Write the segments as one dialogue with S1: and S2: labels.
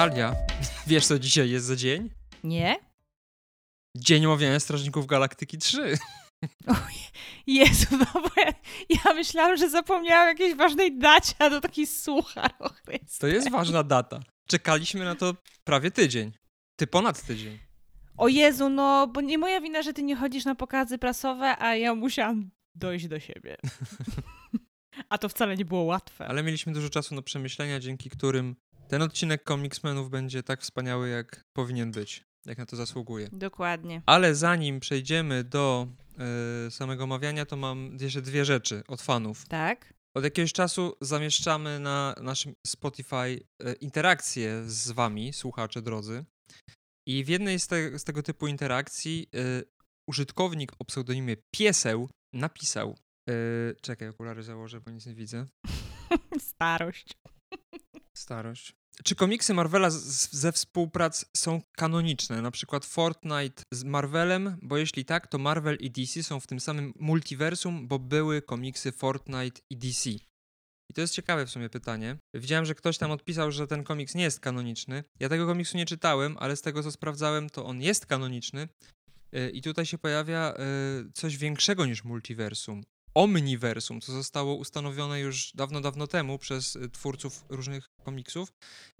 S1: Natalia, wiesz co dzisiaj jest za dzień?
S2: Nie?
S1: Dzień omawiania Strażników Galaktyki 3.
S2: Jezu, no bo ja, ja myślałam, że zapomniałam jakiejś ważnej dacie, a to taki suchar. O.
S1: To jest ważna data. Czekaliśmy na to prawie tydzień. Ty ponad tydzień.
S2: O Jezu, no, bo nie moja wina, że ty nie chodzisz na pokazy prasowe, a ja musiałam dojść do siebie. a to wcale nie było łatwe.
S1: Ale mieliśmy dużo czasu na przemyślenia, dzięki którym ten odcinek Comicsmenów będzie tak wspaniały, jak powinien być. Jak na to zasługuje.
S2: Dokładnie.
S1: Ale zanim przejdziemy do e, samego omawiania, to mam jeszcze dwie rzeczy od fanów.
S2: Tak?
S1: Od jakiegoś czasu zamieszczamy na naszym Spotify e, interakcje z wami, słuchacze drodzy. I w jednej z, te, z tego typu interakcji e, użytkownik o pseudonimie Pieseł napisał. Czekaj, okulary założę, bo nic nie widzę.
S2: Starość.
S1: Starość. Czy komiksy Marvela z, ze współprac są kanoniczne? Na przykład Fortnite z Marvelem, bo jeśli tak, to Marvel i DC są w tym samym multiversum, bo były komiksy Fortnite i DC. I to jest ciekawe w sumie pytanie. Widziałem, że ktoś tam odpisał, że ten komiks nie jest kanoniczny. Ja tego komiksu nie czytałem, ale z tego co sprawdzałem, to on jest kanoniczny. Yy, I tutaj się pojawia yy, coś większego niż multiversum. Omniversum, co zostało ustanowione już dawno, dawno temu przez y, twórców różnych komiksów.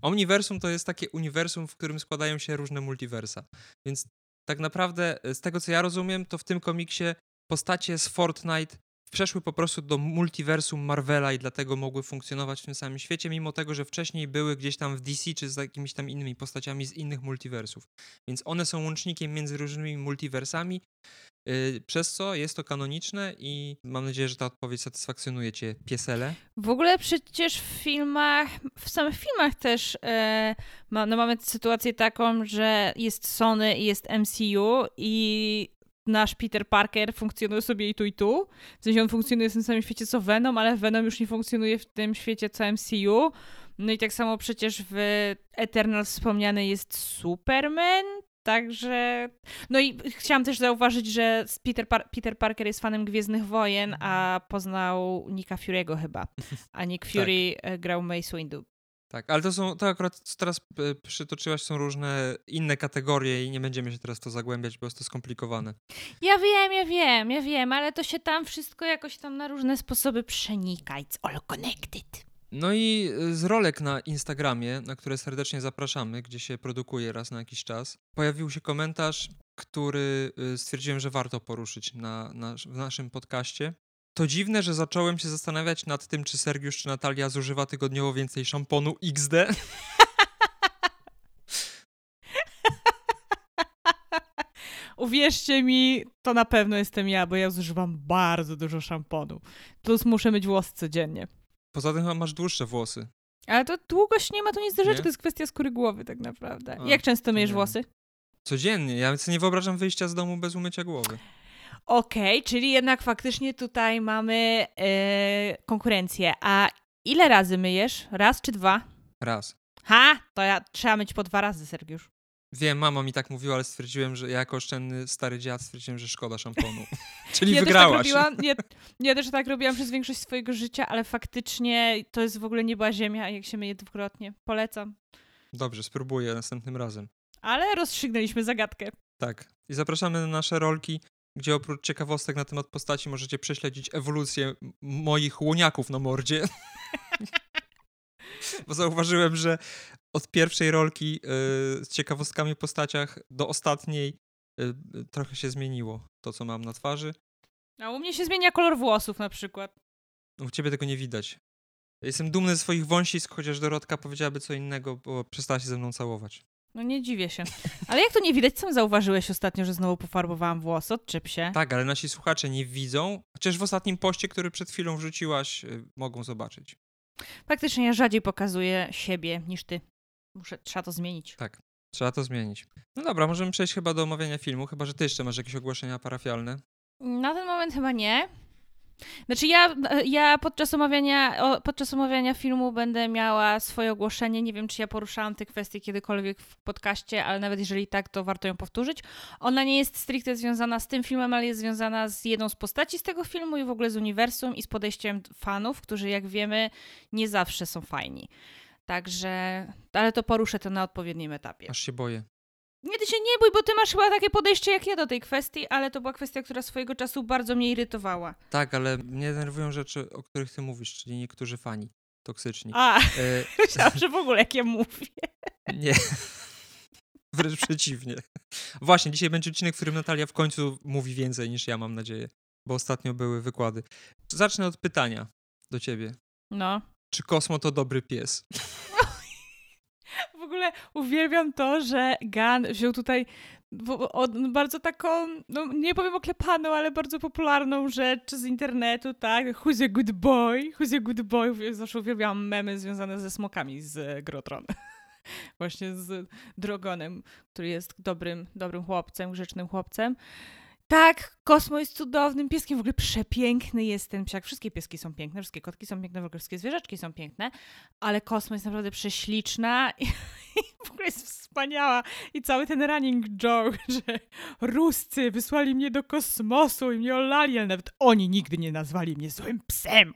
S1: Omniversum to jest takie uniwersum, w którym składają się różne multiversa. Więc tak naprawdę, y, z tego co ja rozumiem, to w tym komiksie postacie z Fortnite przeszły po prostu do multiversum Marvela i dlatego mogły funkcjonować w tym samym świecie, mimo tego, że wcześniej były gdzieś tam w DC czy z jakimiś tam innymi postaciami z innych multiversów. Więc one są łącznikiem między różnymi multiversami, przez co jest to kanoniczne i mam nadzieję, że ta odpowiedź satysfakcjonuje cię, piesele.
S2: W ogóle przecież w filmach, w samych filmach też e, no mamy sytuację taką, że jest Sony i jest MCU i nasz Peter Parker funkcjonuje sobie i tu i tu. W sensie on funkcjonuje w tym samym świecie co Venom, ale Venom już nie funkcjonuje w tym świecie co MCU. No i tak samo przecież w Eternal wspomniany jest Superman, Także. No i chciałam też zauważyć, że Peter, Par Peter Parker jest fanem Gwiezdnych Wojen, a poznał Nicka Fury'ego chyba. A Nick Fury tak. grał Mace Windu.
S1: Tak, ale to są, to akurat co teraz e, przytoczyłaś są różne inne kategorie i nie będziemy się teraz to zagłębiać, bo jest to skomplikowane.
S2: Ja wiem, ja wiem, ja wiem, ale to się tam wszystko jakoś tam na różne sposoby przenika. It's all connected.
S1: No i y, z rolek na Instagramie, na które serdecznie zapraszamy, gdzie się produkuje raz na jakiś czas, pojawił się komentarz, który y, stwierdziłem, że warto poruszyć na, na, w naszym podcaście. To dziwne, że zacząłem się zastanawiać nad tym, czy Sergiusz czy Natalia zużywa tygodniowo więcej szamponu XD.
S2: Uwierzcie mi, to na pewno jestem ja, bo ja zużywam bardzo dużo szamponu. Plus muszę myć włosy codziennie.
S1: Poza tym masz dłuższe włosy.
S2: Ale to długość nie ma tu nic do rzeczy, nie? to jest kwestia skóry głowy tak naprawdę. A, Jak często myjesz włosy?
S1: Codziennie. Ja sobie nie wyobrażam wyjścia z domu bez umycia głowy.
S2: Okej, okay, czyli jednak faktycznie tutaj mamy yy, konkurencję. A ile razy myjesz? Raz czy dwa?
S1: Raz.
S2: Ha! To ja trzeba myć po dwa razy, Sergiusz.
S1: Wiem, mama mi tak mówiła, ale stwierdziłem, że ja jako oszczędny stary dziad stwierdziłem, że szkoda szamponu. Czyli
S2: ja
S1: wygrałaś.
S2: Też tak robiłam, ja, ja też tak robiłam przez większość swojego życia, ale faktycznie to jest w ogóle nieba ziemia, jak się myje dwukrotnie. Polecam.
S1: Dobrze, spróbuję następnym razem.
S2: Ale rozstrzygnęliśmy zagadkę.
S1: Tak. I zapraszamy na nasze rolki, gdzie oprócz ciekawostek na temat postaci możecie prześledzić ewolucję moich łoniaków na mordzie. Bo zauważyłem, że od pierwszej rolki yy, z ciekawostkami o postaciach do ostatniej yy, trochę się zmieniło to, co mam na twarzy.
S2: A u mnie się zmienia kolor włosów na przykład.
S1: U ciebie tego nie widać. Jestem dumny ze swoich wąsisk, chociaż Dorotka powiedziałaby co innego, bo przestała się ze mną całować.
S2: No nie dziwię się. Ale jak to nie widać? Co zauważyłeś ostatnio, że znowu pofarbowałam włosy? Odczep się.
S1: Tak, ale nasi słuchacze nie widzą, chociaż w ostatnim poście, który przed chwilą wrzuciłaś, mogą zobaczyć.
S2: Faktycznie ja rzadziej pokazuję siebie niż ty. Muszę, trzeba to zmienić.
S1: Tak, trzeba to zmienić. No dobra, możemy przejść chyba do omawiania filmu, chyba że ty jeszcze masz jakieś ogłoszenia parafialne.
S2: Na ten moment chyba nie. Znaczy ja, ja podczas, omawiania, podczas omawiania filmu będę miała swoje ogłoszenie. Nie wiem, czy ja poruszałam te kwestie kiedykolwiek w podcaście, ale nawet jeżeli tak, to warto ją powtórzyć. Ona nie jest stricte związana z tym filmem, ale jest związana z jedną z postaci z tego filmu i w ogóle z uniwersum i z podejściem fanów, którzy jak wiemy nie zawsze są fajni. Także, ale to poruszę to na odpowiednim etapie.
S1: Aż się boję.
S2: Nie, ty się nie bój, bo ty masz chyba takie podejście jak ja do tej kwestii, ale to była kwestia, która swojego czasu bardzo mnie irytowała.
S1: Tak, ale mnie denerwują rzeczy, o których ty mówisz, czyli niektórzy fani toksyczni.
S2: A,
S1: E,
S2: myślałam, że w ogóle jak ja mówię.
S1: nie. Wręcz przeciwnie. Właśnie, dzisiaj będzie odcinek, w którym Natalia w końcu mówi więcej niż ja, mam nadzieję, bo ostatnio były wykłady. Zacznę od pytania do ciebie.
S2: No.
S1: Czy Kosmo to dobry pies?
S2: W ogóle uwielbiam to, że Gan wziął tutaj bardzo taką, no nie powiem oklepaną, ale bardzo popularną rzecz z internetu, tak? Who's a good boy? Who's a good boy? Zawsze uwielbiam memy związane ze smokami z e, Grotron. Właśnie z Drogonem, który jest dobrym, dobrym chłopcem, grzecznym chłopcem. Tak, Kosmo jest cudownym pieskiem, w ogóle przepiękny jest ten psiak. Wszystkie pieski są piękne, wszystkie kotki są piękne, w ogóle wszystkie zwierzaczki są piękne, ale Kosmo jest naprawdę prześliczna w ogóle jest wspaniała. I cały ten running joke, że Ruscy wysłali mnie do kosmosu i mnie olali, ale nawet oni nigdy nie nazwali mnie złym psem.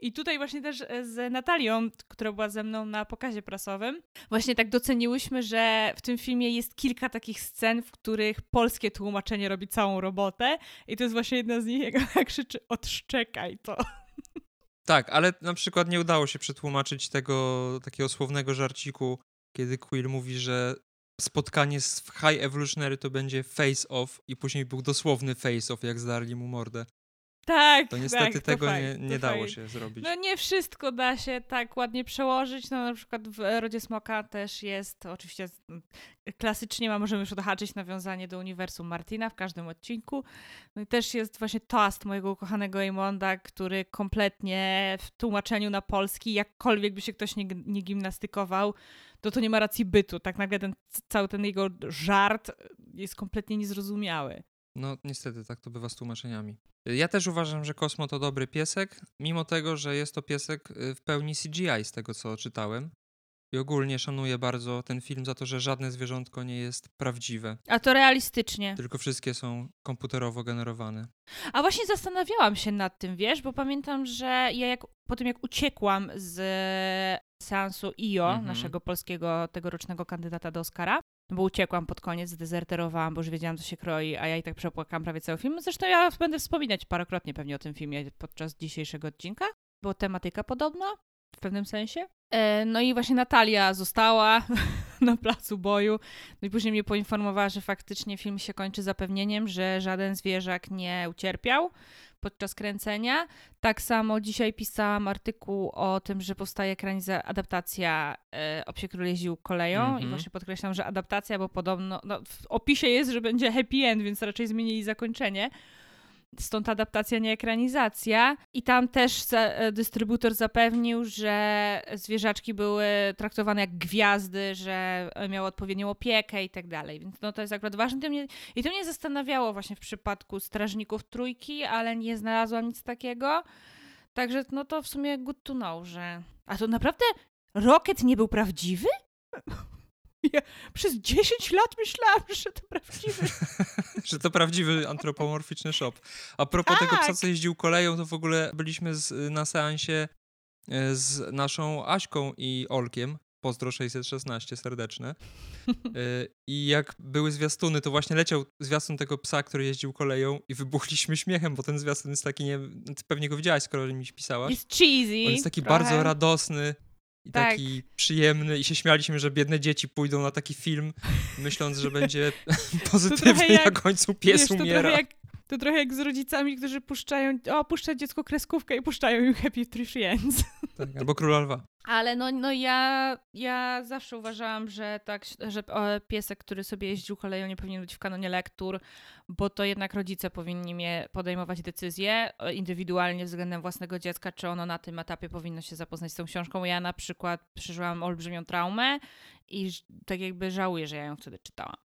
S2: I tutaj właśnie też e, z Natalią, która była ze mną na pokazie prasowym, właśnie tak doceniłyśmy, że w tym filmie jest kilka takich scen, w których polskie tłumaczenie robi całą robotę i to jest właśnie jedna z nich, jak ona krzyczy odszczekaj to.
S1: Tak, ale na przykład nie udało się przetłumaczyć tego takiego słownego żarciku, kiedy Quill mówi, że spotkanie z High Evolutionary to będzie face-off i później był dosłowny face-off, jak zdarli mu mordę.
S2: Tak,
S1: To niestety
S2: tak,
S1: tego
S2: to
S1: nie,
S2: fajnie,
S1: nie
S2: to
S1: dało
S2: fajnie.
S1: się zrobić.
S2: No nie wszystko da się tak ładnie przełożyć. No na przykład w Rodzie Smoka też jest, oczywiście klasycznie ma, możemy już odhaczyć nawiązanie do uniwersum Martina w każdym odcinku. No i też jest właśnie toast mojego ukochanego Raymonda, który kompletnie w tłumaczeniu na polski, jakkolwiek by się ktoś nie, nie gimnastykował, to to nie ma racji bytu. Tak nagle ten cały ten jego żart jest kompletnie niezrozumiały.
S1: No niestety, tak to bywa z tłumaczeniami. Ja też uważam, że Kosmo to dobry piesek, mimo tego, że jest to piesek y, w pełni CGI z tego, co czytałem. I ogólnie szanuję bardzo ten film za to, że żadne zwierzątko nie jest prawdziwe,
S2: A to realistycznie.
S1: tylko wszystkie są komputerowo generowane.
S2: A właśnie zastanawiałam się nad tym, wiesz, bo pamiętam, że ja jak, po tym jak uciekłam z seansu IO,
S1: Mhm.
S2: naszego polskiego tegorocznego kandydata do Oscara, bo uciekłam pod koniec, zdezerterowałam, bo już wiedziałam, co się kroi, a ja i tak przepłakałam prawie cały film. Zresztą ja będę wspominać parokrotnie pewnie o tym filmie podczas dzisiejszego odcinka, bo tematyka podobna w pewnym sensie. E, no i właśnie Natalia została na placu boju. No i później mnie poinformowała, że faktycznie film się kończy zapewnieniem, że żaden zwierzak nie ucierpiał podczas kręcenia. Tak samo dzisiaj pisałam artykuł o tym, że powstaje ekraniza adaptacja e, o Psie Król jeździł koleją i
S1: Mhm.
S2: właśnie podkreślam, że adaptacja, bo podobno no, w opisie jest, że będzie happy end, więc raczej zmienili zakończenie. Stąd adaptacja, nie ekranizacja. I tam też za, e, dystrybutor zapewnił, że zwierzaczki były traktowane jak gwiazdy, że e, miały odpowiednią opiekę i tak dalej. Więc no to jest akurat ważne. To mnie, I to mnie zastanawiało właśnie w przypadku Strażników Trójki, ale nie znalazłam nic takiego. Także no to w sumie good to know, że... A to naprawdę Rocket nie był prawdziwy? Ja przez 10 lat myślałam, że to prawdziwy.
S1: że to prawdziwy antropomorficzny shop. A propos tego psa,
S2: Tak.
S1: co jeździł koleją, to w ogóle byliśmy z, na seansie e, z naszą Aśką i Olkiem. Pozdro 616 serdeczne. E, I jak były zwiastuny, to właśnie leciał zwiastun tego psa, który jeździł koleją i wybuchliśmy śmiechem, bo ten zwiastun jest taki, nie ty pewnie go widziałaś, skoro mi pisałaś.
S2: Jest cheesy.
S1: On jest taki
S2: trochę.
S1: bardzo radosny i
S2: Tak.
S1: taki przyjemny i się śmialiśmy, że biedne dzieci pójdą na taki film, myśląc, że będzie pozytywny,
S2: jak-
S1: na końcu pies
S2: Wiesz, to
S1: umiera.
S2: trochę, jak, to trochę jak z rodzicami, którzy puszczają, o, puszcza dziecko kreskówkę i puszczają im Happy Tree Friends.
S1: Tak, albo Króla Lwa.
S2: Ale no, no ja, ja zawsze uważałam, że tak, że piesek, który sobie jeździł koleją nie powinien być w kanonie lektur, bo to jednak rodzice powinni mnie podejmować decyzje e, indywidualnie względem własnego dziecka, czy ono na tym etapie powinno się zapoznać z tą książką. Ja na przykład przeżyłam olbrzymią traumę i tak jakby żałuję, że ja ją wtedy czytałam.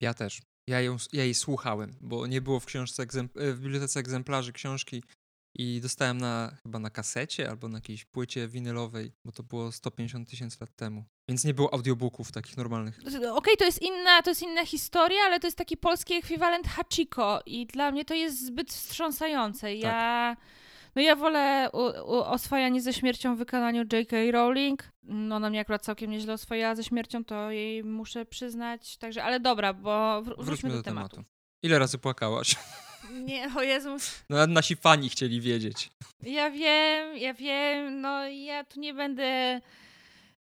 S1: Ja też. Ja, ją, ja jej słuchałem, bo nie było w książce e, w bibliotece egzemplarzy książki i dostałem na chyba na kasecie albo na jakiejś płycie winylowej, bo to było 150 tysięcy lat temu. Więc nie było audiobooków takich normalnych.
S2: Okej, to jest inna, to jest inna historia, ale to jest taki polski ekwiwalent Hachiko i dla mnie to jest zbyt wstrząsające. Ja No ja wolę u, u, oswajanie ze śmiercią w wykonaniu J.K. Rowling. No, ona mnie akurat całkiem nieźle oswojała ze śmiercią, to jej muszę przyznać. Także, ale dobra, bo wr- wróćmy,
S1: Wróćmy
S2: do,
S1: do
S2: tematu.
S1: tematu. Ile razy płakałaś?
S2: Nie, o Jezus.
S1: No, nasi fani chcieli wiedzieć.
S2: Ja wiem, ja wiem, no ja tu nie będę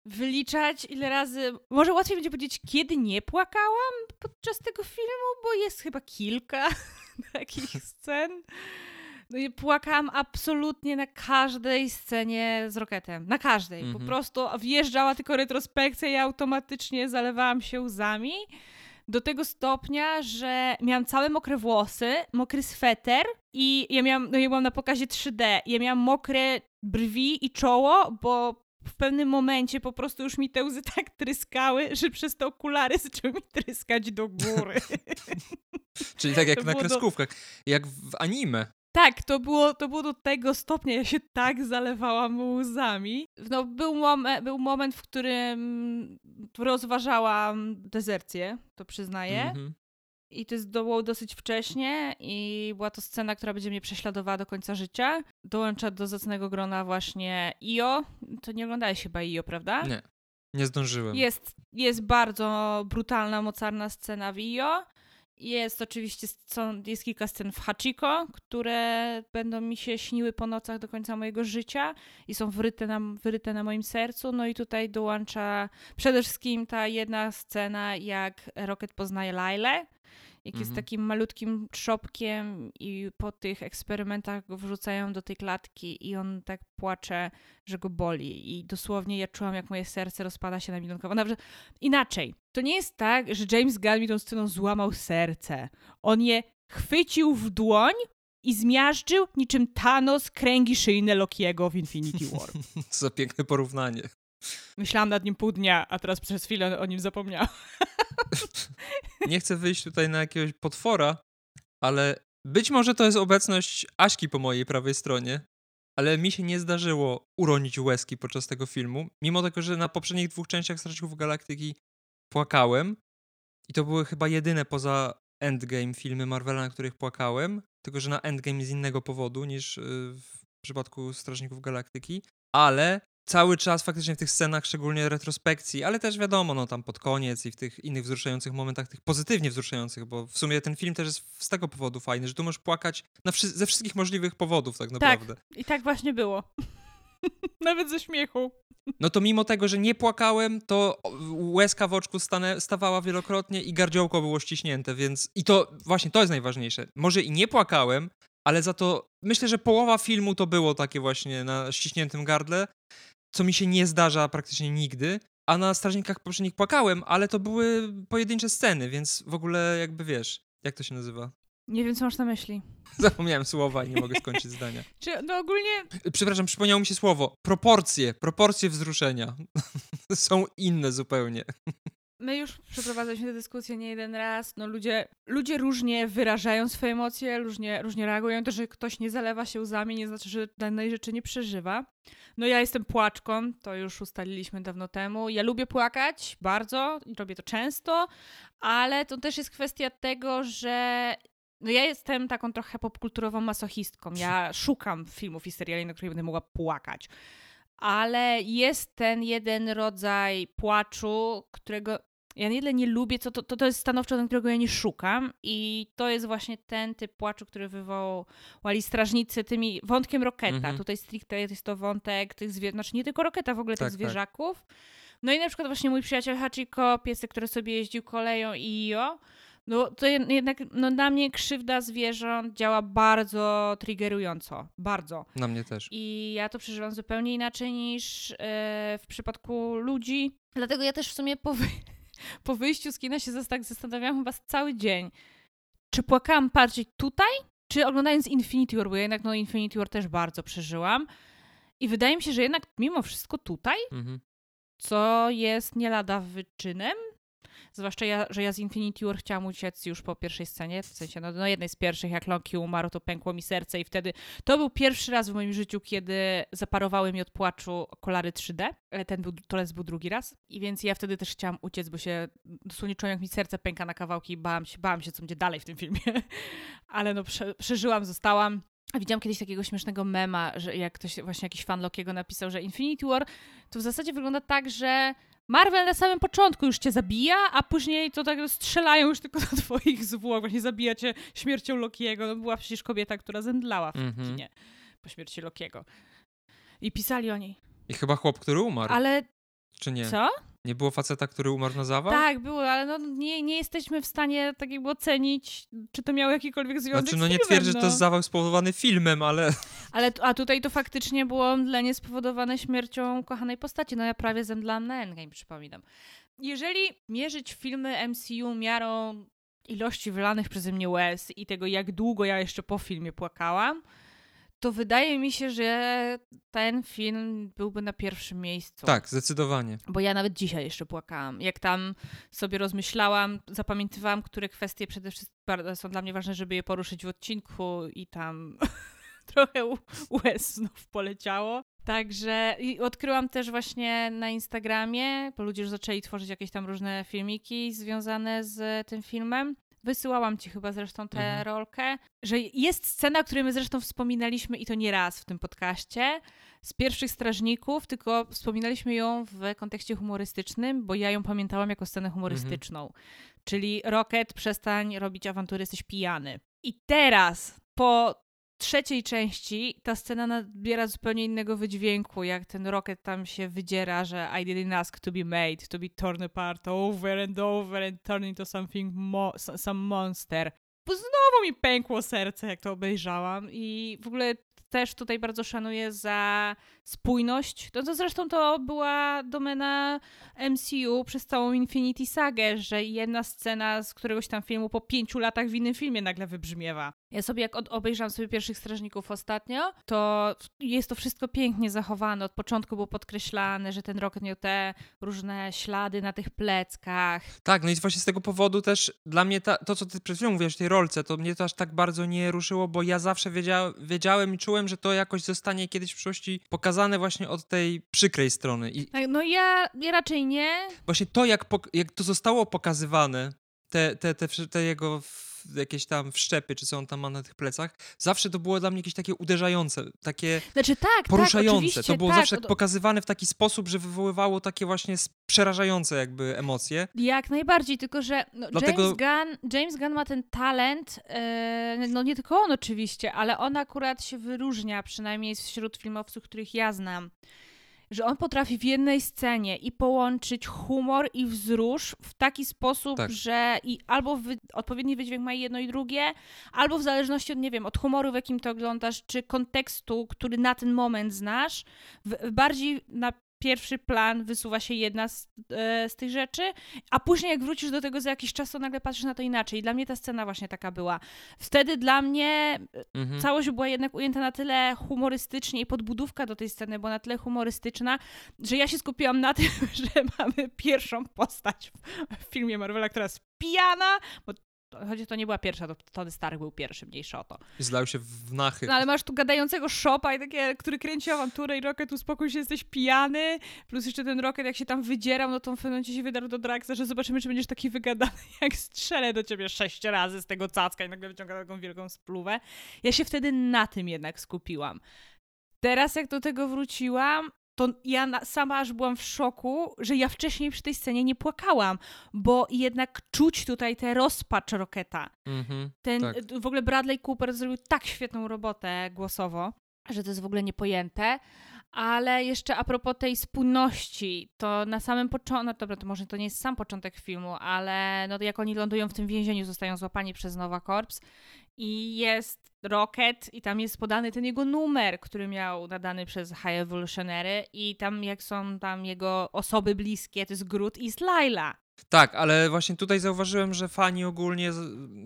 S2: wyliczać ile razy. Może łatwiej będzie powiedzieć, kiedy nie płakałam podczas tego filmu, bo jest chyba kilka takich scen. No płakałam absolutnie na każdej scenie z Roketem. Na każdej. Po
S1: Mhm.
S2: prostu wjeżdżała tylko retrospekcja i automatycznie zalewałam się łzami. Do tego stopnia, że miałam całe mokre włosy, mokry sweter i ja miałam, no ja byłam na pokazie 3D. Ja miałam mokre brwi i czoło, bo w pewnym momencie po prostu już mi te łzy tak tryskały, że przez te okulary zaczęły mi tryskać do góry.
S1: Czyli tak jak na kreskówkach. Jak w anime.
S2: Tak, to było, to było do tego stopnia, ja się tak zalewałam łzami. No, był, momen, był moment, w którym rozważałam dezercję, to przyznaję.
S1: Mhm.
S2: I to jest- to było dosyć wcześnie i była to scena, która będzie mnie prześladowała do końca życia. Dołącza do zacnego grona właśnie Io. To nie oglądałeś chyba Io, prawda?
S1: Nie, nie zdążyłem.
S2: Jest, jest bardzo brutalna, mocarna scena w Io. Jest oczywiście, są, jest kilka scen w Hachiko, które będą mi się śniły po nocach do końca mojego życia i są wyryte na, wyryte na moim sercu. No i tutaj dołącza przede wszystkim ta jedna scena, jak Rocket poznaje Lailę, jak jest
S1: Mhm.
S2: takim malutkim trzopkiem i po tych eksperymentach go wrzucają do tej klatki i on tak płacze, że go boli. I dosłownie ja czułam, jak moje serce rozpada się na milionkowo. Nawet inaczej. To nie jest tak, że James Gunn mi tą sceną złamał serce. On je chwycił w dłoń i zmiażdżył niczym Thanos kręgi szyjne Lokiego w Infinity War.
S1: Co za piękne porównanie.
S2: Myślałam nad nim pół dnia, a teraz przez chwilę o nim zapomniałam.
S1: Nie chcę wyjść tutaj na jakiegoś potwora, ale być może to jest obecność Aśki po mojej prawej stronie, ale mi się nie zdarzyło uronić łezki podczas tego filmu, mimo tego, że na poprzednich dwóch częściach Strażników Galaktyki płakałem i to były chyba jedyne poza Endgame filmy Marvela, na których płakałem, tylko że na Endgame z innego powodu niż y, w przypadku Strażników Galaktyki, ale cały czas faktycznie w tych scenach, szczególnie retrospekcji, ale też wiadomo, no tam pod koniec i w tych innych wzruszających momentach, tych pozytywnie wzruszających, bo w sumie ten film też jest z tego powodu fajny, że tu możesz płakać wszy- ze wszystkich możliwych powodów tak naprawdę.
S2: I tak właśnie było. Nawet ze śmiechu.
S1: No to mimo tego, że nie płakałem, to łezka w oczku stane, stawała wielokrotnie i gardziołko było ściśnięte, więc i to właśnie to jest najważniejsze. Może i nie płakałem, ale za to myślę, że połowa filmu to było takie właśnie na ściśniętym gardle, co mi się nie zdarza praktycznie nigdy. A na Strażnikach poprzednich płakałem, ale to były pojedyncze sceny, więc w ogóle jakby wiesz, jak to się nazywa?
S2: Nie wiem, co masz na myśli.
S1: Zapomniałem słowa i nie mogę skończyć zdania.
S2: Czy, no ogólnie
S1: Przepraszam, przypomniało mi się słowo. Proporcje, proporcje wzruszenia są inne zupełnie.
S2: My już przeprowadzaliśmy tę dyskusję nie jeden raz. No ludzie, ludzie różnie wyrażają swoje emocje, różnie, różnie reagują. To, że ktoś nie zalewa się łzami, nie znaczy, że danej rzeczy nie przeżywa. No ja jestem płaczką, to już ustaliliśmy dawno temu. Ja lubię płakać bardzo i robię to często, ale to też jest kwestia tego, że no ja jestem taką trochę popkulturową masochistką. Ja szukam filmów i seriali, na których będę mogła płakać. Ale jest ten jeden rodzaj płaczu, którego ja nie tyle nie lubię, co to, to, to jest stanowczo ten, którego ja nie szukam. I to jest właśnie ten typ płaczu, który wywołali strażnicy tymi wątkiem Roketa.
S1: Mhm.
S2: Tutaj stricte jest to wątek tych zwierząt, znaczy nie tylko Roketa, w ogóle
S1: Tak,
S2: tych
S1: tak.
S2: zwierzaków. No i na przykład właśnie mój przyjaciel Hachiko, piesek, który sobie jeździł koleją i Io, no to jed- jednak no, na mnie krzywda zwierząt działa bardzo triggerująco. Bardzo.
S1: Na mnie też.
S2: I ja to przeżywam zupełnie inaczej niż e, w przypadku ludzi. Dlatego ja też w sumie po, wy- po wyjściu z kina się tak zastanawiałam chyba cały dzień, czy płakałam bardziej tutaj, czy oglądając Infinity War, bo ja jednak no Infinity War też bardzo przeżyłam. I wydaje mi się, że jednak mimo wszystko tutaj,
S1: Mhm.
S2: co jest nie lada wyczynem. Zwłaszcza, ja, że ja z Infinity War chciałam uciec już po pierwszej scenie, w sensie no, no jednej z pierwszych, jak Loki umarł, to pękło mi serce i wtedy to był pierwszy raz w moim życiu, kiedy zaparowały mi od płaczu okulary 3D, ale ten był, to był drugi raz i więc ja wtedy też chciałam uciec, bo się dosłownie czułam, jak mi serce pęka na kawałki i bałam się, bałam się, co będzie dalej w tym filmie. ale no prze, przeżyłam, zostałam. Widziałam kiedyś takiego śmiesznego mema, że jak ktoś, właśnie jakiś fan Lokiego napisał, że Infinity War to w zasadzie wygląda tak, że Marvel na samym początku już cię zabija, a później to tak strzelają już tylko do twoich zwłok, właśnie zabija cię śmiercią Lokiego. No była przecież kobieta, która zemdlała w mm -hmm. kinie po śmierci Lokiego. I pisali o niej.
S1: I chyba chłop, który umarł.
S2: Ale...
S1: Czy nie?
S2: Co?
S1: Nie było faceta, który umarł na zawał?
S2: Tak, było, ale no, nie, nie jesteśmy w stanie tak jakby ocenić, czy to miało jakikolwiek związek
S1: znaczy, no
S2: z
S1: nie twierdzę, że to jest zawał spowodowany filmem, ale...
S2: ale... A tutaj to faktycznie było omdlenie spowodowane śmiercią kochanej postaci. No ja prawie zemdlałam na Endgame, przypominam. Jeżeli mierzyć filmy MCU miarą ilości wylanych przeze mnie łez i tego, jak długo ja jeszcze po filmie płakałam, to wydaje mi się, że ten film byłby na pierwszym miejscu.
S1: Tak, zdecydowanie.
S2: Bo ja nawet dzisiaj jeszcze płakałam. Jak tam sobie rozmyślałam, zapamiętywałam, które kwestie przede wszystkim są dla mnie ważne, żeby je poruszyć w odcinku i tam trochę łez znów poleciało. Także i odkryłam też właśnie na Instagramie, bo ludzie już zaczęli tworzyć jakieś tam różne filmiki związane z tym filmem. Wysyłałam ci chyba zresztą tę mhm. rolkę, że jest scena, o której my zresztą wspominaliśmy i to nie raz w tym podcaście, z pierwszych strażników, tylko wspominaliśmy ją w kontekście humorystycznym, bo ja ją pamiętałam jako scenę humorystyczną. Mhm. Czyli Rocket, przestań robić awantury, jesteś pijany. I teraz, po trzeciej części ta scena nabiera zupełnie innego wydźwięku, jak ten Rocket tam się wydziera, że I didn't ask to be made, to be torn apart over and over and turn into something, mo some monster. Bo znowu mi pękło serce, jak to obejrzałam i w ogóle też tutaj bardzo szanuję za spójność. To, to zresztą to była domena MCU przez całą Infinity Sagę, że jedna scena z któregoś tam filmu po pięciu latach w innym filmie nagle wybrzmiewa. Ja sobie, jak obejrzałam sobie pierwszych strażników ostatnio, to jest to wszystko pięknie zachowane. Od początku było podkreślane, że ten Rocket miał te różne ślady na tych pleckach.
S1: Tak, no i właśnie z tego powodu też dla mnie ta, to, co ty przed chwilą mówiłaś w tej rolce, to mnie to aż tak bardzo nie ruszyło, bo ja zawsze wiedzia, wiedziałem i czułem, że to jakoś zostanie kiedyś w przyszłości pokazane właśnie od tej przykrej strony. I...
S2: Tak, no ja, ja raczej nie.
S1: Właśnie to, jak, jak to zostało pokazywane, te, te, te, te jego jakieś tam wszczepy, czy co on tam ma na tych plecach, zawsze to było dla mnie jakieś takie uderzające, takie
S2: znaczy, tak,
S1: poruszające.
S2: Tak,
S1: to było
S2: tak,
S1: zawsze pokazywane w taki sposób, że wywoływało takie właśnie przerażające jakby emocje.
S2: Jak najbardziej, tylko że no, Dlatego... James, Gunn, James Gunn ma ten talent, yy, no nie tylko on oczywiście, ale on akurat się wyróżnia, przynajmniej wśród filmowców, których ja znam że on potrafi w jednej scenie i połączyć humor i wzrusz w taki sposób, tak. że i albo wy, odpowiedni wydźwięk ma jedno i drugie, albo w zależności od, nie wiem, od humoru, w jakim to oglądasz, czy kontekstu, który na ten moment znasz, w, bardziej na pierwszy plan wysuwa się jedna z, e, z, tych rzeczy, a później jak wrócisz do tego za jakiś czas, to nagle patrzysz na to inaczej. I dla mnie ta scena właśnie taka była. Wtedy dla mnie mhm. całość była jednak ujęta na tyle humorystycznie i podbudówka do tej sceny była na tyle humorystyczna, że ja się skupiłam na tym, że mamy pierwszą postać w filmie Marvela, która jest pijana, bo Choć to nie była pierwsza, to Tony Stark był pierwszy, mniejsza o to.
S1: I zlał się w nachy.
S2: No ale masz tu gadającego szopa i takie, który kręci awanturę i Rocket uspokój się, jesteś pijany. Plus jeszcze ten Rocket, jak się tam wydzierał, no to w pewnym momencie się wydarł do Draxa, że zobaczymy, czy będziesz taki wygadany, jak strzelę do ciebie sześć razy z tego cacka i nagle wyciąga taką wielką spluwę. Ja się wtedy na tym jednak skupiłam. Teraz jak do tego wróciłam, to ja na, sama aż byłam w szoku, że ja wcześniej przy tej scenie nie płakałam, bo jednak czuć tutaj tę rozpacz Roketa. Mm-hmm, Ten, tak. W ogóle Bradley Cooper zrobił tak świetną robotę głosowo, że to jest w ogóle niepojęte. Ale jeszcze a propos tej spójności, to na samym początku, no dobra, to może to nie jest sam początek filmu, ale no jak oni lądują w tym więzieniu, zostają złapani przez Nowa Corps i jest Rocket i tam jest podany ten jego numer, który miał nadany przez High Evolutionary i tam jak są tam jego osoby bliskie, to jest Groot i Slyla.
S1: Tak, ale właśnie tutaj zauważyłem, że fani ogólnie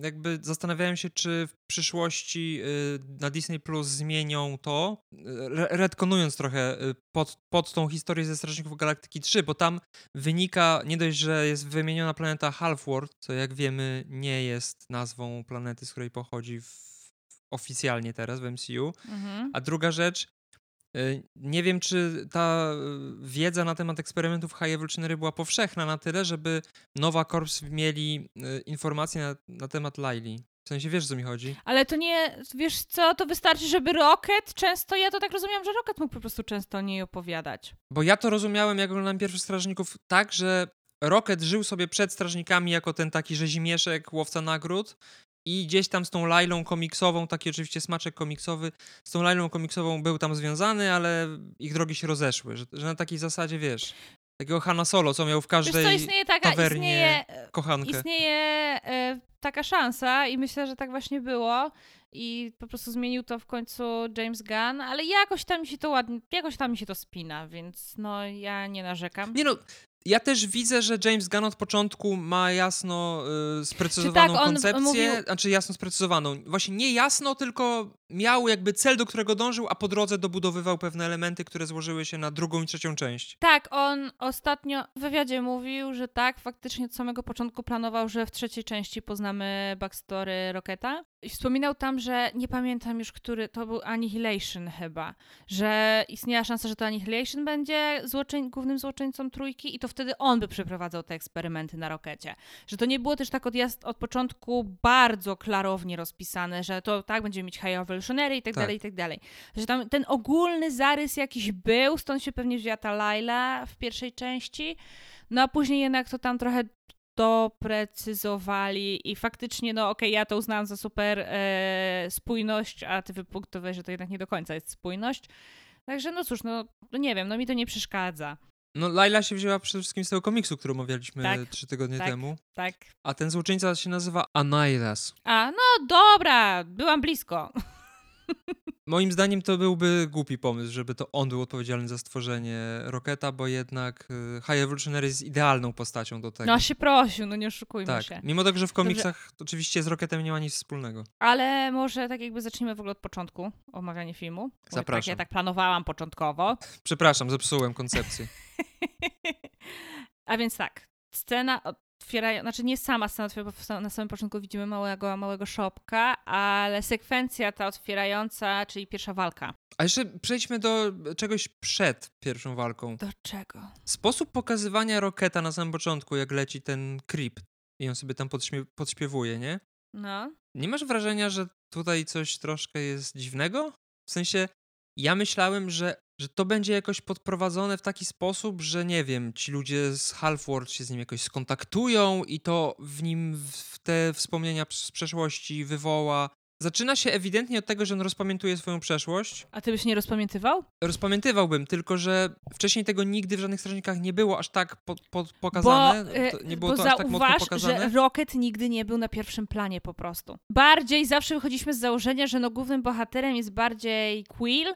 S1: jakby zastanawiają się, czy w przyszłości y, na Disney Plus zmienią to, retkonując trochę y, pod, pod tą historię ze Strażników Galaktyki 3, bo tam wynika nie dość, że jest wymieniona planeta Halfworld, co jak wiemy nie jest nazwą planety, z której pochodzi w, oficjalnie teraz w MCU, mhm. a druga rzecz, Y, nie wiem, czy ta y, wiedza na temat eksperymentów High Evolutionary była powszechna na tyle, żeby Nowa Corps mieli y, informacje na, na temat Laili. W sensie, wiesz, co mi chodzi?
S2: Ale to nie, wiesz co, to wystarczy, żeby Rocket często, ja to tak rozumiałam, że Rocket mógł po prostu często o niej opowiadać.
S1: Bo ja to rozumiałem, jak oglądałem pierwszych strażników, tak, że Rocket żył sobie przed strażnikami jako ten taki rzezimieszek, łowca nagród i gdzieś tam z tą Lailą komiksową, taki oczywiście smaczek komiksowy, z tą Lailą komiksową był tam związany, ale ich drogi się rozeszły, że, że na takiej zasadzie, wiesz, takiego Hanna Solo, co miał w
S2: Wiesz
S1: każdej
S2: co, istnieje taka,
S1: tawernie
S2: istnieje,
S1: kochankę.
S2: istnieje e, taka szansa i myślę, że tak właśnie było i po prostu zmienił to w końcu James Gunn, ale jakoś tam mi się to ładnie, jakoś tam mi się to spina, więc no ja nie narzekam.
S1: Nie no, ja też widzę, że James Gunn od początku ma jasno y, sprecyzowaną
S2: tak, on
S1: koncepcję,
S2: mówił-
S1: znaczy jasno sprecyzowaną. Właśnie nie jasno, tylko miał jakby cel, do którego dążył, a po drodze dobudowywał pewne elementy, które złożyły się na drugą i trzecią część.
S2: Tak, on ostatnio w wywiadzie mówił, że tak, faktycznie od samego początku planował, że w trzeciej części poznamy backstory Rocketa. I wspominał tam, że nie pamiętam już, który to był Annihilation chyba, że istniała szansa, że to Annihilation będzie złoczyń, głównym złoczyńcą trójki i to wtedy on by przeprowadzał te eksperymenty na Rokecie. Że to nie było też tak od, od początku bardzo klarownie rozpisane, że to tak, będziemy mieć High Evolutionary i tak,
S1: Tak.
S2: dalej, i tak dalej. Że tam ten ogólny zarys jakiś był, stąd się pewnie wzięła ta Laila w pierwszej części, no a później jednak to tam trochę doprecyzowali i faktycznie, no okej, ja to uznałam za super e, spójność, a ty wypunktowałeś, że to jednak nie do końca jest spójność. Także no cóż, no, no nie wiem, no mi to nie przeszkadza.
S1: No, Laila się wzięła przede wszystkim z tego komiksu, który omawialiśmy
S2: Tak,
S1: trzy tygodnie
S2: tak.
S1: temu.
S2: Tak.
S1: A ten złoczyńca się nazywa Anailas.
S2: A, no dobra, byłam blisko.
S1: Moim zdaniem to byłby głupi pomysł, żeby to on był odpowiedzialny za stworzenie Roketa, bo jednak y, High Evolutionary jest idealną postacią do tego.
S2: No się prosił, no nie oszukujmy
S1: tak,
S2: się.
S1: mimo tego, że w komiksach oczywiście z Roketem nie ma nic wspólnego.
S2: Ale może tak jakby zacznijmy w ogóle od początku omawianie filmu. Tak,
S1: Zapraszam.
S2: ja tak planowałam początkowo.
S1: Przepraszam, zepsułem koncepcję.
S2: A więc tak, scena otwierają, znaczy nie sama scena otwiera, bo na samym początku widzimy małego, małego szopka, ale sekwencja ta otwierająca, czyli pierwsza walka.
S1: A jeszcze przejdźmy do czegoś przed pierwszą walką.
S2: Do czego?
S1: Sposób pokazywania Roketa na samym początku, jak leci ten creep i on sobie tam podśpiewuje, nie?
S2: No.
S1: Nie masz wrażenia, że tutaj coś troszkę jest dziwnego? W sensie, ja myślałem, że, że to będzie jakoś podprowadzone w taki sposób, że nie wiem, ci ludzie z Half-World się z nim jakoś skontaktują i to w nim w te wspomnienia z przeszłości wywoła. Zaczyna się ewidentnie od tego, że on rozpamiętuje swoją przeszłość.
S2: A ty byś nie rozpamiętywał?
S1: Rozpamiętywałbym, tylko że wcześniej tego nigdy w żadnych strażnikach nie było aż tak po, po, pokazane.
S2: Bo, e,
S1: nie było
S2: bo
S1: to aż tak mocno pokazane.
S2: że Rocket nigdy nie był na pierwszym planie po prostu. Bardziej zawsze wychodziliśmy z założenia, że no głównym bohaterem jest bardziej Quill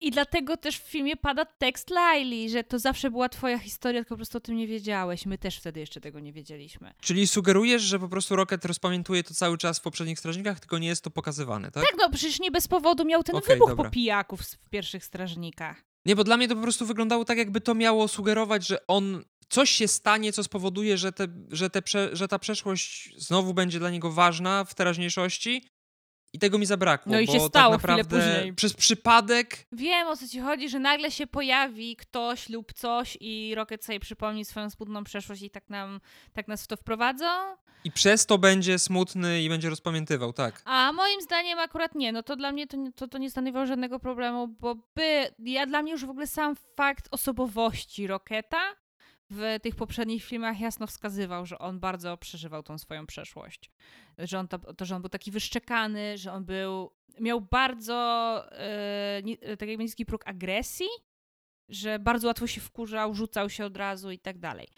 S2: i dlatego też w filmie pada tekst Laili, że to zawsze była twoja historia, tylko po prostu o tym nie wiedziałeś. My też wtedy jeszcze tego nie wiedzieliśmy.
S1: Czyli sugerujesz, że po prostu Rocket rozpamiętuje to cały czas w poprzednich strażnikach, tylko nie jest to pokazywane, tak?
S2: Tak, no przecież nie bez powodu miał ten
S1: Okej,
S2: wybuch
S1: dobra.
S2: po pijaków w pierwszych strażnikach.
S1: Nie, bo dla mnie to po prostu wyglądało tak, jakby to miało sugerować, że on coś się stanie, co spowoduje, że, te, że, te prze, że ta przeszłość znowu będzie dla niego ważna w teraźniejszości. I tego mi zabrakło.
S2: No i się
S1: tak
S2: stało chwilę
S1: naprawdę
S2: później.
S1: Przez przypadek.
S2: Wiem o co ci chodzi, że nagle się pojawi ktoś lub coś i Rocket sobie przypomni swoją smutną przeszłość i tak, nam, tak nas w to wprowadzą.
S1: I przez to będzie smutny i będzie rozpamiętywał, tak.
S2: A moim zdaniem akurat nie, no to dla mnie to, nie- to, to nie stanowiło żadnego problemu, bo by, ja dla mnie już w ogóle sam fakt osobowości Rocketa w tych poprzednich filmach jasno wskazywał, że on bardzo przeżywał tą swoją przeszłość. Że on to, to że on był taki wyszczekany, że on był, miał bardzo e, ni, tak jakby niski próg agresji, że bardzo łatwo się wkurzał, rzucał się od razu i tak dalej.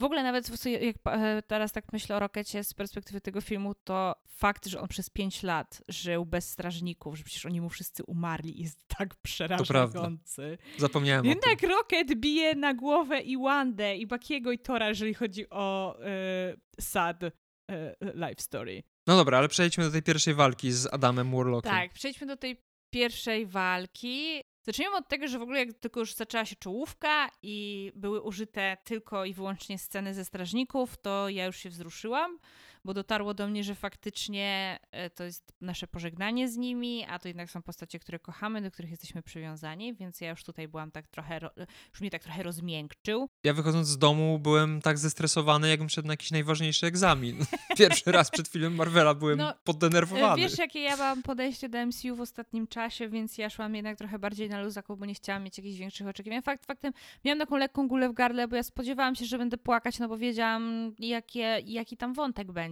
S2: W ogóle nawet jak e, teraz tak myślę o Rokecie z perspektywy tego filmu, to fakt, że on przez pięć lat żył bez strażników, że przecież oni mu wszyscy umarli, jest tak przerażający.
S1: Zapomniałem o tym.
S2: Jednak Rocket bije na głowę i Wandę, i Bakiego, i Tora, jeżeli chodzi o e, sad e, life story.
S1: No dobra, ale przejdźmy do tej pierwszej walki z Adamem Warlockiem.
S2: Tak, przejdźmy do tej pierwszej walki. Zacznijmy od tego, że w ogóle jak tylko już zaczęła się czołówka i były użyte tylko i wyłącznie sceny ze strażników, to ja już się wzruszyłam, bo dotarło do mnie, że faktycznie e, to jest nasze pożegnanie z nimi, a to jednak są postacie, które kochamy, do których jesteśmy przywiązani, więc ja już tutaj byłam tak trochę, już mnie tak trochę rozmiękczył.
S1: Ja wychodząc z domu byłem tak zestresowany, jakbym szedł na jakiś najważniejszy egzamin. Pierwszy raz przed filmem Marvela byłem no, poddenerwowany.
S2: Wiesz, jakie ja mam podejście do MCU w ostatnim czasie, więc ja szłam jednak trochę bardziej na luzaku, bo nie chciałam mieć jakichś większych oczekiwań. Fakt faktem, miałam taką lekką gulę w gardle, bo ja spodziewałam się, że będę płakać, no bo wiedziałam, jakie, jaki tam wątek będzie.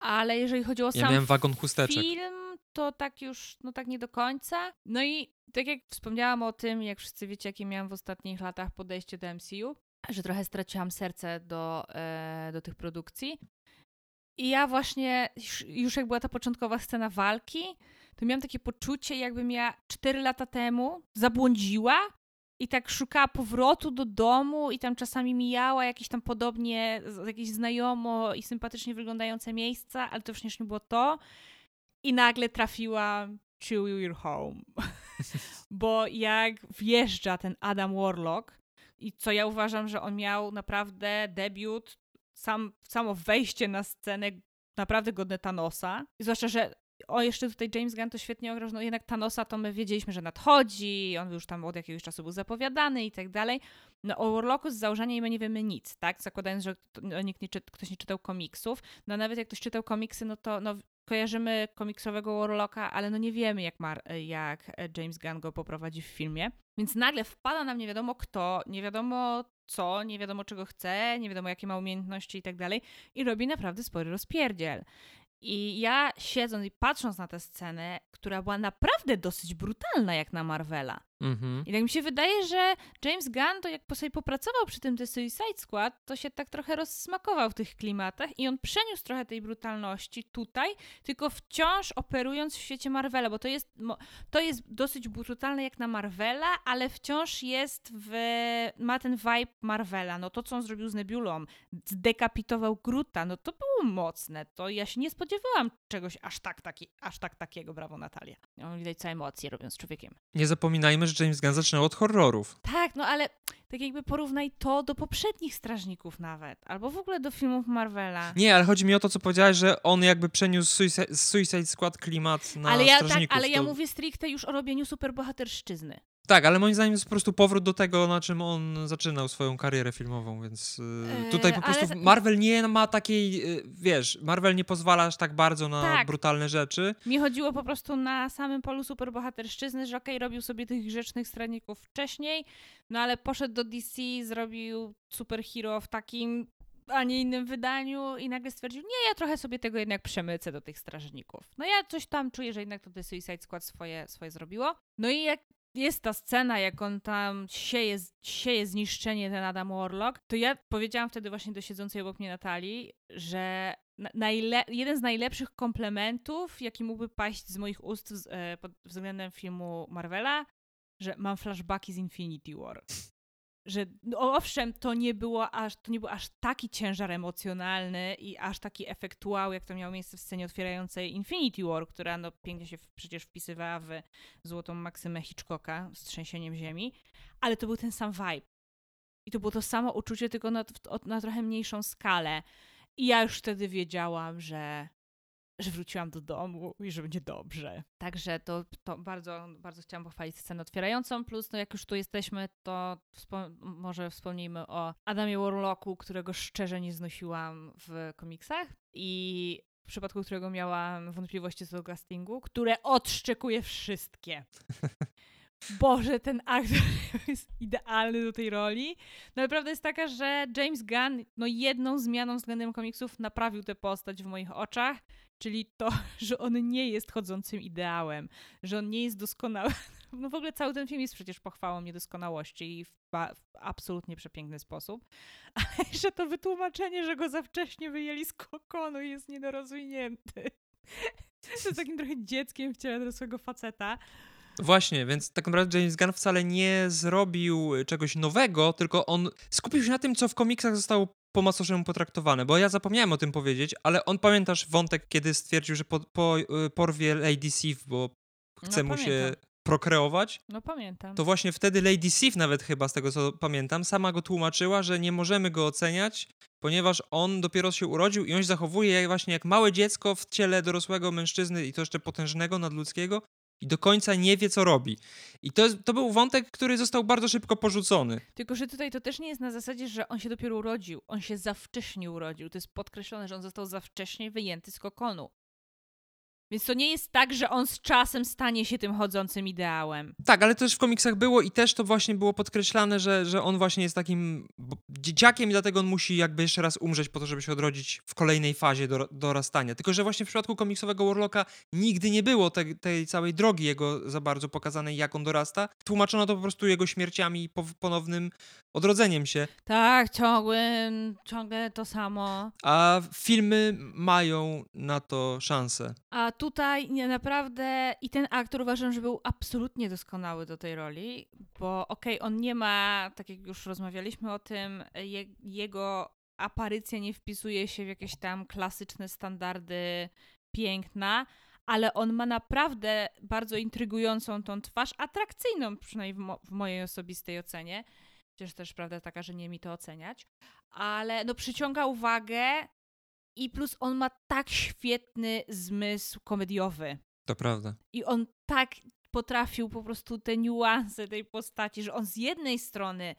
S2: Ale jeżeli chodzi o
S1: ja
S2: sam
S1: miałem wagon chusteczek.
S2: film, to tak już, no tak nie do końca. No i tak jak wspomniałam o tym, jak wszyscy wiecie, jakie miałam w ostatnich latach podejście do MCU, że trochę straciłam serce do, e, do tych produkcji. I ja właśnie, już, już jak była ta początkowa scena walki, to miałam takie poczucie, jakbym ja 4 lata temu zabłądziła i tak szukała powrotu do domu i tam czasami mijała jakieś tam podobnie, jakieś znajomo i sympatycznie wyglądające miejsca, ale to już nie było to. I nagle trafiłam to Your Home. Bo jak wjeżdża ten Adam Warlock i co ja uważam, że on miał naprawdę debiut, sam, samo wejście na scenę naprawdę godne Thanosa. zwłaszcza, że o, jeszcze tutaj James Gunn to świetnie ograł, no jednak Thanosa to my wiedzieliśmy, że nadchodzi, on już tam od jakiegoś czasu był zapowiadany i tak dalej. No o Warlocku z założenia my nie wiemy nic, tak? Zakładając, że no, nikt nie ktoś nie czytał komiksów. No nawet jak ktoś czytał komiksy, no to no, kojarzymy komiksowego Warlocka, ale no nie wiemy, jak, Mar jak James Gunn go poprowadzi w filmie. Więc nagle wpada nam nie wiadomo kto, nie wiadomo co, nie wiadomo czego chce, nie wiadomo jakie ma umiejętności i tak dalej i robi naprawdę spory rozpierdziel. I ja siedząc i patrząc na tę scenę, która była naprawdę dosyć brutalna jak na Marvela. Mhm. I tak mi się wydaje, że James Gunn to jak sobie popracował przy tym The Suicide Squad, to się tak trochę rozsmakował w tych klimatach i on przeniósł trochę tej brutalności tutaj, tylko wciąż operując w świecie Marvela, bo to jest, to jest dosyć brutalne jak na Marvela, ale wciąż jest w, ma ten vibe Marvela. No to, co on zrobił z Nebulą, zdekapitował Gruta, no to było mocne. To ja się nie spodziewałam czegoś aż tak, taki, aż tak takiego, brawo Natalia. On widać całe emocje robiąc człowiekiem.
S1: Nie zapominajmy, że James Gunn zaczynał od horrorów.
S2: Tak, no ale tak jakby porównaj to do poprzednich Strażników nawet, albo w ogóle do filmów Marvela.
S1: Nie, ale chodzi mi o to, co powiedziałeś, że on jakby przeniósł Suicide, Suicide Squad klimat na
S2: ale ja,
S1: tak, Strażników.
S2: Tak, ale
S1: to...
S2: ja mówię stricte już o robieniu superbohaterszczyzny.
S1: Tak, ale moim zdaniem jest po prostu powrót do tego, na czym on zaczynał swoją karierę filmową, więc yy, tutaj po prostu ale... Marvel nie ma takiej, yy, wiesz, Marvel nie pozwala aż tak bardzo na tak. brutalne rzeczy.
S2: Mi chodziło po prostu na samym polu superbohaterszczyzny, że okej, okay, robił sobie tych grzecznych straników wcześniej, no ale poszedł do DC, zrobił superhero w takim a nie innym wydaniu i nagle stwierdził, nie, ja trochę sobie tego jednak przemycę do tych strażników. No ja coś tam czuję, że jednak to The Suicide Squad swoje, swoje zrobiło. No i jak jest ta scena, jak on tam sieje, sieje zniszczenie, ten Adam Warlock, to ja powiedziałam wtedy właśnie do siedzącej obok mnie Natalii, że jeden z najlepszych komplementów, jaki mógłby paść z moich ust e, pod względem filmu Marvela, że mam flashbacki z Infinity War że no owszem, to nie, było aż, to nie był aż taki ciężar emocjonalny i aż taki efekt wow, jak to miało miejsce w scenie otwierającej Infinity War, która no, pięknie się w, przecież wpisywała w złotą maksymę Hitchcocka z trzęsieniem ziemi, ale to był ten sam vibe. I to było to samo uczucie, tylko na, na trochę mniejszą skalę. I ja już wtedy wiedziałam, że że wróciłam do domu i że będzie dobrze. Także to, to bardzo, bardzo chciałam pochwalić scenę otwierającą, plus no jak już tu jesteśmy, to wspom może wspomnijmy o Adamie Warlocku, którego szczerze nie znosiłam w komiksach i w przypadku którego miałam wątpliwości co do castingu, które odszczekuje wszystkie. Boże, ten aktor jest idealny do tej roli. No ale prawda jest taka, że James Gunn no jedną zmianą względem komiksów naprawił tę postać w moich oczach Czyli to, że on nie jest chodzącym ideałem, że on nie jest doskonały. No w ogóle cały ten film jest przecież pochwałą niedoskonałości i w, w absolutnie przepiękny sposób. Ale że to wytłumaczenie, że go za wcześnie wyjęli z kokonu jest niedorozwinięty. Jest takim trochę dzieckiem w ciele dorosłego faceta.
S1: Właśnie, więc tak naprawdę James Gunn wcale nie zrobił czegoś nowego, tylko on skupił się na tym, co w komiksach zostało po macoszemu potraktowane, bo ja zapomniałem o tym powiedzieć, ale on pamiętasz wątek, kiedy stwierdził, że po, po, y, porwie Lady Sif, bo chce no, mu się prokreować.
S2: No pamiętam.
S1: To właśnie wtedy Lady Sif nawet chyba, z tego co pamiętam, sama go tłumaczyła, że nie możemy go oceniać, ponieważ on dopiero się urodził i on się zachowuje właśnie jak małe dziecko w ciele dorosłego mężczyzny i to jeszcze potężnego, nadludzkiego i do końca nie wie, co robi. I to, to był wątek, który został bardzo szybko porzucony.
S2: Tylko, że tutaj to też nie jest na zasadzie, że on się dopiero urodził. On się za wcześnie urodził. To jest podkreślone, że on został za wcześnie wyjęty z kokonu. Więc to nie jest tak, że on z czasem stanie się tym chodzącym ideałem.
S1: Tak, ale też w komiksach było i też to właśnie było podkreślane, że, że on właśnie jest takim dzieciakiem i dlatego on musi jakby jeszcze raz umrzeć po to, żeby się odrodzić w kolejnej fazie do, dorastania. Tylko, że właśnie w przypadku komiksowego Warlocka nigdy nie było te, tej całej drogi jego za bardzo pokazanej, jak on dorasta. Tłumaczono to po prostu jego śmierciami i ponownym odrodzeniem się.
S2: Tak, ciągłym, ciągle to samo.
S1: A filmy mają na to szansę.
S2: A tutaj nie, naprawdę i ten aktor uważam, że był absolutnie doskonały do tej roli, bo okej, okay, on nie ma, tak jak już rozmawialiśmy o tym, je, jego aparycja nie wpisuje się w jakieś tam klasyczne standardy piękna, ale on ma naprawdę bardzo intrygującą tą twarz, atrakcyjną przynajmniej w, mo w mojej osobistej ocenie. Chociaż też prawda taka, że nie mi to oceniać, ale no przyciąga uwagę i plus on ma tak świetny zmysł komediowy.
S1: To prawda.
S2: I on tak potrafił po prostu te niuanse tej postaci, że on z jednej strony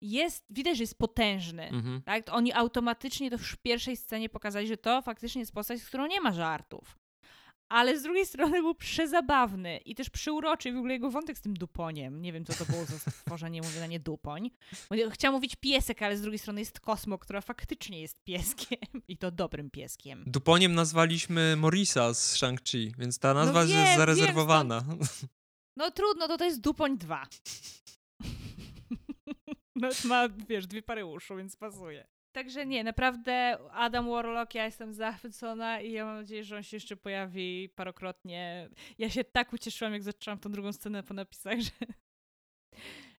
S2: jest, widać, że jest potężny. Mhm. Tak? To oni automatycznie to już w pierwszej scenie pokazali, że to faktycznie jest postać, z którą nie ma żartów ale z drugiej strony był przezabawny i też przyuroczy w ogóle jego wątek z tym duponiem. Nie wiem, co to było za stworzenie, mówię na nie dupoń. Chciałam mówić piesek, ale z drugiej strony jest Kosmo, która faktycznie jest pieskiem i to dobrym pieskiem.
S1: Duponiem nazwaliśmy Morisa z Shang-Chi, więc ta nazwa no wiem, jest zarezerwowana. Wiem,
S2: no trudno, to to jest Dupoń 2. No ma, wiesz, dwie pary uszu, więc pasuje. Także nie, naprawdę Adam Warlock, ja jestem zachwycona i ja mam nadzieję, że on się jeszcze pojawi parokrotnie. Ja się tak ucieszyłam, jak zaczęłam tą drugą scenę po napisach, że,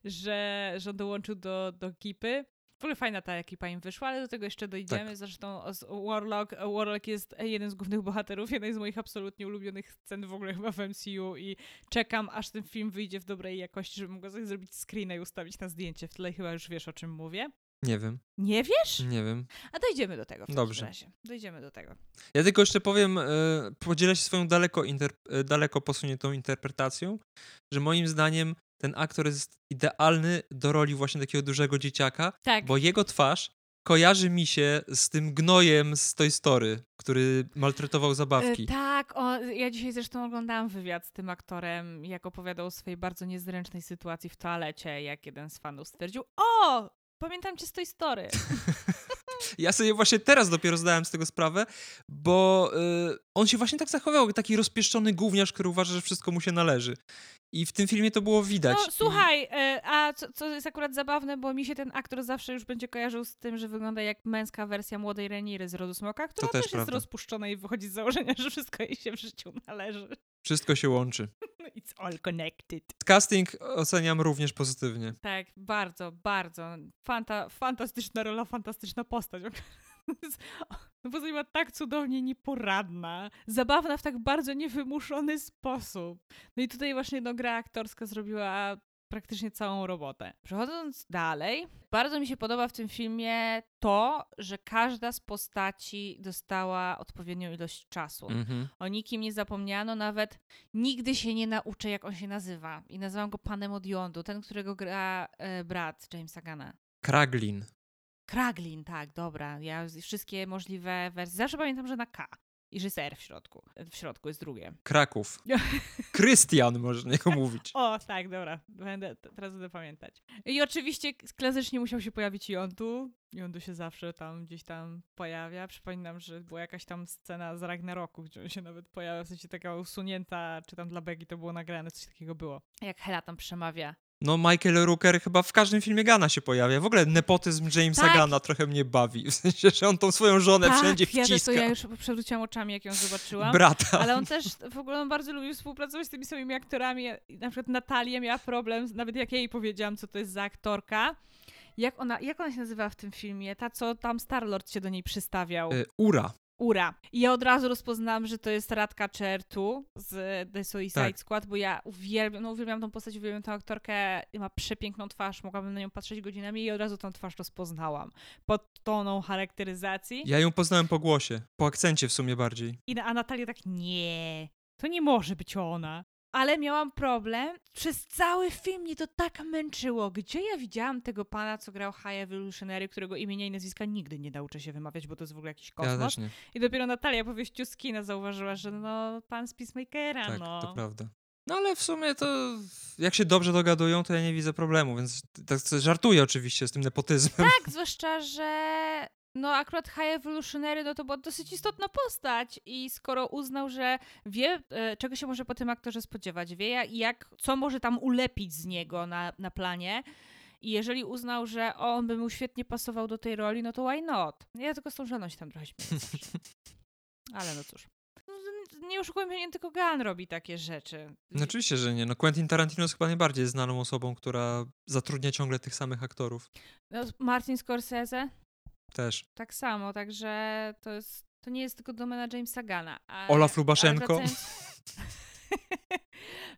S2: że, że on dołączył do, do ekipy. W ogóle fajna ta ekipa im wyszła, ale do tego jeszcze dojdziemy. Tak. Zresztą Warlock, Warlock jest jeden z głównych bohaterów, jedna z moich absolutnie ulubionych scen w ogóle chyba w MCU i czekam, aż ten film wyjdzie w dobrej jakości, żeby mogła zrobić screena i ustawić na zdjęcie. W tle chyba już wiesz, o czym mówię.
S1: Nie wiem.
S2: Nie wiesz?
S1: Nie wiem.
S2: A dojdziemy do tego w Dobrze. razie. Dojdziemy do tego.
S1: Ja tylko jeszcze powiem, e, podzielę się swoją daleko, e, daleko posuniętą interpretacją, że moim zdaniem ten aktor jest idealny do roli właśnie takiego dużego dzieciaka, tak. bo jego twarz kojarzy mi się z tym gnojem z Toy Story, który maltretował zabawki. E,
S2: tak, o, ja dzisiaj zresztą oglądałam wywiad z tym aktorem, jak opowiadał o swojej bardzo niezręcznej sytuacji w toalecie, jak jeden z fanów stwierdził, o, Pamiętam cię z tej story.
S1: ja sobie właśnie teraz dopiero zdałem z tego sprawę, bo y, on się właśnie tak zachował, taki rozpieszczony gówniarz, który uważa, że wszystko mu się należy. I w tym filmie to było widać.
S2: No słuchaj, y, a co, co, jest akurat zabawne, bo mi się ten aktor zawsze już będzie kojarzył z tym, że wygląda jak męska wersja młodej Reniry z Rodu Smoka, która też, też jest rozpuszczona i wychodzi z założenia, że wszystko jej się w życiu należy.
S1: Wszystko się łączy.
S2: It's all connected.
S1: Casting oceniam również pozytywnie.
S2: Tak, bardzo, bardzo. Fanta fantastyczna rola, fantastyczna postać. No bo ma tak cudownie nieporadna, zabawna w tak bardzo niewymuszony sposób. No i tutaj właśnie no, gra aktorska zrobiła praktycznie całą robotę. Przechodząc dalej, bardzo mi się podoba w tym filmie to, że każda z postaci dostała odpowiednią ilość czasu. Mm-hmm. O nikim nie zapomniano, nawet nigdy się nie nauczę, jak on się nazywa. I nazywam go panem od jądu, ten, którego gra e, brat Jamesa Gana.
S1: Kraglin.
S2: Kraglin, tak, dobra. Ja wszystkie możliwe wersje. Zawsze pamiętam, że na K i że jest R w środku. W środku jest drugie.
S1: Kraków. Krystian można niego mówić.
S2: O, tak, dobra. Będę, teraz będę pamiętać. I oczywiście klasycznie musiał się pojawić Jontu. Jontu się zawsze tam gdzieś tam pojawia. Przypominam, że była jakaś tam scena z Ragnaroku, gdzie on się nawet pojawia, w sensie taka usunięta, czy tam dla Begi to było nagrane, coś takiego było. Jak Hela tam przemawia
S1: no Michael Rooker chyba w każdym filmie Gana się pojawia. W ogóle nepotyzm Jamesa tak. Gana trochę mnie bawi. W sensie, że on tą swoją żonę tak, wszędzie wciska.
S2: Ja, to ja już przewróciłam oczami, jak ją zobaczyłam.
S1: Brata.
S2: Ale on też w ogóle on bardzo lubił współpracować z tymi samymi aktorami. Na przykład Natalia miała problem, nawet jak jej powiedziałam, co to jest za aktorka. Jak ona, jak ona się nazywa w tym filmie? Ta, co tam Starlord się do niej przystawiał.
S1: Y, Ura.
S2: Ura. I ja od razu rozpoznałam, że to jest Radka Czertu z The Suicide
S1: Tak.
S2: Squad, bo ja uwielbiam, no uwielbiam tą postać, uwielbiam tę aktorkę, ma przepiękną twarz, mogłabym na nią patrzeć godzinami i od razu tą twarz rozpoznałam. Pod toną charakteryzacji.
S1: Ja ją poznałem po głosie, po akcencie w sumie bardziej.
S2: I a Natalia tak, nie, to nie może być ona. Ale miałam problem. Przez cały film mnie to tak męczyło. Gdzie ja widziałam tego pana, co grał High Evolutionary, którego imienia i nazwiska nigdy nie nauczę się wymawiać, bo to jest w ogóle jakiś
S1: Ja
S2: kosmos.
S1: nie.
S2: I dopiero Natalia po wyjściu z kina zauważyła, że no, pan z Peacemakera,
S1: Tak,
S2: no.
S1: to prawda. No ale w sumie to jak się dobrze dogadują, to ja nie widzę problemu, więc tak żartuję oczywiście z tym nepotyzmem.
S2: Tak, zwłaszcza, że no akurat High Evolutionary no to była dosyć istotna postać i skoro uznał, że wie, e, czego się może po tym aktorze spodziewać, wie jak, co może tam ulepić z niego na, na planie i jeżeli uznał, że on by mu świetnie pasował do tej roli, no to why not? Ja tylko z tą żoną się tam trochę śmieję zawsze. Ale no cóż. No, Nie oszukujmy się, nie tylko Gunn robi takie rzeczy.
S1: No oczywiście, że nie. No Quentin Tarantino jest chyba najbardziej znaną osobą, która zatrudnia ciągle tych samych aktorów.
S2: No, Martin Scorsese
S1: Też.
S2: tak samo, także to jest, to nie jest tylko domena Jamesa Gana.
S1: Olaf Lubaszenko.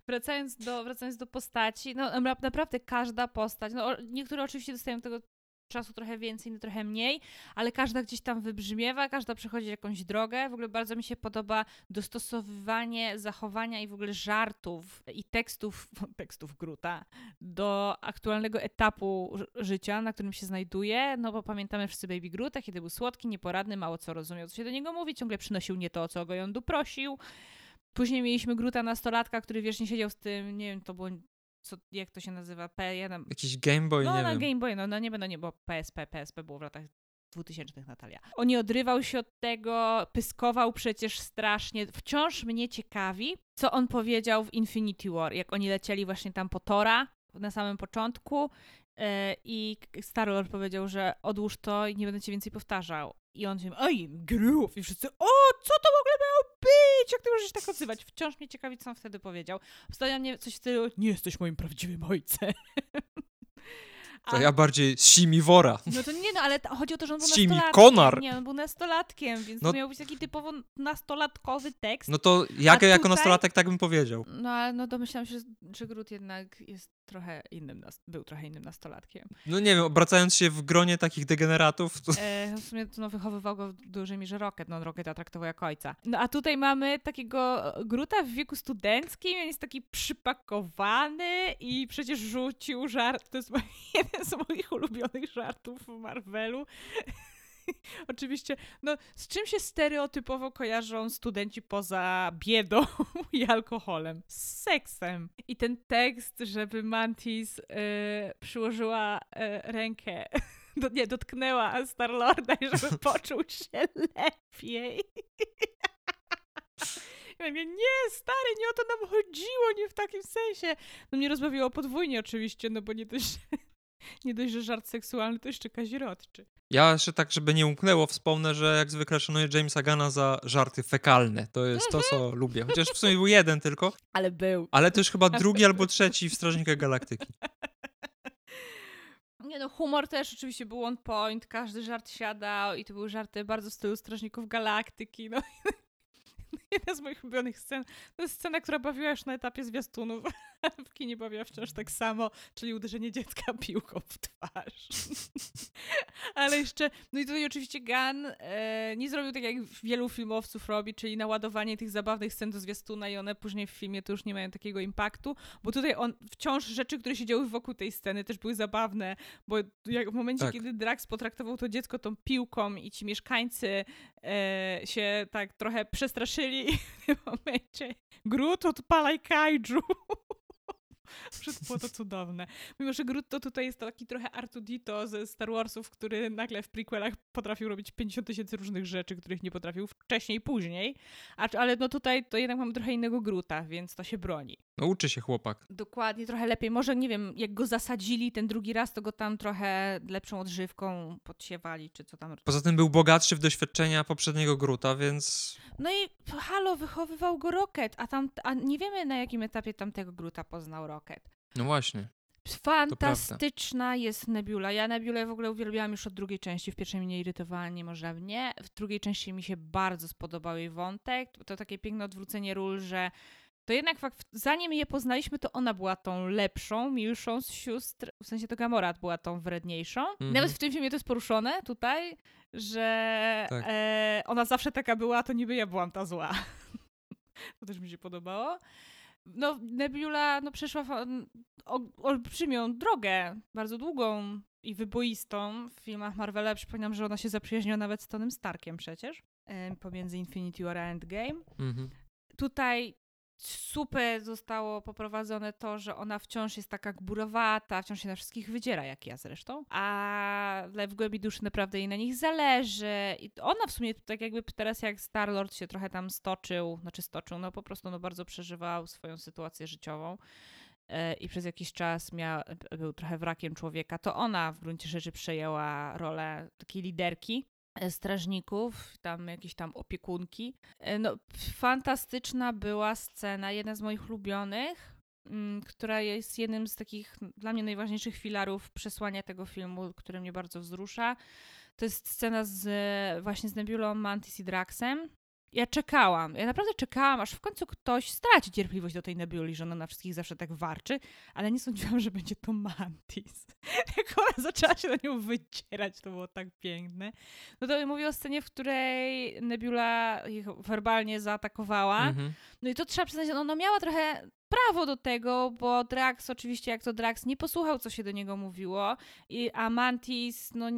S2: Wracając, do, wracając do postaci, no na- naprawdę każda postać, no niektóre oczywiście dostają tego czasu trochę więcej, inne trochę mniej, ale każda gdzieś tam wybrzmiewa, każda przechodzi jakąś drogę. W ogóle bardzo mi się podoba dostosowywanie zachowania i w ogóle żartów i tekstów, tekstów Gruta do aktualnego etapu życia, na którym się znajduje, no bo pamiętamy wszyscy Baby Groota, kiedy był słodki, nieporadny, mało co rozumiał, co się do niego mówi, ciągle przynosił nie to, o co go Jądu prosił. Później mieliśmy Gruta nastolatka, który wiecznie siedział z tym, nie wiem, to było, co, jak to się nazywa, P1,
S1: Jakiś Game Boy,
S2: no
S1: nie
S2: na
S1: wiem.
S2: Game Boy, no, no nie będę, nie, bo PSP, PSP było w latach 2000 Natalia. On nie odrywał się od tego, pyskował przecież strasznie. Wciąż mnie ciekawi, co on powiedział w Infinity War, jak oni lecieli właśnie tam po Tora na samym początku e, i Star-Lord powiedział, że odłóż to i nie będę cię więcej powtarzał. I on się, oj, grów! I wszyscy, o, co to w ogóle miało być? Jak ty możesz tak odzywać? Wciąż mnie ciekawi, co on wtedy powiedział. Wstawia mnie coś w stylu, nie jesteś moim prawdziwym ojcem.
S1: To ja bardziej Simiwora.
S2: No to nie, no ale chodzi o to, że on był
S1: Simi
S2: nastolatkiem.
S1: Konar.
S2: Nie, on był nastolatkiem, więc
S1: No-
S2: to miał być taki typowo nastolatkowy tekst.
S1: No to jak
S2: A
S1: jako
S2: tutaj-
S1: nastolatek tak bym powiedział.
S2: No ale no domyślam się, że- Groot jednak jest trochę innym, był trochę innym nastolatkiem.
S1: No nie wiem, obracając się w gronie takich degeneratów, to
S2: E, w sumie to no, wychowywał go w dużej mierze Rocket, no Rocketa traktował jak ojca. No a tutaj mamy takiego Gruta w wieku studenckim, on jest taki przypakowany i przecież rzucił żart, to jest jeden z moich ulubionych żartów w Marvelu. Oczywiście, no z czym się stereotypowo kojarzą studenci poza biedą i alkoholem? Z seksem. I ten tekst, żeby Mantis e, przyłożyła e, rękę, do, nie, dotknęła Starlorda i żeby poczuł się lepiej. Ja mówię, nie, stary, nie o to nam chodziło, nie w takim sensie. No mnie rozbawiło podwójnie oczywiście, no bo nie dość, nie dość, że żart seksualny, to jeszcze kazirodczy.
S1: ja jeszcze tak, żeby nie umknęło, wspomnę, że jak zwykle szanuję Jamesa Gana za żarty fekalne. To jest to, co lubię. Chociaż w sumie był jeden tylko,
S2: Ale był.
S1: ale to już chyba drugi albo trzeci w Strażnikach Galaktyki.
S2: Nie no, humor też oczywiście był on point, każdy żart siadał i to były żarty bardzo w stylu Strażników Galaktyki, no. Jedna z moich ulubionych scen, to jest scena, która bawiła już na etapie zwiastunów, ale w kinie bawiła wciąż tak samo, czyli uderzenie dziecka piłką w twarz. ale jeszcze, no i tutaj oczywiście Gunn e, nie zrobił tak, jak wielu filmowców robi, czyli naładowanie tych zabawnych scen do zwiastuna i one później w filmie to już nie mają takiego impaktu, bo tutaj on wciąż rzeczy, które się działy wokół tej sceny też były zabawne, bo jak w momencie,
S1: Tak.
S2: kiedy Drax potraktował to dziecko tą piłką i ci mieszkańcy e, się tak trochę przestraszyli w tym momencie Groot odpalaj kaiju. Wszystko było to cudowne. Mimo, że Groot to tutaj jest taki trochę Artudito ze Star Warsów, który nagle w prequelach potrafił robić 50 tysięcy różnych rzeczy, których nie potrafił wcześniej, później. A, ale no tutaj to jednak mamy trochę innego Groota, więc to się broni.
S1: No uczy się chłopak.
S2: Dokładnie, trochę lepiej. Może, nie wiem, jak go zasadzili ten drugi raz, to go tam trochę lepszą odżywką podsiewali, czy co tam.
S1: Poza tym był bogatszy w doświadczenia poprzedniego Gruta, więc
S2: No i halo, wychowywał go Rocket, a tam, a nie wiemy na jakim etapie tamtego Gruta poznał Rocket.
S1: No właśnie.
S2: Fantastyczna jest Nebula. Ja Nebulę w ogóle uwielbiałam już od drugiej części. W pierwszej mnie irytowała niemożliwie. W drugiej części mi się bardzo spodobał jej wątek. To takie piękne odwrócenie ról, że to jednak fakt, zanim je poznaliśmy, to ona była tą lepszą, milszą z sióstr, w sensie to Gamorat była tą wredniejszą. Mhm. Nawet w tym filmie to jest poruszone tutaj, że tak. e, ona zawsze taka była, to niby ja byłam ta zła. to też mi się podobało. No, Nebula no, przeszła olbrzymią drogę, bardzo długą i wyboistą w filmach Marvela. Przypominam, że ona się zaprzyjaźniła nawet z Tonym Starkiem przecież, pomiędzy Infinity War a Endgame. Mhm. Tutaj super zostało poprowadzone to, że ona wciąż jest taka gburowata, wciąż się na wszystkich wydziera, jak ja zresztą, ale w głębi duszy naprawdę jej na nich zależy. I ona w sumie tak jakby teraz jak Star-Lord się trochę tam stoczył, znaczy stoczył, no po prostu no bardzo przeżywał swoją sytuację życiową e, i przez jakiś czas miał, był trochę wrakiem człowieka, to ona w gruncie rzeczy przejęła rolę takiej liderki. E, strażników, tam jakieś tam opiekunki. E, no, fantastyczna była scena, jedna z moich ulubionych, mm, która jest jednym z takich dla mnie najważniejszych filarów przesłania tego filmu, który mnie bardzo wzrusza. To jest scena z, właśnie z Nebulą, Mantis i Draxem, ja czekałam, ja naprawdę czekałam, aż w końcu ktoś straci cierpliwość do tej Nebuli, że ona na wszystkich zawsze tak warczy, ale nie sądziłam, że będzie to Mantis. Jak ona zaczęła się na nią wycierać, to było tak piękne. No to mówię o scenie, w której Nebula ich werbalnie zaatakowała. Mhm. No i to trzeba przyznać, no, no miała trochę prawo do tego, bo Drax oczywiście jak to Drax nie posłuchał, co się do niego mówiło, i, a Mantis no,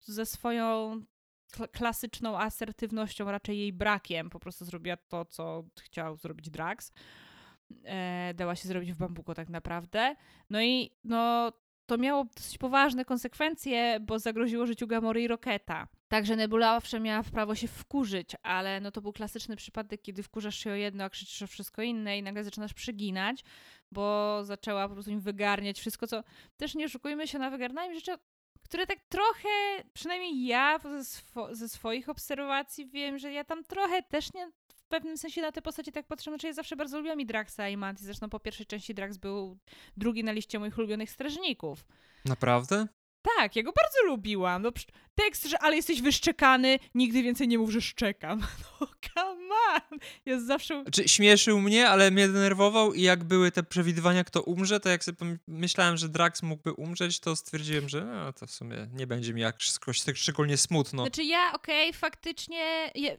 S2: ze swoją klasyczną asertywnością, raczej jej brakiem. Po prostu zrobiła to, co chciał zrobić Drax. E, dała się zrobić w bambuko tak naprawdę. No i no, to miało dosyć poważne konsekwencje, bo zagroziło życiu Gamory i Roketa. Także Nebula owszem miała prawo się wkurzyć, ale no to był klasyczny przypadek, kiedy wkurzasz się o jedno, a krzyczysz o wszystko inne i nagle zaczynasz przeginać, bo zaczęła po prostu im wygarniać wszystko, co też nie oszukujmy się na wygarnianie rzeczy które tak trochę, przynajmniej ja ze, swo ze, swoich obserwacji wiem, że ja tam trochę też nie w pewnym sensie na te postacie tak patrzę, znaczy ja zawsze bardzo lubiłam i Draxa i Mantis, zresztą po pierwszej części Drax był drugi na liście moich ulubionych strażników.
S1: Naprawdę?
S2: Tak, ja go bardzo lubiłam. No, tekst, że ale jesteś wyszczekany, nigdy więcej nie mów, że szczekam. No on! Jest zawsze...
S1: Znaczy, śmieszył mnie, ale mnie denerwował i jak były te przewidywania, kto umrze, to jak sobie myślałem, że Drax mógłby umrzeć, to stwierdziłem, że no, to w sumie nie będzie mi jakoś tak szczególnie smutno.
S2: Znaczy ja, okej, okay, faktycznie... Je...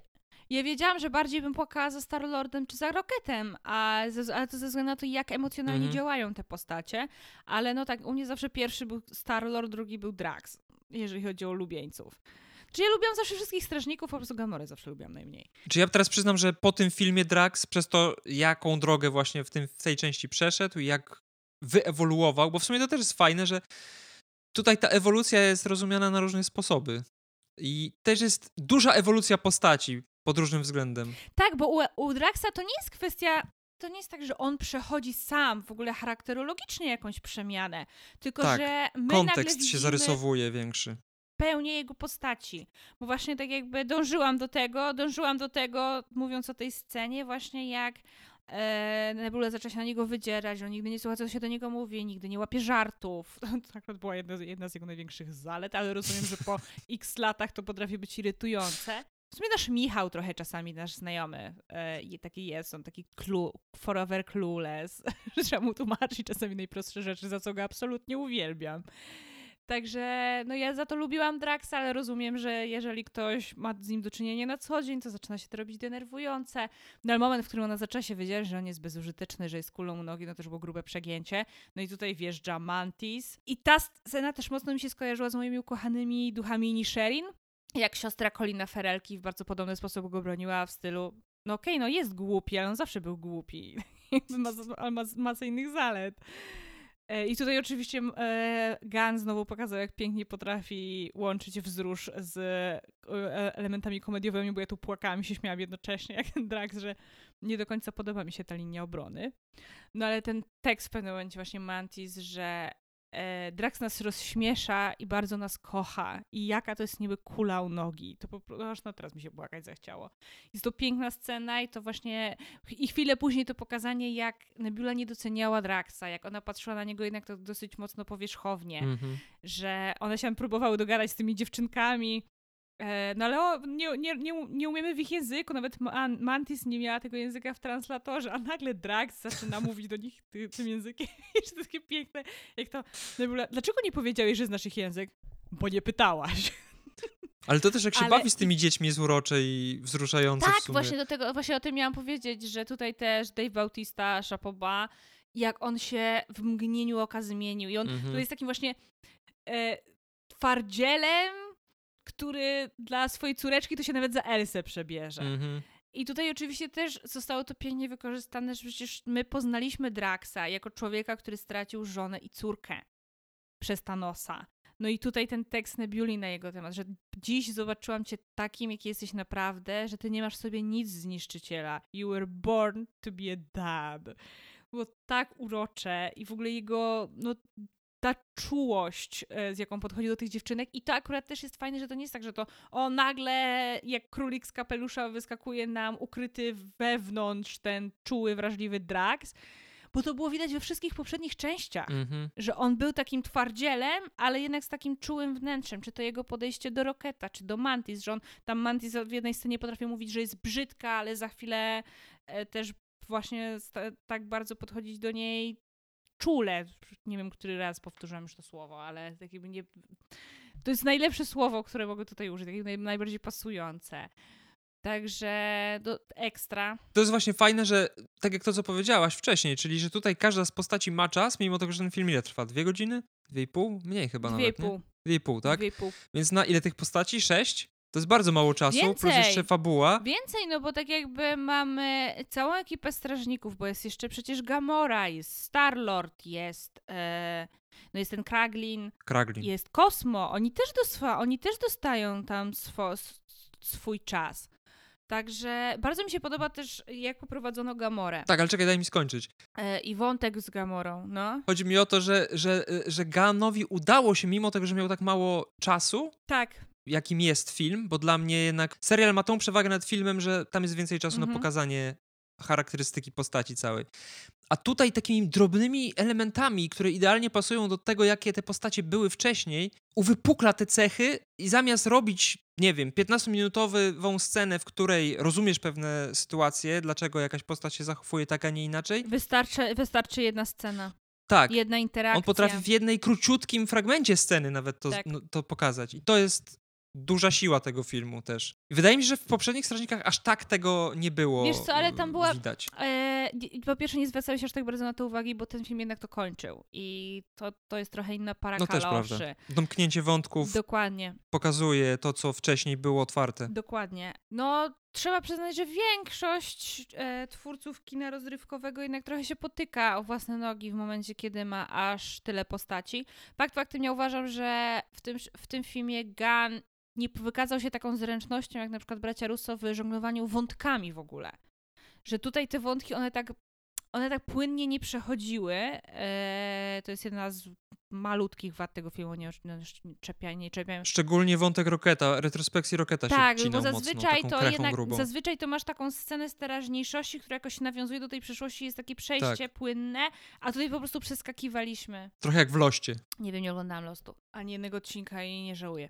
S2: Ja wiedziałam, że bardziej bym płakała za Star-Lordem czy za Rocketem, a ze, ale to ze względu na to, jak emocjonalnie mhm. działają te postacie. Ale no tak, u mnie zawsze pierwszy był Star-Lord, drugi był Drax, jeżeli chodzi o lubieńców. Czy ja lubiłam zawsze wszystkich strażników, po prostu Gamorę zawsze lubiłam najmniej.
S1: Czy ja teraz przyznam, że po tym filmie Drax, przez to jaką drogę właśnie w, tym, w tej części przeszedł, jak wyewoluował, bo w sumie to też jest fajne, że tutaj ta ewolucja jest rozumiana na różne sposoby. I też jest duża ewolucja postaci pod różnym względem.
S2: Tak, bo u, u Draxa to nie jest kwestia to nie jest tak, że on przechodzi sam w ogóle charakterologicznie jakąś przemianę, tylko tak, że my
S1: kontekst się zarysowuje większy.
S2: Pełnię jego postaci. Bo właśnie tak jakby dążyłam do tego, dążyłam do tego, mówiąc o tej scenie, właśnie jak e, Nebula zaczęła się na niego wydzierać, on nigdy nie słucha, co się do niego mówi, nigdy nie łapie żartów. To akurat była jedna, jedna z jego największych zalet, ale rozumiem, że po x latach to potrafi być irytujące. W sumie nasz Michał trochę czasami, nasz znajomy, e, taki jest, on taki clue, forever clueless, że trzeba mu tłumaczyć czasami najprostsze rzeczy, za co go absolutnie uwielbiam. Także no ja za to lubiłam Draxa, ale rozumiem, że jeżeli ktoś ma z nim do czynienia na co dzień, to zaczyna się to robić denerwujące. No ale moment, w którym ona zaczęła się wiedzieć, że on jest bezużyteczny, że jest kulą u nogi, no to już było grube przegięcie. No i tutaj wjeżdża Mantis. I ta scena też mocno mi się skojarzyła z moimi ukochanymi duchami Nisherin, jak siostra Colina Ferelki w bardzo podobny sposób go broniła w stylu no okej, okay, no jest głupi, ale on zawsze był głupi. ma, ma, ma masę innych zalet. E, I tutaj oczywiście e, Gan znowu pokazał, jak pięknie potrafi łączyć wzrusz z e, elementami komediowymi, bo ja tu płakałam i się śmiałam jednocześnie, jak Drax, że nie do końca podoba mi się ta linia obrony. No ale ten tekst w pewnym momencie właśnie Mantis, że Drax nas rozśmiesza i bardzo nas kocha i jaka to jest niby kula u nogi. To po prostu, no teraz mi się płakać zachciało. Jest to piękna scena i to właśnie i chwilę później to pokazanie, jak Nebula nie doceniała Draxa, jak ona patrzyła na niego jednak to dosyć mocno powierzchownie,
S1: Mhm.
S2: że one się próbowały dogadać z tymi dziewczynkami, E, No ale o, nie, nie, nie, nie umiemy w ich języku, nawet Man- Mantis nie miała tego języka w translatorze, a nagle Drax zaczyna mówić do nich ty, tym językiem. I to takie piękne, jak to Nebula, dlaczego nie powiedziałeś, że znasz ich język? Bo nie pytałaś.
S1: Ale to też jak się
S2: Ale-
S1: bawi z tymi dziećmi jest urocze i wzruszające
S2: Tak, właśnie do tego, właśnie o tym miałam powiedzieć, że tutaj też Dave Bautista, Chapoba, jak on się w mgnieniu oka zmienił. I on tutaj jest takim właśnie e, twardzielem, który dla swojej córeczki to się nawet za Elsę przebierze.
S1: Mhm.
S2: I tutaj oczywiście też zostało to pięknie wykorzystane, że przecież my poznaliśmy Draxa jako człowieka, który stracił żonę i córkę przez Thanosa. No i tutaj ten tekst Nebuli na jego temat, że dziś zobaczyłam cię takim, jaki jesteś naprawdę, że ty nie masz w sobie nic zniszczyciela. You were born to be a dad. Było tak urocze i w ogóle jego, no ta czułość, e, z jaką podchodzi do tych dziewczynek. I to akurat też jest fajne, że to nie jest tak, że to o nagle jak królik z kapelusza wyskakuje nam ukryty wewnątrz ten czuły, wrażliwy Drax, bo to było widać we wszystkich poprzednich częściach
S1: Mhm.
S2: że on był takim twardzielem, ale jednak z takim czułym wnętrzem. Czy to jego podejście do Roketa, czy do Mantis, że on tam Mantis w jednej scenie potrafi mówić, że jest brzydka, ale za chwilę e, też właśnie tak bardzo podchodzić do niej czule. Nie wiem, który raz powtórzyłam już to słowo, ale tak jakby nie... To jest najlepsze słowo, które mogę tutaj użyć, takie naj, najbardziej pasujące. Także do, ekstra.
S1: To jest właśnie fajne, że tak jak to, co powiedziałaś wcześniej, czyli że tutaj każda z postaci ma czas, mimo tego, że ten film ile trwa? Dwie godziny? Dwie i pół? Mniej chyba
S2: Dwie
S1: nawet,
S2: pół.
S1: Dwie i pół, tak?
S2: Dwie i pół.
S1: Więc na ile tych postaci? Sześć? To jest bardzo mało czasu, plus
S2: Więcej.
S1: jeszcze fabuła.
S2: Więcej, no bo tak jakby mamy całą ekipę strażników, bo jest jeszcze przecież Gamora, jest Star-Lord, jest, e, no jest ten Kraglin,
S1: Kraglin.
S2: jest Kosmo. Oni też, doswa, oni też dostają tam swo, swój czas. Także bardzo mi się podoba też, jak poprowadzono Gamorę
S1: Tak, ale czekaj, daj mi skończyć.
S2: e, i wątek z Gamorą, no.
S1: Chodzi mi o to, że, że, że Ganowi udało się, mimo tego, że miał tak mało czasu,
S2: Tak,
S1: jakim jest film, bo dla mnie jednak serial ma tą przewagę nad filmem, że tam jest więcej czasu na
S2: Mhm.
S1: pokazanie charakterystyki postaci całej. A tutaj takimi drobnymi elementami, które idealnie pasują do tego, jakie te postacie były wcześniej, uwypukla te cechy i zamiast robić, nie wiem, 15-minutową scenę, w której rozumiesz pewne sytuacje, dlaczego jakaś postać się zachowuje tak, a nie inaczej,
S2: wystarczy, wystarczy jedna scena,
S1: tak,
S2: jedna interakcja.
S1: on potrafi w jednej króciutkim fragmencie sceny nawet to,
S2: Tak.
S1: no, to pokazać. I to jest duża siła tego filmu też. I wydaje mi się, że w poprzednich Strażnikach aż tak tego nie było
S2: Wiesz co, ale tam była-
S1: widać.
S2: E, po pierwsze nie zwracałeś aż tak bardzo na to uwagi, bo ten film jednak to kończył i to, to jest trochę inna para
S1: No też
S2: kaloszy.
S1: prawda. Domknięcie wątków
S2: Dokładnie,
S1: pokazuje to, co wcześniej było otwarte.
S2: dokładnie. No, trzeba przyznać, że większość e, twórców kina rozrywkowego jednak trochę się potyka o własne nogi w momencie, kiedy ma aż tyle postaci. Fakt faktem ja uważam, że w tym, w tym filmie Gunn nie wykazał się taką zręcznością, jak na przykład bracia Russo w żonglowaniu wątkami w ogóle. Że tutaj te wątki, one tak, one tak płynnie nie przechodziły. E, to jest jedna z malutkich wad tego filmu, nie, nie, nie czepiaj
S1: Szczególnie wątek Roketa, retrospekcji Roketa
S2: tak,
S1: się
S2: bo
S1: wcinał
S2: zazwyczaj
S1: mocno,
S2: to jednak,
S1: grubą.
S2: zazwyczaj to masz taką scenę z teraźniejszości, która jakoś nawiązuje do tej przeszłości, jest takie przejście
S1: Tak.
S2: płynne, a tutaj po prostu przeskakiwaliśmy.
S1: Trochę jak w Loście.
S2: Nie wiem, nie oglądałam Lostu, ani jednego odcinka i nie żałuję.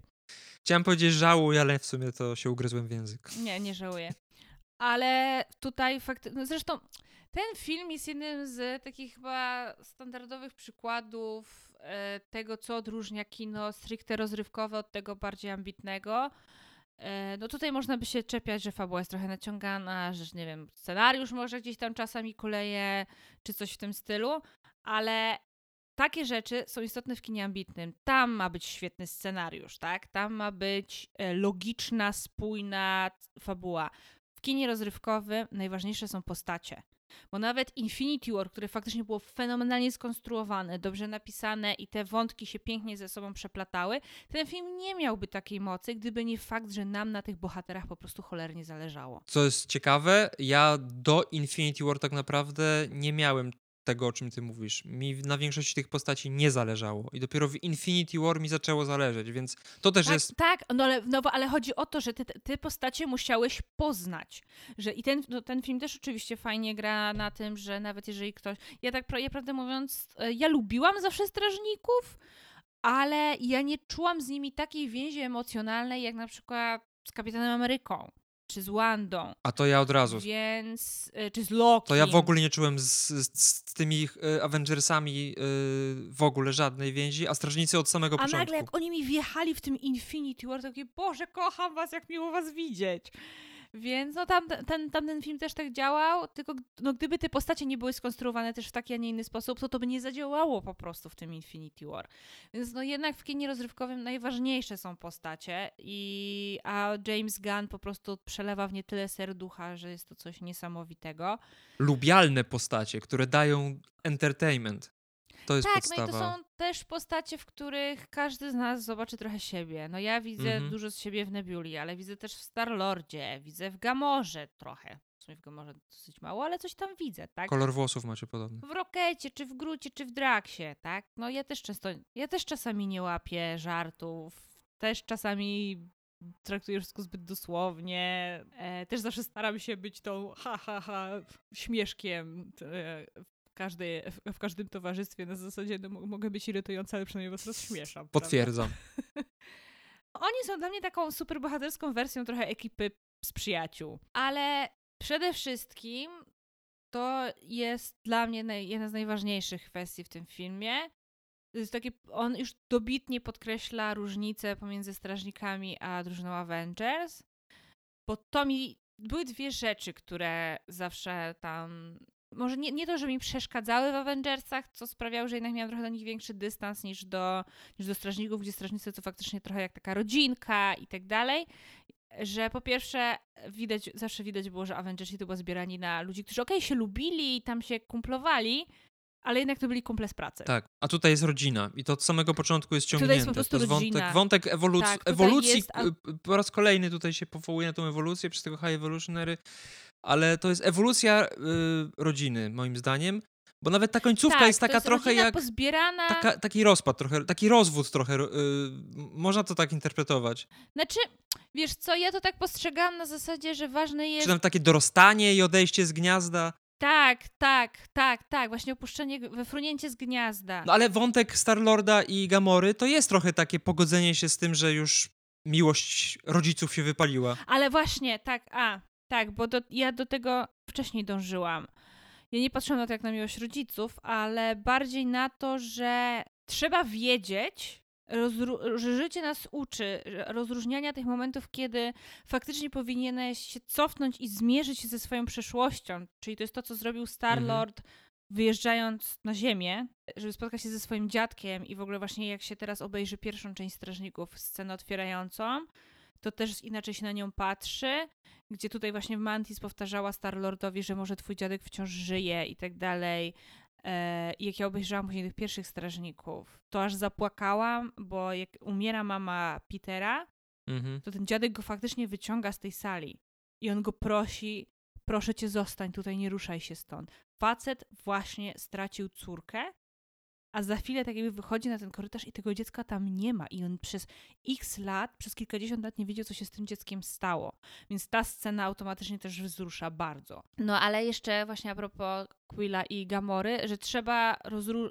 S1: Chciałem powiedzieć żałuj, ale w sumie to się ugryzłem w język.
S2: Nie, nie żałuję. Ale tutaj fakt, no zresztą ten film jest jednym z takich chyba standardowych przykładów e, tego, co odróżnia kino stricte rozrywkowe od tego bardziej ambitnego. E, no tutaj można by się czepiać, że fabuła jest trochę naciągana, że nie wiem, scenariusz może gdzieś tam czasami kuleje, czy coś w tym stylu, ale takie rzeczy są istotne w kinie ambitnym. Tam ma być świetny scenariusz, tak? Tam ma być e, logiczna, spójna fabuła. W kinie rozrywkowym najważniejsze są postacie. Bo nawet Infinity War, które faktycznie było fenomenalnie skonstruowane, dobrze napisane i te wątki się pięknie ze sobą przeplatały, ten film nie miałby takiej mocy, gdyby nie fakt, że nam na tych bohaterach po prostu cholernie zależało.
S1: Co jest ciekawe, ja do Infinity War tak naprawdę nie miałem tego, o czym ty mówisz. Mi na większości tych postaci nie zależało i dopiero w Infinity War mi zaczęło zależeć, więc to też
S2: tak,
S1: jest...
S2: Tak, no ale, no, ale chodzi o to, że ty, ty postacie musiałeś poznać. Że I ten, no, ten film też oczywiście fajnie gra na tym, że nawet jeżeli ktoś... Ja tak, ja prawdę mówiąc, e, ja lubiłam zawsze strażników, ale ja nie czułam z nimi takiej więzi emocjonalnej, jak na przykład z Kapitanem Ameryką czy z Wandą.
S1: A to ja od razu.
S2: Więc, y, czy z Loki.
S1: To ja w ogóle nie czułem z, z, z tymi y, Avengersami y, w ogóle żadnej więzi, a Strażnicy od samego
S2: a
S1: początku.
S2: A nagle jak oni mi wjechali w tym Infinity War, to takie, Boże, kocham was, jak miło was widzieć. Więc no tam, ten, tamten film też tak działał, tylko no, gdyby te postacie nie były skonstruowane też w taki, a nie inny sposób, to to by nie zadziałało po prostu w tym Infinity War. Więc no jednak w kinie rozrywkowym najważniejsze są postacie i a James Gunn po prostu przelewa w nie tyle serducha, że jest to coś niesamowitego.
S1: Lubialne postacie, które dają entertainment. To jest
S2: tak,
S1: podstawa.
S2: no i to są też postacie, w których każdy z nas zobaczy trochę siebie. No ja widzę mhm. dużo z siebie w Nebuli, ale widzę też w Star-Lordzie, widzę w Gamorze trochę. W sumie w Gamorze dosyć mało, ale coś tam widzę, tak?
S1: Kolor włosów macie podobny.
S2: W Rokecie, czy w Grucie, czy w Draksie, tak? No ja też często, ja też czasami nie łapię żartów, też czasami traktuję wszystko zbyt dosłownie. E, też zawsze staram się być tą ha, ha, ha śmieszkiem e, każdej, w każdym towarzystwie na zasadzie no, mogę być irytująca, ale przynajmniej was rozśmieszam.
S1: Potwierdzam.
S2: Oni są dla mnie taką superbohaterską wersją trochę ekipy z przyjaciół. Ale przede wszystkim to jest dla mnie naj, jedna z najważniejszych kwestii w tym filmie. To jest takie, on już dobitnie podkreśla różnicę pomiędzy strażnikami a drużyną Avengers, bo to mi były dwie rzeczy, które zawsze tam może nie, nie to, że mi przeszkadzały w Avengersach, co sprawiało, że jednak miałam trochę do nich większy dystans niż do, niż do strażników, gdzie strażnicy to faktycznie trochę jak taka rodzinka i tak dalej. Że po pierwsze, widać, zawsze widać było, że Avengersi to było zbierani na ludzi, którzy okej, okay, się lubili i tam się kumplowali, ale jednak to byli kumple z pracy.
S1: Tak, a tutaj jest rodzina i to od samego początku jest ciągnięte.
S2: Tutaj jest po prostu
S1: to jest
S2: rodzina.
S1: wątek, wątek ewoluc
S2: tak,
S1: ewolucji.
S2: Jest, a...
S1: Po raz kolejny tutaj się powołuje na tą ewolucję przez tego High Evolutionary ale to jest ewolucja y, rodziny, moim zdaniem. Bo nawet ta końcówka
S2: tak,
S1: jest taka
S2: jest
S1: trochę jak.
S2: Pozbierana...
S1: Taka, taki rozpad, trochę, taki rozwód trochę. Y, można to tak interpretować.
S2: Znaczy, wiesz co, ja to tak postrzegałam na zasadzie, że ważne jest.
S1: Czy tam takie dorastanie i odejście z gniazda.
S2: Tak, tak, tak, tak, właśnie opuszczenie, wyfrunięcie z gniazda.
S1: No ale wątek Starlorda i Gamory to jest trochę takie pogodzenie się z tym, że już miłość rodziców się wypaliła.
S2: Ale właśnie, tak, a, tak, bo do, ja do tego wcześniej dążyłam. Ja nie patrzyłam na to jak na miłość rodziców, ale bardziej na to, że trzeba wiedzieć, że życie nas uczy rozróżniania tych momentów, kiedy faktycznie powinieneś się cofnąć i zmierzyć się ze swoją przeszłością. Czyli to jest to, co zrobił Star-Lord, mhm. wyjeżdżając na ziemię, żeby spotkać się ze swoim dziadkiem i w ogóle właśnie jak się teraz obejrzy pierwszą część Strażników, scenę otwierającą, to też inaczej się na nią patrzy, gdzie tutaj właśnie Mantis powtarzała Starlordowi, że może twój dziadek wciąż żyje i tak dalej. E, I jak ja obejrzałam później tych pierwszych strażników, to aż zapłakałam, bo jak umiera mama Petera, mhm. to ten dziadek go faktycznie wyciąga z tej sali i on go prosi, proszę cię zostań tutaj, nie ruszaj się stąd. Facet właśnie stracił córkę a za chwilę tak jakby wychodzi na ten korytarz i tego dziecka tam nie ma i on przez x lat, przez kilkadziesiąt lat nie wiedział, co się z tym dzieckiem stało. Więc ta scena automatycznie też wzrusza bardzo. No ale jeszcze właśnie a propos Quilla i Gamory, że trzeba,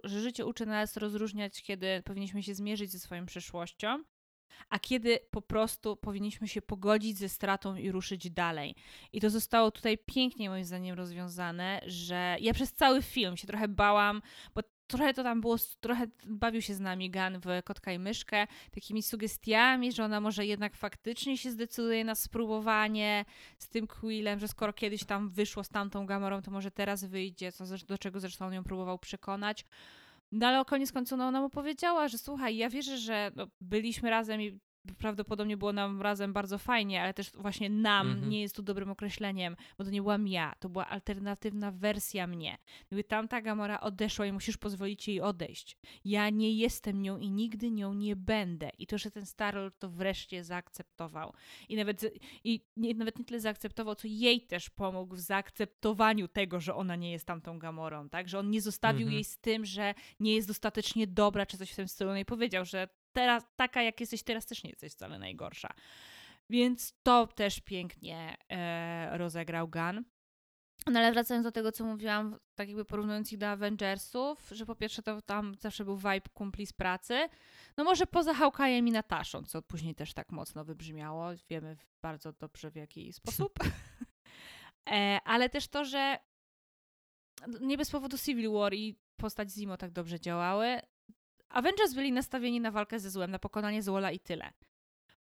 S2: że życie uczy nas rozróżniać, kiedy powinniśmy się zmierzyć ze swoją przeszłością, a kiedy po prostu powinniśmy się pogodzić ze stratą i ruszyć dalej. I to zostało tutaj pięknie moim zdaniem rozwiązane, że ja przez cały film się trochę bałam, bo trochę to tam było, trochę bawił się z nami Gan w Kotka i Myszkę, takimi sugestiami, że ona może jednak faktycznie się zdecyduje na spróbowanie z tym Quillem, że skoro kiedyś tam wyszło z tamtą Gamorą, to może teraz wyjdzie, co, do czego zresztą on ją próbował przekonać. No ale o koniec końców no, ona mu powiedziała, że słuchaj, ja wierzę, że no, byliśmy razem i prawdopodobnie było nam razem bardzo fajnie, ale też właśnie nam
S1: Mhm.
S2: nie jest tu dobrym określeniem, bo to nie byłam ja, to była alternatywna wersja mnie. Gdyby tamta Gamora odeszła i musisz pozwolić jej odejść. Ja nie jestem nią i nigdy nią nie będę. I to, że ten Starlord to wreszcie zaakceptował. I nawet, i nie, nawet nie tyle zaakceptował, co jej też pomógł w zaakceptowaniu tego, że ona nie jest tamtą Gamorą, tak? Że on nie zostawił
S1: Mhm.
S2: jej z tym, że nie jest dostatecznie dobra, czy coś w tym stylu. No i powiedział, że teraz, taka jak jesteś teraz, też nie jesteś wcale najgorsza. Więc to też pięknie e, rozegrał Gunn. No ale wracając do tego, co mówiłam, tak jakby porównując ich do Avengersów, że po pierwsze to tam zawsze był vibe kumpli z pracy, no może poza Hawkeye'em i Nataszą, co później też tak mocno wybrzmiało, wiemy bardzo dobrze w jaki sposób, e, ale też to, że nie bez powodu Civil War i postać Zimo tak dobrze działały, Avengers byli nastawieni na walkę ze złem, na pokonanie złola i tyle.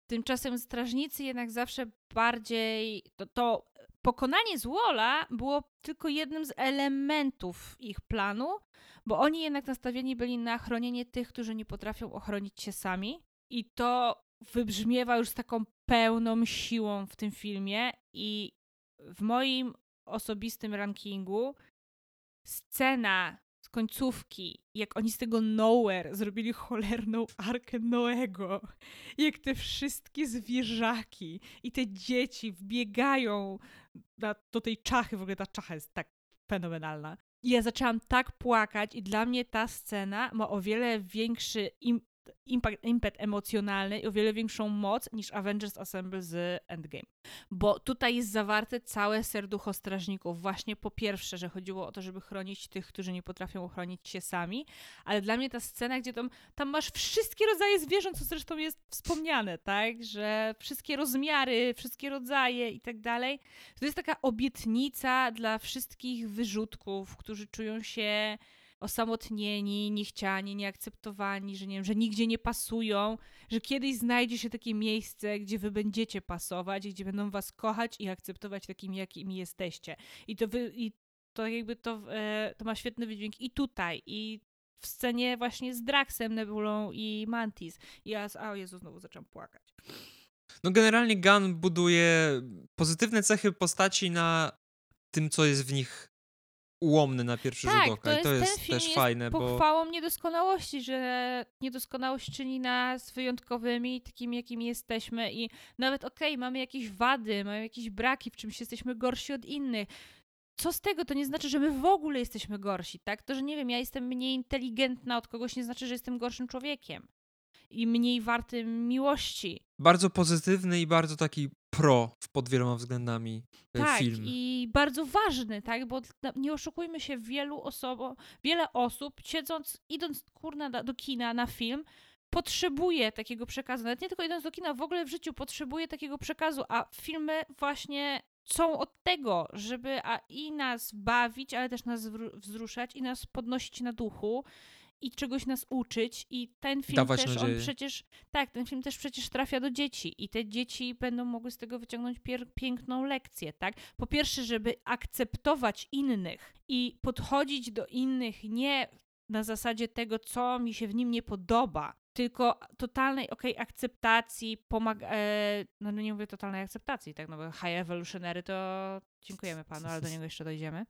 S2: Tymczasem strażnicy jednak zawsze bardziej. To, to pokonanie złola było tylko jednym z elementów ich planu, bo oni jednak nastawieni byli na chronienie tych, którzy nie potrafią ochronić się sami. I to wybrzmiewa już z taką pełną siłą w tym filmie. I w moim osobistym rankingu scena końcówki, jak oni z tego nowhere zrobili cholerną arkę Noego, jak te wszystkie zwierzaki i te dzieci wbiegają na, do tej czachy, w ogóle ta czacha jest tak fenomenalna. I ja zaczęłam tak płakać i dla mnie ta scena ma o wiele większy im, impact, impet emocjonalny i o wiele większą moc niż Avengers Assemble z Endgame. Bo tutaj jest zawarte całe serducho strażników. Właśnie po pierwsze, że chodziło o to, żeby chronić tych, którzy nie potrafią ochronić się sami, ale dla mnie ta scena, gdzie tam, tam masz wszystkie rodzaje zwierząt, co zresztą jest wspomniane, tak? Że wszystkie rozmiary, wszystkie rodzaje i tak dalej. To jest taka obietnica dla wszystkich wyrzutków, którzy czują się osamotnieni, niechciani, nieakceptowani, że nie wiem, że nigdzie nie pasują, że kiedyś znajdzie się takie miejsce, gdzie wy będziecie pasować, gdzie będą was kochać i akceptować takimi, jakimi jesteście. I to wy, i to jakby to, e, to ma świetny wydźwięk i tutaj, i w scenie właśnie z Draxem, Nebulą i Mantis. I ja, o Jezu, znowu zaczęłam płakać.
S1: No generalnie Gun buduje pozytywne cechy postaci na tym, co jest w nich ułomne na pierwszy
S2: tak,
S1: rzut oka.
S2: to
S1: I to
S2: jest,
S1: też
S2: jest
S1: fajne, bo
S2: pochwałą niedoskonałości, że niedoskonałość czyni nas wyjątkowymi, takimi, jakimi jesteśmy i nawet okej, mamy jakieś wady, mamy jakieś braki, w czymś jesteśmy gorsi od innych. Co z tego? To nie znaczy, że my w ogóle jesteśmy gorsi, tak? To, że nie wiem, ja jestem mniej inteligentna od kogoś, nie znaczy, że jestem gorszym człowiekiem i mniej wartym miłości.
S1: bardzo pozytywny i bardzo taki pro pod wieloma względami e,
S2: Tak,
S1: film.
S2: i bardzo ważny, tak? Bo nie oszukujmy się, wielu osobom, wiele osób siedząc, idąc kurna do, kina na film, potrzebuje takiego przekazu. Nawet nie tylko idąc do kina, w ogóle w życiu potrzebuje takiego przekazu, a filmy właśnie są od tego, żeby a i nas bawić, ale też nas wzru- wzruszać i nas podnosić na duchu i czegoś nas uczyć i ten film
S1: Dawać
S2: też,
S1: nadzieję.
S2: on przecież, tak, ten film też przecież trafia do dzieci i te dzieci będą mogły z tego wyciągnąć piękną lekcję, tak? Po pierwsze, żeby akceptować innych i podchodzić do innych nie na zasadzie tego, co mi się w nim nie podoba, tylko totalnej, okej, akceptacji, pomaga... E, no nie mówię totalnej akceptacji, tak, no bo High Evolutionary to dziękujemy panu, ale do niego jeszcze dojdziemy.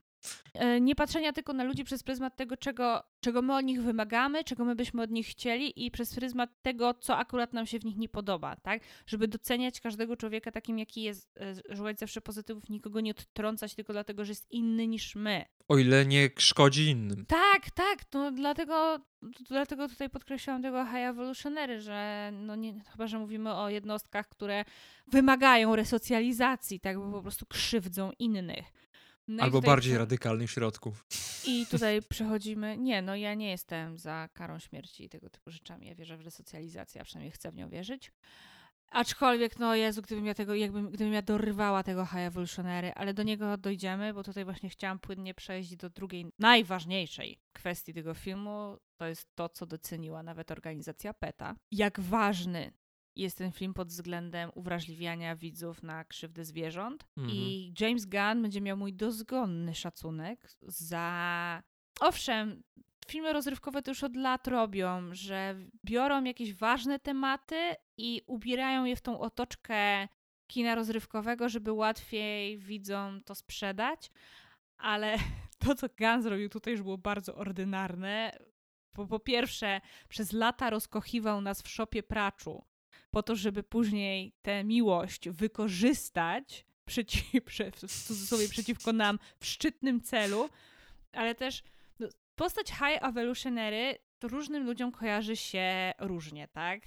S2: E, nie patrzenia tylko na ludzi przez pryzmat tego, czego, czego my od nich wymagamy, czego my byśmy od nich chcieli i przez pryzmat tego, co akurat nam się w nich nie podoba, tak? Żeby doceniać każdego człowieka takim, jaki jest, e, szukać zawsze pozytywów, nikogo nie odtrącać tylko dlatego, że jest inny niż my.
S1: O ile nie szkodzi innym.
S2: Tak, tak, no dlatego, dlatego tutaj podkreślałam tego High Evolutionary, że no nie, chyba, że mówimy o jednostkach, które wymagają resocjalizacji, tak, bo po prostu krzywdzą innych. No
S1: Albo
S2: tutaj
S1: bardziej radykalnych środków.
S2: I tutaj przechodzimy. Nie, no ja nie jestem za karą śmierci i tego typu rzeczami. Ja wierzę w resocjalizację, a przynajmniej chcę w nią wierzyć. Aczkolwiek, no Jezu, gdybym ja tego, jakbym, gdybym ja dorywała tego High Evolutionary, ale do niego dojdziemy, bo tutaj właśnie chciałam płynnie przejść do drugiej, najważniejszej kwestii tego filmu. To jest to, co doceniła nawet organizacja PETA. Jak ważny jest ten film pod względem uwrażliwiania widzów na krzywdę zwierząt. I James Gunn będzie miał mój dozgonny szacunek za. Owszem, filmy rozrywkowe to już od lat robią, że biorą jakieś ważne tematy i ubierają je w tą otoczkę kina rozrywkowego, żeby łatwiej widzom to sprzedać. Ale to, co Gunn zrobił tutaj, już było bardzo ordynarne. Bo po pierwsze, przez lata rozkochiwał nas w szopie praczu, po to, żeby później tę miłość wykorzystać przeciw, w cudzysłowie przeciwko nam w szczytnym celu, ale też no, postać High Evolutionary to różnym ludziom kojarzy się różnie, tak?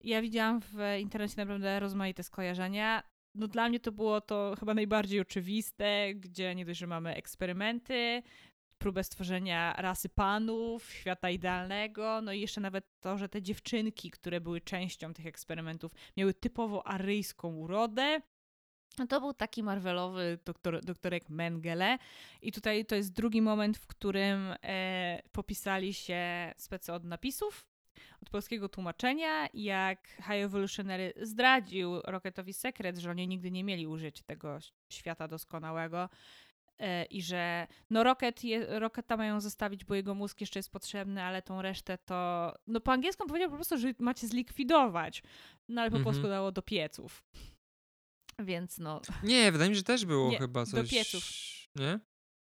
S2: Ja widziałam w internecie naprawdę rozmaite skojarzenia. No dla mnie to było to chyba najbardziej oczywiste, gdzie nie dość, że mamy eksperymenty, próbę stworzenia rasy panów, świata idealnego, no i jeszcze nawet to, że te dziewczynki, które były częścią tych eksperymentów, miały typowo aryjską urodę. No to był taki Marvelowy doktor, doktorek Mengele. I tutaj to jest drugi moment, w którym e, popisali się specy od napisów, od polskiego tłumaczenia, jak High Evolutionary zdradził Rocketowi sekret, że oni nigdy nie mieli użyć tego świata doskonałego i że no Rocket je, Rocketa mają zostawić, bo jego mózg jeszcze jest potrzebny, ale tą resztę to... No po angielsku powiedział po prostu, że macie zlikwidować, no ale po mhm. polsku dało do pieców. Więc no...
S1: Nie, wydaje mi się, że też było
S2: nie,
S1: chyba coś...
S2: do pieców.
S1: Nie?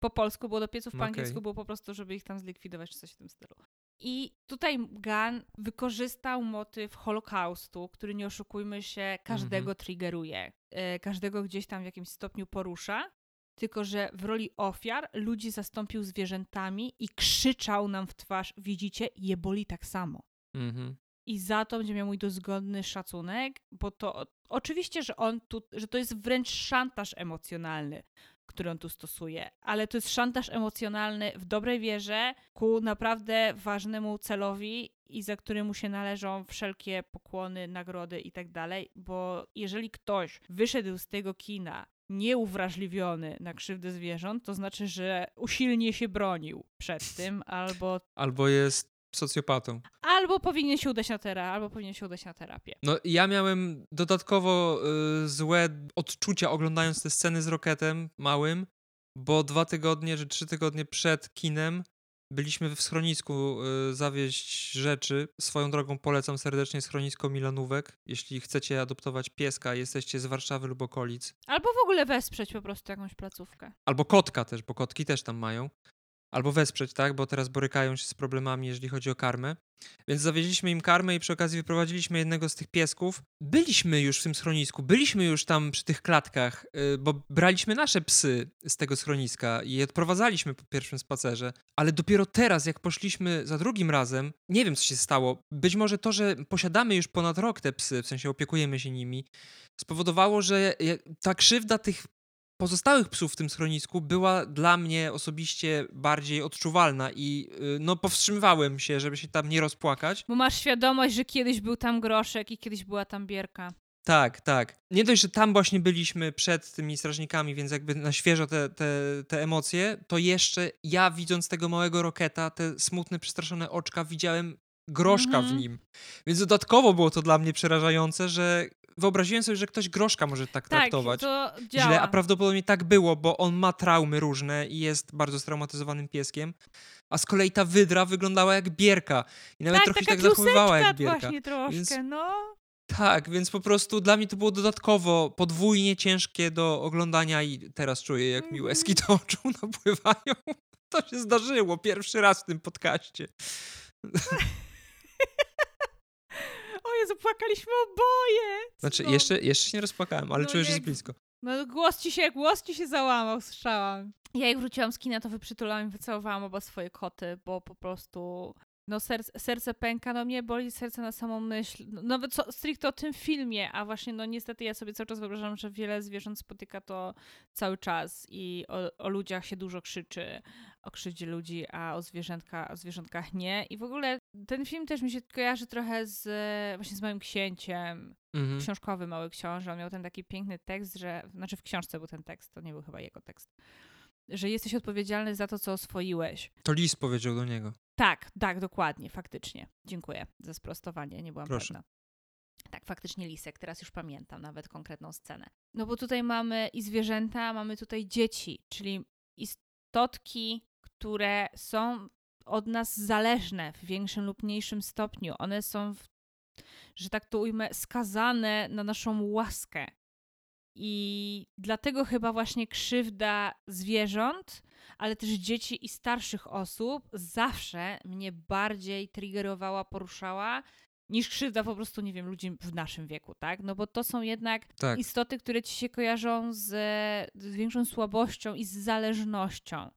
S2: Po polsku było do pieców, po okay. angielsku było po prostu, żeby ich tam zlikwidować, czy coś w tym stylu. I tutaj Gunn wykorzystał motyw Holokaustu, który nie oszukujmy się, każdego mm-hmm. triggeruje, e, każdego gdzieś tam w jakimś stopniu porusza. Tylko, że w roli ofiar ludzi zastąpił zwierzętami i krzyczał nam w twarz: Widzicie, je boli tak samo. Mm-hmm. I za to będzie miał mój dozgodny szacunek, bo to oczywiście, że on tu, że to jest wręcz szantaż emocjonalny który on tu stosuje, ale to jest szantaż emocjonalny w dobrej wierze ku naprawdę ważnemu celowi i za który mu się należą wszelkie pokłony, nagrody i tak dalej, bo jeżeli ktoś wyszedł z tego kina nieuwrażliwiony na krzywdę zwierząt, to znaczy, że usilnie się bronił przed tym, albo...
S1: Albo jest socjopatą.
S2: Albo powinien się udać na terapię, albo powinien się udać na terapię.
S1: No ja miałem dodatkowo y, złe odczucia oglądając te sceny z Roketem małym, bo dwa tygodnie czy trzy tygodnie przed kinem byliśmy w schronisku y, zawieźć rzeczy. Swoją drogą polecam serdecznie schronisko Milanówek. Jeśli chcecie adoptować pieska, jesteście z Warszawy lub okolic.
S2: Albo w ogóle wesprzeć po prostu jakąś placówkę.
S1: Albo kotka też, bo kotki też tam mają albo wesprzeć, tak, bo teraz borykają się z problemami, jeżeli chodzi o karmę. Więc zawieźliśmy im karmę i przy okazji wyprowadziliśmy jednego z tych piesków. Byliśmy już w tym schronisku, byliśmy już tam przy tych klatkach, yy, bo braliśmy nasze psy z tego schroniska i odprowadzaliśmy po pierwszym spacerze. Ale dopiero teraz, jak poszliśmy za drugim razem, nie wiem co się stało. Być może to, że posiadamy już ponad rok te psy, w sensie opiekujemy się nimi, spowodowało, że ta krzywda tych pozostałych psów w tym schronisku była dla mnie osobiście bardziej odczuwalna i y, no powstrzymywałem się, żeby się tam nie rozpłakać.
S2: Bo masz świadomość, że kiedyś był tam groszek i kiedyś była tam bierka.
S1: Tak, tak. Nie dość, że tam właśnie byliśmy przed tymi strażnikami, więc jakby na świeżo te, te, te emocje, to jeszcze ja widząc tego małego roketa, te smutne, przestraszone oczka, widziałem groszka w mhm. nim. Więc dodatkowo było to dla mnie przerażające, że wyobraziłem sobie, że ktoś groszka może tak, tak traktować.
S2: To działa.
S1: Źle, a prawdopodobnie tak było, bo on ma traumy różne i jest bardzo straumatyzowanym pieskiem. A z kolei ta wydra wyglądała jak bierka. I nawet
S2: tak,
S1: trochę się tak zachowywała jak bierka.
S2: właśnie troszkę, więc, no.
S1: Tak, więc po prostu dla mnie to było dodatkowo podwójnie ciężkie do oglądania i teraz czuję, jak mi łezki do oczu napływają. To się zdarzyło pierwszy raz w tym podcaście.
S2: O Jezu, płakaliśmy oboje!
S1: Znaczy, no. jeszcze, jeszcze się nie rozpłakałem, ale no czuję, że jest blisko.
S2: No głos ci się, głos ci się załamał, słyszałam. Ja jak wróciłam z kina, to wyprzytulałam i wycałowałam oba swoje koty, bo po prostu no serce, serce pęka, no mnie boli serce na samą myśl, no, nawet co, stricte o tym filmie, a właśnie no niestety ja sobie cały czas wyobrażam, że wiele zwierząt spotyka to cały czas i o, o ludziach się dużo krzyczy, o krzywdzie ludzi, a o, zwierzętka, o zwierzątkach nie. I w ogóle ten film też mi się kojarzy trochę z właśnie z Małym Księciem, mhm. książkowy Mały Książę. On miał ten taki piękny tekst, że, znaczy w książce był ten tekst, to nie był chyba jego tekst, że jesteś odpowiedzialny za to, co oswoiłeś.
S1: To Lis powiedział do niego.
S2: Tak, tak, dokładnie, faktycznie. Dziękuję za sprostowanie, nie byłam
S1: Proszę.
S2: pewna. Tak, faktycznie lisek, teraz już pamiętam nawet konkretną scenę. No bo tutaj mamy i zwierzęta, mamy tutaj dzieci, czyli istotki, które są od nas zależne w większym lub mniejszym stopniu. One są, w, że tak to ujmę, skazane na naszą łaskę. I dlatego chyba właśnie krzywda zwierząt, ale też dzieci i starszych osób zawsze mnie bardziej triggerowała, poruszała niż krzywda po prostu, nie wiem, ludzi w naszym wieku, tak? No bo to są jednak
S1: Tak.
S2: istoty, które ci się kojarzą z, z większą słabością i z zależnością.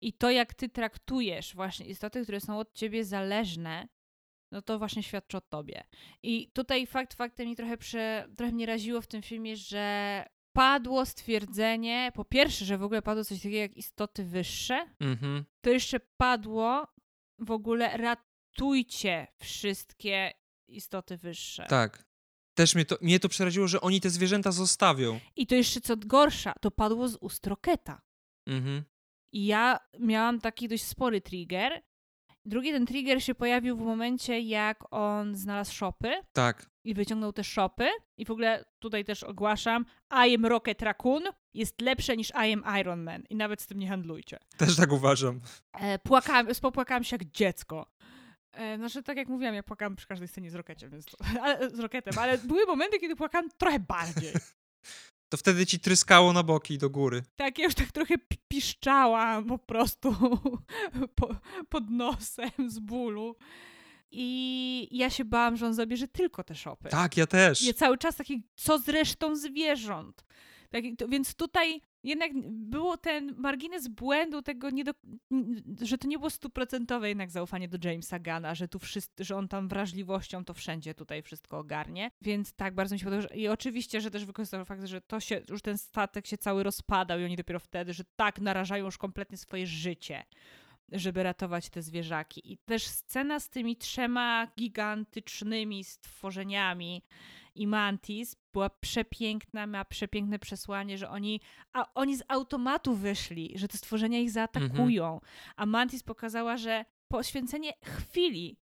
S2: I to, jak ty traktujesz właśnie istoty, które są od ciebie zależne, no to właśnie świadczy o tobie. I tutaj fakt faktem mi trochę, prze, trochę mnie raziło w tym filmie, że padło stwierdzenie, po pierwsze, że w ogóle padło coś takiego jak istoty wyższe,
S1: Mhm.
S2: to jeszcze padło w ogóle ratujcie wszystkie istoty wyższe.
S1: Tak. Też mnie to, mnie to przeraziło, że oni te zwierzęta zostawią.
S2: I to jeszcze co gorsza, to padło z ust Roketa.
S1: Mhm.
S2: I ja miałam taki dość spory trigger. Drugi ten trigger się pojawił w momencie, jak on znalazł shopy
S1: Tak.
S2: i wyciągnął te shopy. I w ogóle tutaj też ogłaszam, I am Rocket Raccoon jest lepsze niż I am Iron Man. I nawet z tym nie handlujcie.
S1: Też tak uważam.
S2: E, płakałam, spopłakałam się jak dziecko. E, znaczy, tak jak mówiłam, ja płakałam przy każdej scenie z Rokecie, więc to, ale, z Roketem, ale były momenty, kiedy płakałam trochę bardziej.
S1: To wtedy ci tryskało na boki do góry.
S2: Tak, ja już tak trochę pi- piszczałam po prostu po, pod nosem z bólu. I ja się bałam, że on zabierze tylko te szopy.
S1: Tak, ja też.
S2: Ja cały czas taki, co z resztą zwierząt? Tak, to, więc tutaj jednak było ten margines błędu tego, nie do, że to nie było stuprocentowe jednak zaufanie do Jamesa Gana, że tu wszyscy, że on tam wrażliwością to wszędzie tutaj wszystko ogarnie. Więc tak, bardzo mi się podoba. I oczywiście, że też wykorzystał fakt, że to się, już ten statek się cały rozpadał i oni dopiero wtedy, że tak narażają już kompletnie swoje życie żeby ratować te zwierzaki. I też scena z tymi trzema gigantycznymi stworzeniami i Mantis była przepiękna, ma przepiękne przesłanie, że oni, a oni z automatu wyszli, że te stworzenia ich zaatakują. A Mantis pokazała, że poświęcenie chwili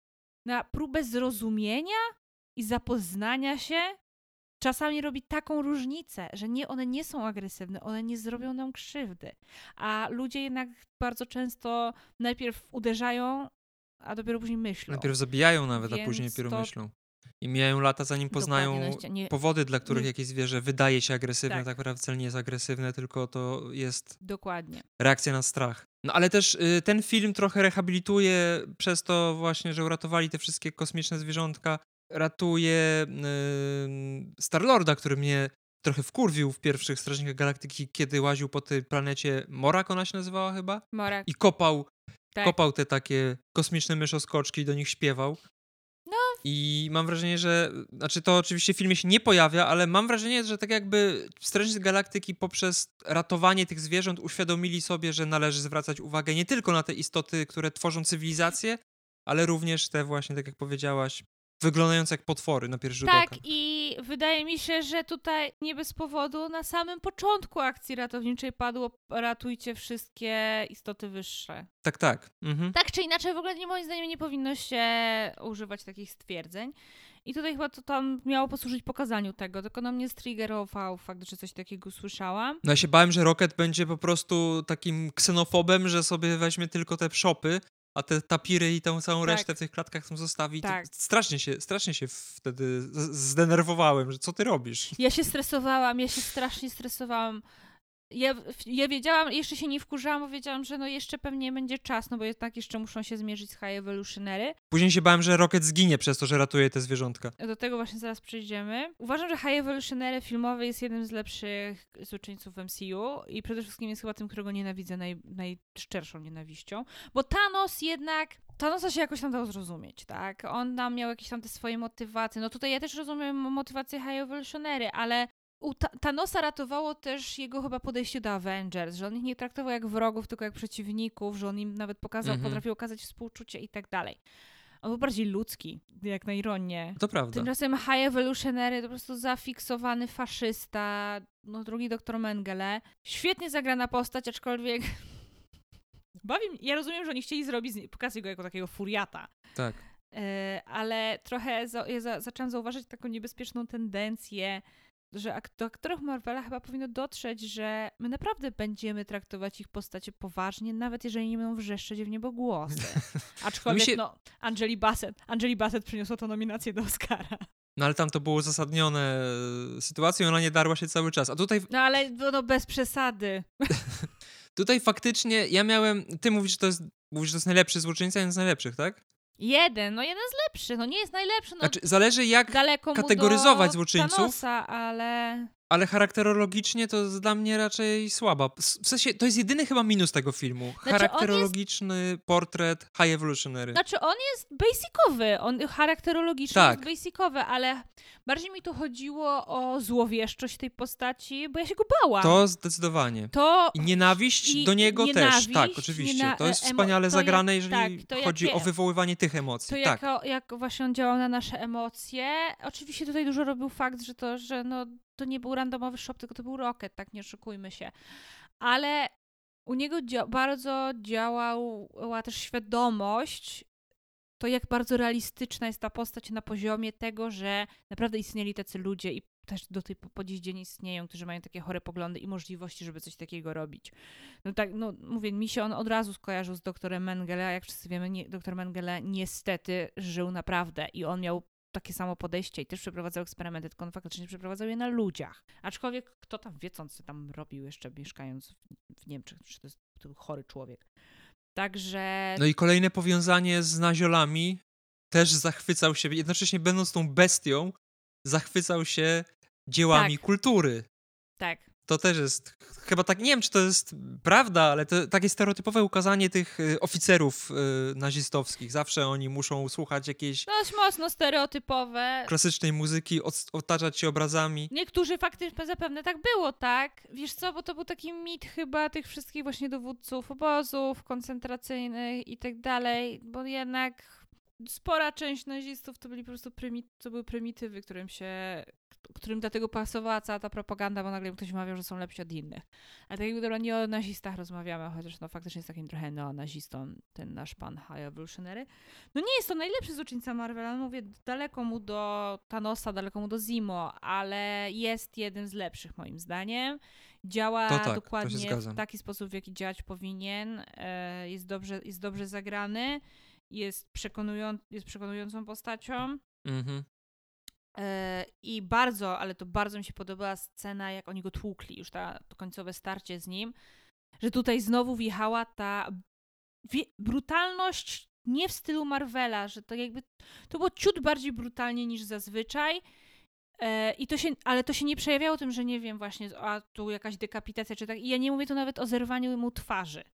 S2: na próbę zrozumienia i zapoznania się czasami robi taką różnicę, że nie, one nie są agresywne, one nie zrobią nam krzywdy. A ludzie jednak bardzo często najpierw uderzają, a dopiero później myślą.
S1: Najpierw zabijają nawet, a
S2: Więc
S1: później dopiero
S2: to-
S1: myślą. I mijają lata, zanim poznają
S2: Dokładnie, no, nie-
S1: powody, dla których
S2: nie-
S1: jakieś zwierzę wydaje się agresywne,
S2: Tak.
S1: tak naprawdę wcale nie jest agresywne, tylko to jest
S2: Dokładnie.
S1: reakcja na strach. No ale też y, ten film trochę rehabilituje przez to właśnie, że uratowali te wszystkie kosmiczne zwierzątka. Ratuje y, Starlorda, który mnie trochę wkurwił w pierwszych Strażnikach Galaktyki, kiedy łaził po tej planecie Morak, ona się nazywała chyba?
S2: Morak.
S1: I kopał,
S2: Tak.
S1: kopał te takie kosmiczne myszoskoczki i do nich śpiewał. I mam wrażenie, że. Znaczy, to oczywiście w filmie się nie pojawia, ale mam wrażenie, że tak jakby Strażnicy Galaktyki poprzez ratowanie tych zwierząt uświadomili sobie, że należy zwracać uwagę nie tylko na te istoty, które tworzą cywilizację, ale również te właśnie, tak jak powiedziałaś, wyglądające jak potwory na pierwszy rzut
S2: Tak,
S1: oka.
S2: i wydaje mi się, że tutaj nie bez powodu na samym początku akcji ratowniczej padło ratujcie wszystkie istoty wyższe.
S1: Tak, tak. Mhm.
S2: Tak czy inaczej, w ogóle nie, moim zdaniem nie powinno się używać takich stwierdzeń. I tutaj chyba to tam miało posłużyć pokazaniu tego, tylko na mnie striggerował fakt, że coś takiego słyszałam.
S1: No ja się bałem, że Rocket będzie po prostu takim ksenofobem, że sobie weźmie tylko te szopy, a te tapiry i tą całą
S2: Tak.
S1: resztę w tych klatkach tam zostawi. To
S2: Tak.
S1: Strasznie się, strasznie się wtedy zdenerwowałem, że co ty robisz?
S2: Ja się stresowałam, ja się strasznie stresowałam. Ja, ja wiedziałam, jeszcze się nie wkurzałam, bo wiedziałam, że no jeszcze pewnie będzie czas, no bo jednak jeszcze muszą się zmierzyć z High Evolutionary.
S1: Później się bałem, że Rocket zginie przez to, że ratuje te zwierzątka.
S2: Do tego właśnie zaraz przejdziemy. Uważam, że High Evolutionary filmowy jest jednym z lepszych złoczyńców w MCU i przede wszystkim jest chyba tym, którego nienawidzę naj, najszczerszą nienawiścią, bo Thanos jednak Thanosa się jakoś tam dał zrozumieć, tak? On tam miał jakieś tam te swoje motywacje. No tutaj ja też rozumiem motywację High Evolutionary, ale u Ta- Thanosa ratowało też jego chyba podejście do Avengers, że on ich nie traktował jak wrogów, tylko jak przeciwników, że on im nawet pokazał,
S1: Mhm.
S2: potrafił okazać współczucie i tak dalej. On był bardziej ludzki, jak na ironię.
S1: To prawda.
S2: Tymczasem High Evolutionary to po prostu zafiksowany faszysta, no drugi doktor Mengele. Świetnie zagrana postać, aczkolwiek bawi mnie. Ja rozumiem, że oni chcieli zrobić, pokazać go jako takiego furiata,
S1: Tak.
S2: e, ale trochę za, ja za, zaczęłam zauważyć taką niebezpieczną tendencję że do aktorów Marvela chyba powinno dotrzeć, że my naprawdę będziemy traktować ich postacie poważnie, nawet jeżeli nie będą wrzeszczeć w niebo głosy. Aczkolwiek,
S1: się-
S2: no, Angeli Bassett, Angeli Bassett przyniosła tą nominację do Oscara.
S1: No ale tam to było uzasadnione e, sytuacją, ona nie darła się cały czas. A tutaj,
S2: No ale no, no bez przesady.
S1: tutaj faktycznie ja miałem, ty mówisz, że to jest, mówisz, że to jest najlepszy złoczyńca, jeden z najlepszych, tak?
S2: Jeden, no jeden z lepszych, no nie jest najlepszy, no
S1: Znaczy, zależy jak,
S2: daleko mu
S1: kategoryzować
S2: do
S1: złoczyńców.
S2: Thanosa, ale...
S1: ale charakterologicznie to jest dla mnie raczej słaba. W sensie, to jest jedyny chyba minus tego filmu.
S2: Znaczy,
S1: Charakterologiczny portret High Evolutionary.
S2: Znaczy on jest basicowy, on charakterologicznie
S1: Tak.
S2: jest basicowy, ale bardziej mi tu chodziło o złowieszczość tej postaci, bo ja się go bałam.
S1: To zdecydowanie.
S2: To
S1: I nienawiść
S2: I
S1: do niego
S2: nienawiść,
S1: też, tak, oczywiście.
S2: niena-
S1: to jest wspaniale
S2: to jak-
S1: zagrane, jeżeli
S2: tak,
S1: chodzi
S2: jakie-
S1: o wywoływanie tych emocji.
S2: to
S1: tak.
S2: jak, jak właśnie on działał na nasze emocje. Oczywiście tutaj dużo robił fakt, że to, że no, to nie był randomowy shop, tylko to był Rocket, tak nie oszukujmy się. Ale u niego dzia- bardzo działała też świadomość, to jak bardzo realistyczna jest ta postać na poziomie tego, że naprawdę istnieli tacy ludzie i też do tej po, dziś dzień istnieją, którzy mają takie chore poglądy i możliwości, żeby coś takiego robić. No tak, no mówię, mi się on od razu skojarzył z doktorem Mengele, a jak wszyscy wiemy, nie, doktor Mengele niestety żył naprawdę i on miał takie samo podejście i też przeprowadzał eksperymenty, tylko on faktycznie przeprowadzał je na ludziach. Aczkolwiek kto tam wie, co tam robił jeszcze mieszkając w, w Niemczech, czy to jest to był chory człowiek. Także
S1: No i kolejne powiązanie z naziolami też zachwycał się, jednocześnie będąc tą bestią, zachwycał się dziełami
S2: Tak.
S1: kultury.
S2: tak,
S1: To też jest, chyba tak, nie wiem czy to jest prawda, ale to takie stereotypowe ukazanie tych y, oficerów y, nazistowskich. Zawsze oni muszą słuchać jakiejś
S2: dość mocno stereotypowe.
S1: klasycznej muzyki, od, otaczać się obrazami.
S2: Niektórzy faktycznie zapewne tak było, tak? Wiesz co, bo to był taki mit chyba tych wszystkich właśnie dowódców obozów koncentracyjnych i tak dalej, bo jednak spora część nazistów to byli po prostu prymi- to były prymitywy, którym się, którym dlatego pasowała cała ta propaganda, bo nagle ktoś mawiał, że są lepsi od innych. A tak jakby dobra, nie o nazistach rozmawiamy, chociaż no faktycznie jest takim trochę neonazistą ten nasz pan High Evolutionary. No nie jest to najlepszy złoczyńca Marvela, no mówię, daleko mu do Thanosa, daleko mu do Zimo, ale jest jednym z lepszych moim zdaniem. Działa
S1: tak,
S2: dokładnie w taki sposób, w jaki działać powinien. E, jest, dobrze, jest dobrze zagrany, jest, przekonują, jest przekonującą postacią.
S1: Mhm.
S2: E, I bardzo, ale to bardzo mi się podobała scena, jak oni go tłukli, już ta, to końcowe starcie z nim, że tutaj znowu wjechała ta brutalność nie w stylu Marvela, że to jakby to było ciut bardziej brutalnie niż zazwyczaj. E, I to się, ale to się nie przejawiało tym, że nie wiem, właśnie, a tu jakaś dekapitacja, czy tak. I ja nie mówię tu nawet o zerwaniu mu twarzy.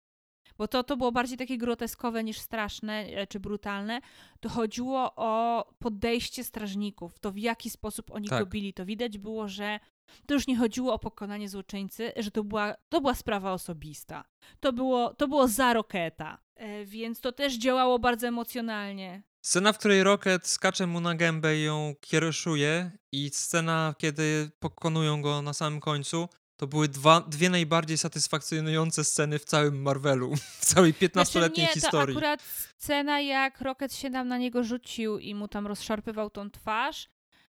S2: Bo to, to było bardziej takie groteskowe niż straszne e, czy brutalne. To chodziło o podejście strażników, to w jaki sposób oni
S1: Tak.
S2: go bili. To widać było, że to już nie chodziło o pokonanie złoczyńcy, że to była, to była sprawa osobista. To było, to było za Roketa. E, więc to też działało bardzo emocjonalnie.
S1: Scena, w której Rocket skacze mu na gębę i ją kieruszuje i scena, kiedy pokonują go na samym końcu, to były dwa, dwie najbardziej satysfakcjonujące sceny w całym Marvelu, w całej 15-letniej
S2: znaczy,
S1: historii.
S2: To akurat scena, jak Rocket się tam na niego rzucił i mu tam rozszarpywał tą twarz,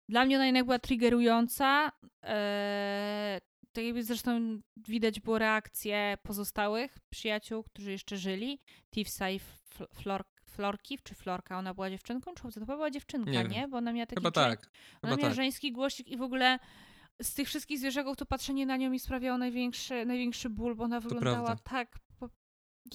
S2: dla mnie ona jednak była triggerująca. Eee, tak jakby zresztą widać było reakcję pozostałych przyjaciół, którzy jeszcze żyli. Tivsa i Fl- Flor Florki, czy Florka, ona była dziewczynką, czy? To była dziewczynka,
S1: Nie
S2: nie? Bo ona miała taki
S1: Chyba tak.
S2: Ona
S1: Chyba
S2: miała
S1: tak.
S2: żeński głosik i w ogóle z tych wszystkich zwierzaków to patrzenie na nią mi sprawiało największy, największy ból, bo ona wyglądała
S1: prawda.
S2: tak po...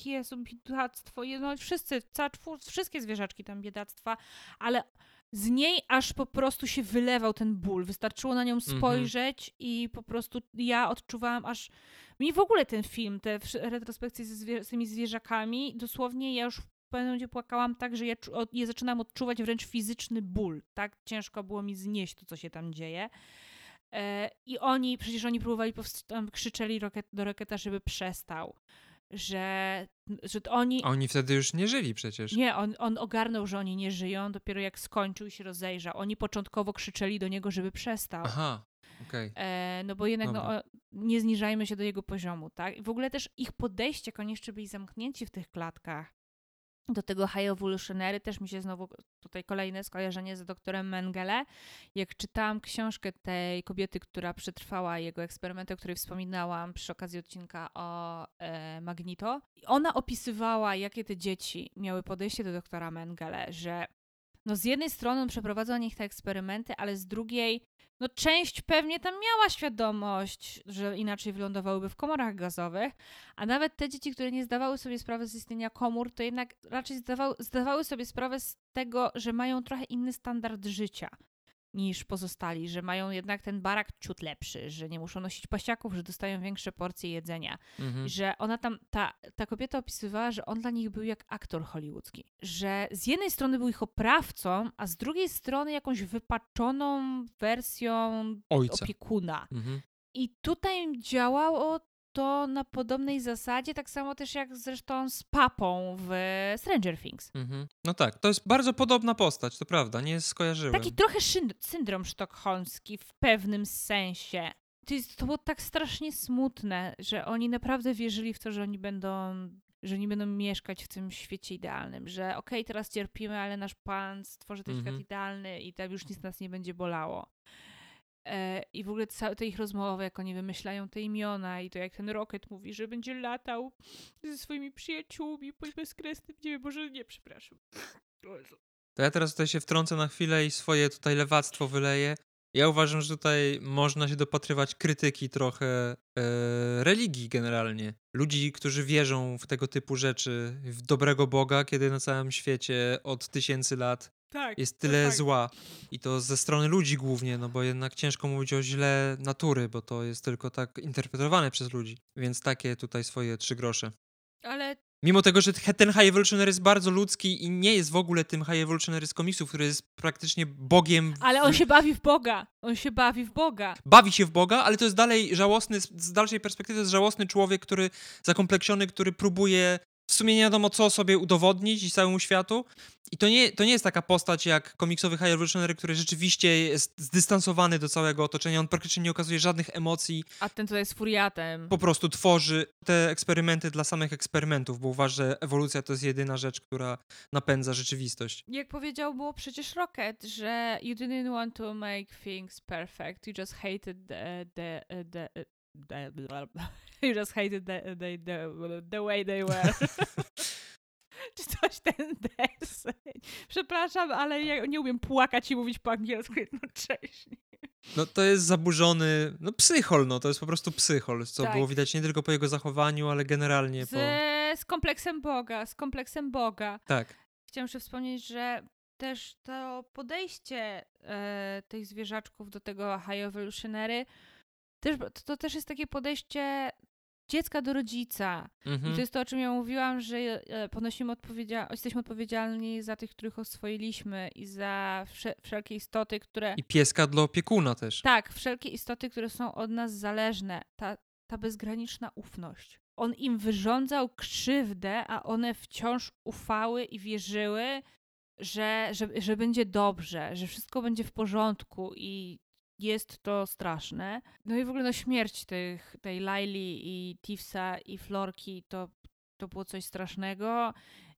S2: Jezu, biedactwo. No wszyscy, cała czwór, wszystkie zwierzaczki tam biedactwa, ale z niej aż po prostu się wylewał ten ból. Wystarczyło na nią
S1: Mhm.
S2: spojrzeć i po prostu ja odczuwałam aż... Mi w ogóle ten film, te retrospekcje ze zwie... z tymi zwierzakami, dosłownie ja już w pewnym momencie płakałam tak, że ja, czu- ja zaczynam odczuwać wręcz fizyczny ból. Tak ciężko było mi znieść to, co się tam dzieje. E, I oni, przecież oni próbowali, tam krzyczeli roket, do Roketa, żeby przestał. Że, że oni...
S1: Oni wtedy już nie żyli przecież.
S2: Nie, on, on ogarnął, że oni nie żyją, dopiero jak skończył i się rozejrzał. Oni początkowo krzyczeli do niego, żeby przestał.
S1: Aha, okej.
S2: E, no bo jednak no, o, nie zniżajmy się do jego poziomu, tak? I w ogóle też ich podejście, jak oni jeszcze byli zamknięci w tych klatkach. Do tego High Evolutionary też mi się znowu tutaj kolejne skojarzenie z doktorem Mengele. Jak czytałam książkę tej kobiety, która przetrwała jego eksperymenty, o której wspominałam przy okazji odcinka o e, Magnito, ona opisywała, jakie te dzieci miały podejście do doktora Mengele, że no z jednej strony on przeprowadzał nich te eksperymenty, ale z drugiej, no część pewnie tam miała świadomość, że inaczej wylądowałyby w komorach gazowych, a nawet te dzieci, które nie zdawały sobie sprawy z istnienia komór, to jednak raczej zdawały, zdawały sobie sprawę z tego, że mają trochę inny standard życia niż pozostali, że mają jednak ten barak ciut lepszy, że nie muszą nosić pasiaków, że dostają większe porcje jedzenia. Mhm. Że ona tam, ta, ta kobieta opisywała, że on dla nich był jak aktor hollywoodzki. Że z jednej strony był ich oprawcą, a z drugiej strony jakąś wypaczoną wersją
S1: Ojca.
S2: opiekuna. Mhm. I tutaj działało to na podobnej zasadzie, tak samo też jak zresztą z papą w Stranger Things. Mhm.
S1: No tak, to jest bardzo podobna postać, to prawda, nie skojarzyłem.
S2: Taki trochę syndrom sztokholmski w pewnym sensie. To, jest, to było tak strasznie smutne, że oni naprawdę wierzyli w to, że oni będą że nie będą mieszkać w tym świecie idealnym, że okej, okay, teraz cierpimy, ale nasz Pan stworzy ten świat mhm. idealny i tam już nic nas nie będzie bolało. E, I w ogóle całe te ich rozmowy, jak oni wymyślają te imiona i to jak ten Rocket mówi, że będzie latał ze swoimi przyjaciółmi po bezkresnym niebie. Boże, nie, przepraszam.
S1: To ja teraz tutaj się wtrącę na chwilę i swoje tutaj lewactwo wyleję. Ja uważam, że tutaj można się dopatrywać krytyki trochę e, religii generalnie. Ludzi, którzy wierzą w tego typu rzeczy, w dobrego Boga, kiedy na całym świecie od tysięcy lat tak, jest tyle tak. zła. I to ze strony ludzi głównie, no bo jednak ciężko mówić o źle natury, bo to jest tylko tak interpretowane przez ludzi. Więc takie tutaj swoje trzy grosze.
S2: Ale
S1: Mimo tego, że ten High Evolutionary jest bardzo ludzki i nie jest w ogóle tym High Evolutionary z komiksów, który jest praktycznie Bogiem. W...
S2: Ale on się bawi w Boga. On się bawi w Boga.
S1: Bawi się w Boga, ale to jest dalej żałosny, z dalszej perspektywy to jest żałosny człowiek, który zakompleksiony, który próbuje w sumie nie wiadomo, co sobie udowodnić i całemu światu. I to nie, to nie jest taka postać jak komiksowy High Evolutionary, który rzeczywiście jest zdystansowany do całego otoczenia. On praktycznie nie okazuje żadnych emocji.
S2: A ten tutaj jest furiatem.
S1: Po prostu tworzy te eksperymenty dla samych eksperymentów, bo uważa, że ewolucja to jest jedyna rzecz, która napędza rzeczywistość.
S2: Jak powiedział było przecież Rocket, że you didn't want to make things perfect, you just hated the, the, the, you just hated the, the, the, the way they were. Czy coś ten deseń. Przepraszam, ale ja nie umiem płakać i mówić po angielsku jednocześnie.
S1: No to jest zaburzony, no psychol, no to jest po prostu psychol, co tak. było widać nie tylko po jego zachowaniu, ale generalnie
S2: z,
S1: po...
S2: Z kompleksem Boga, z kompleksem Boga.
S1: Tak.
S2: Chciałam jeszcze wspomnieć, że też to podejście e, tych zwierzaczków do tego High Evolutionary też, to, to też jest takie podejście dziecka do rodzica. Mhm. I to jest to, o czym ja mówiłam, że e, ponosimy odpowiedzial jesteśmy odpowiedzialni za tych, których oswoiliśmy i za wsze wszelkie istoty, które...
S1: I pieska dla opiekuna też.
S2: Tak, wszelkie istoty, które są od nas zależne. Ta, ta bezgraniczna ufność. On im wyrządzał krzywdę, a one wciąż ufały i wierzyły, że, że, że będzie dobrze, że wszystko będzie w porządku i jest to straszne. No i w ogóle no śmierć tych, tej Laili i Tifsa i Florki to, to było coś strasznego.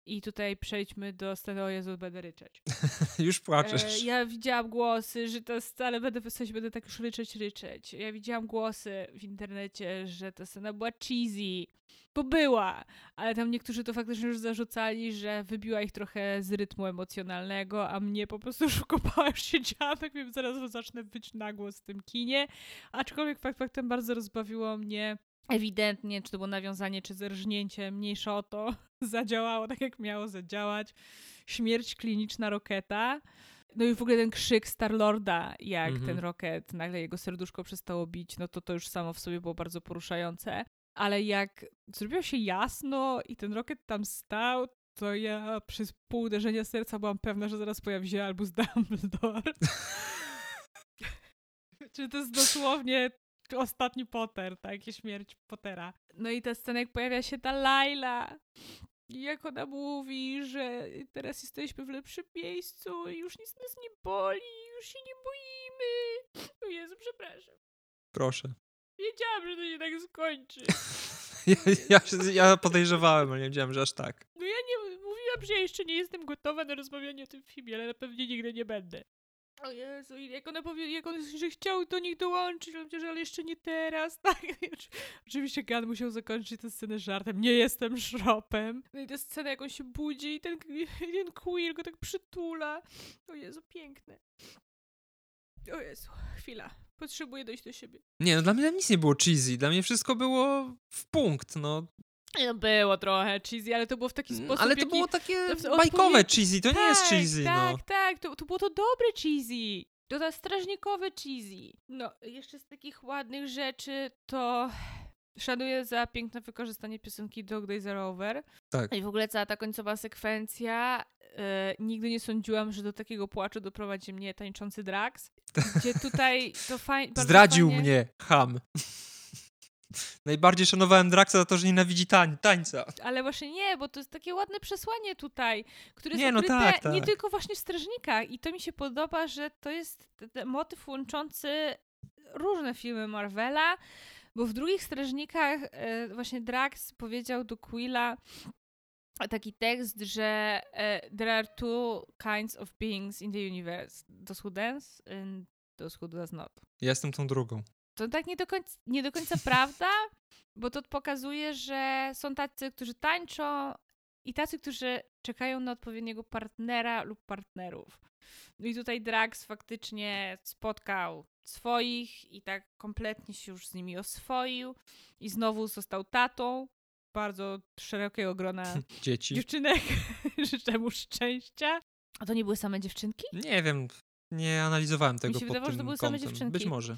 S2: I tutaj przejdźmy do sceny o Jezu, będę ryczeć.
S1: już płaczesz.
S2: E, ja widziałam głosy, że to wcale będę w sensie będę tak już ryczeć, ryczeć. Ja widziałam głosy w internecie, że ta scena była cheesy, bo była, ale tam niektórzy to faktycznie już zarzucali, że wybiła ich trochę z rytmu emocjonalnego, a mnie po prostu już kopała, już siedziałam, tak wiem, zaraz zacznę być na głos w tym kinie. Aczkolwiek fakt faktem bardzo rozbawiło mnie ewidentnie, czy to było nawiązanie, czy zerżnięcie, mniejsza o to, zadziałało tak, jak miało zadziałać. Śmierć kliniczna Roketa. No i w ogóle ten krzyk Starlorda, jak mm -hmm. ten Rocket, nagle jego serduszko przestało bić, no to to już samo w sobie było bardzo poruszające. Ale jak zrobiło się jasno i ten Rocket tam stał, to ja przez pół uderzenia serca byłam pewna, że zaraz pojawi się Albus Dumbledore. Czy to jest dosłownie ostatni Potter, tak? I śmierć Pottera. No i ta scena, jak pojawia się ta Laila. I jak ona mówi, że teraz jesteśmy w lepszym miejscu i już nic nas nie boli, już się nie boimy. O Jezu, przepraszam.
S1: Proszę.
S2: Wiedziałam, że to się tak skończy.
S1: ja, ja, ja podejrzewałem, ale nie wiedziałem, że aż tak.
S2: No ja nie mówiłam, że ja jeszcze nie jestem gotowa na rozmawianie o tym filmie, ale na pewnie nigdy nie będę. O Jezu, i jak ona powie, jak on, że chciał do nich dołączyć, ale ale jeszcze nie teraz, tak? Oczywiście Gan musiał zakończyć tę scenę żartem, nie jestem szropem. No i ta scena, jak on się budzi i ten, ten queer go tak przytula. O Jezu, piękne. O Jezu, chwila. Potrzebuję dojść do siebie.
S1: Nie, no dla mnie nic nie było cheesy. Dla mnie wszystko było w punkt, no.
S2: No było trochę cheesy, ale to było w taki
S1: Mm,
S2: sposób,
S1: Ale to
S2: jaki...
S1: było takie bajkowe cheesy, to nie jest
S2: tak,
S1: cheesy,
S2: tak,
S1: no.
S2: Tak, to, to było to dobre cheesy. To ta strażnikowe cheesy. No, jeszcze z takich ładnych rzeczy to szanuję za piękne wykorzystanie piosenki Dog Days Are Over.
S1: Tak.
S2: I w ogóle cała ta końcowa sekwencja. E, nigdy nie sądziłam, że do takiego płaczu doprowadzi mnie tańczący Drax. Gdzie tutaj to fajnie.
S1: Zdradził mnie, ham. Najbardziej szanowałem Draxa za to, że nienawidzi tań, tańca.
S2: Ale właśnie nie, bo to jest takie ładne przesłanie tutaj, które jest
S1: Nie, no
S2: ukryte
S1: tak,
S2: nie
S1: tak.
S2: tylko właśnie w Strażnikach. I to mi się podoba, że to jest motyw łączący różne filmy Marvela, bo w drugich Strażnikach e, właśnie Drax powiedział do Quilla taki tekst, że e, there are two kinds of beings in the universe. Those who dance and those who does not.
S1: Ja jestem tą drugą.
S2: To tak nie do końca, nie do końca prawda, bo to pokazuje, że są tacy, którzy tańczą i tacy, którzy czekają na odpowiedniego partnera lub partnerów. No i tutaj Drax faktycznie spotkał swoich i tak kompletnie się już z nimi oswoił i znowu został tatą bardzo szerokiego grona
S1: Dzieci.
S2: dziewczynek. Życzę mu szczęścia. A to nie były same dziewczynki?
S1: Nie wiem, nie analizowałem tego
S2: się
S1: pod
S2: wydawało, że to były same
S1: kątem.
S2: dziewczynki.
S1: Być może.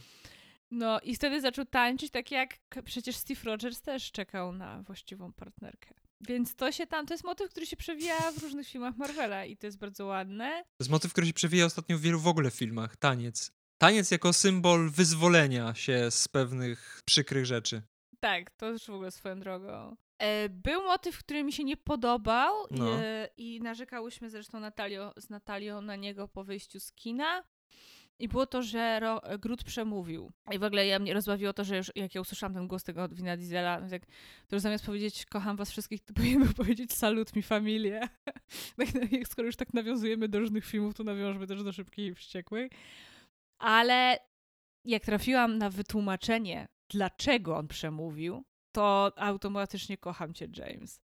S2: No i wtedy zaczął tańczyć, tak jak przecież Steve Rogers też czekał na właściwą partnerkę. Więc to się tam, to jest motyw, który się przewija w różnych filmach Marvela i to jest bardzo ładne.
S1: To jest motyw, który się przewija ostatnio w wielu w ogóle filmach. Taniec. Taniec jako symbol wyzwolenia się z pewnych przykrych rzeczy.
S2: Tak, to już w ogóle swoją drogą. E, Był motyw, który mi się nie podobał
S1: No.
S2: e, i narzekałyśmy zresztą Natalio, z Natalią na niego po wyjściu z kina. I było to, że Ro, Groot przemówił. I w ogóle ja mnie rozbawiło to, że już jak ja usłyszałam ten głos tego Wina Diesela, tak, to już zamiast powiedzieć kocham was wszystkich, to powinienem powiedzieć salut mi familię. tak, no, jak skoro już tak nawiązujemy do różnych filmów, to nawiążmy też do Szybkich i Wściekłych. Ale jak trafiłam na wytłumaczenie, dlaczego on przemówił, to automatycznie kocham cię, James.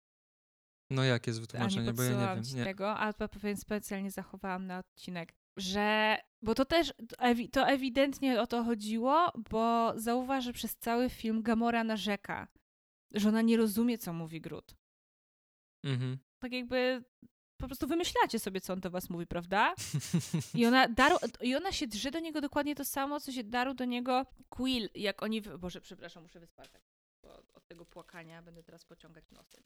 S1: No jakie jest
S2: A nie
S1: wytłumaczenie, bo ja nie wiem. Nie.
S2: tego, to pewien specjalnie zachowałam na odcinek, że, bo to też, to ewi- to ewidentnie o to chodziło, bo zauważ, że przez cały film Gamora narzeka, że ona nie rozumie, co mówi Groot.
S1: Mhm.
S2: Tak jakby po prostu wymyślacie sobie, co on do was mówi, prawda? I ona, daru, I ona się drze do niego dokładnie to samo, co się daru do niego Quill, jak oni... Boże, przepraszam, muszę wyspartać, bo od tego płakania będę teraz pociągać nosem.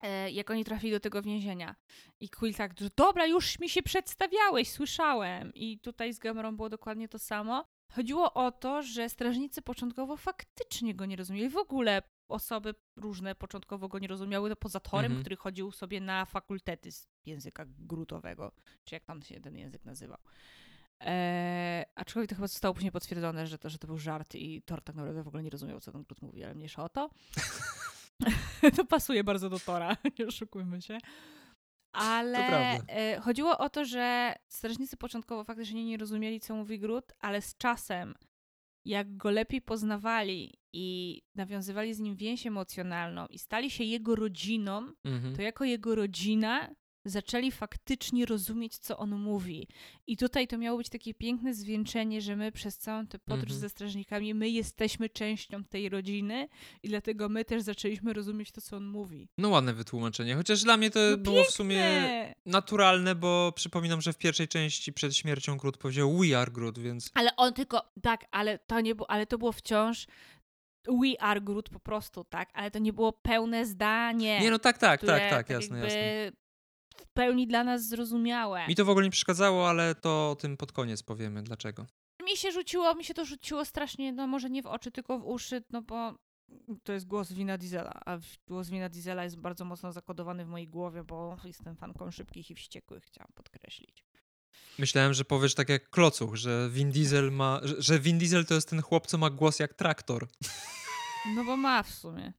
S2: E, jak oni trafili do tego więzienia. I Quill tak, że dobra, już mi się przedstawiałeś, słyszałem. I tutaj z Gamorą było dokładnie to samo. Chodziło o to, że strażnicy początkowo faktycznie go nie rozumieli. W ogóle osoby różne początkowo go nie rozumiały, no poza Torem,
S1: Mhm.
S2: który chodził sobie na fakultety z języka grutowego, czy jak tam się ten język nazywał. Eee, aczkolwiek to chyba zostało później potwierdzone, że to, że to był żart i Thor tak naprawdę w ogóle nie rozumiał, co ten Groot mówi, ale mniejsza o to. to pasuje bardzo do Tora, nie oszukujmy się. Ale e, chodziło o to, że strażnicy początkowo faktycznie nie rozumieli, co mówi Groot, ale z czasem, jak go lepiej poznawali i nawiązywali z nim więź emocjonalną i stali się jego rodziną,
S1: Mhm.
S2: to jako jego rodzina zaczęli faktycznie rozumieć, co on mówi. I tutaj to miało być takie piękne zwieńczenie, że my przez całą tę podróż
S1: Mhm.
S2: ze strażnikami, my jesteśmy częścią tej rodziny i dlatego my też zaczęliśmy rozumieć to, co on mówi.
S1: No ładne wytłumaczenie, chociaż dla mnie to
S2: No
S1: było w sumie naturalne, bo przypominam, że w pierwszej części przed śmiercią Groot powiedział We are Groot, więc
S2: Ale on tylko, tak, ale to nie było, ale to było wciąż we are Groot po prostu, tak, ale to nie było pełne zdanie.
S1: nie no tak, tak,
S2: które
S1: tak, tak, jasne, jasne.
S2: W pełni dla nas zrozumiałe.
S1: Mi to w ogóle nie przeszkadzało, ale to o tym pod koniec powiemy, dlaczego.
S2: mi się rzuciło, mi się to rzuciło strasznie, no może nie w oczy, tylko w uszy, no bo to jest głos Wina Diesela, a głos Wina Diesela jest bardzo mocno zakodowany w mojej głowie, bo jestem fanką szybkich i wściekłych, chciałam podkreślić.
S1: Myślałem, że powiesz tak jak Klocuch, że Vin Diesel ma, że, że Vin Diesel to jest ten chłop, co ma głos jak traktor.
S2: No bo ma w sumie.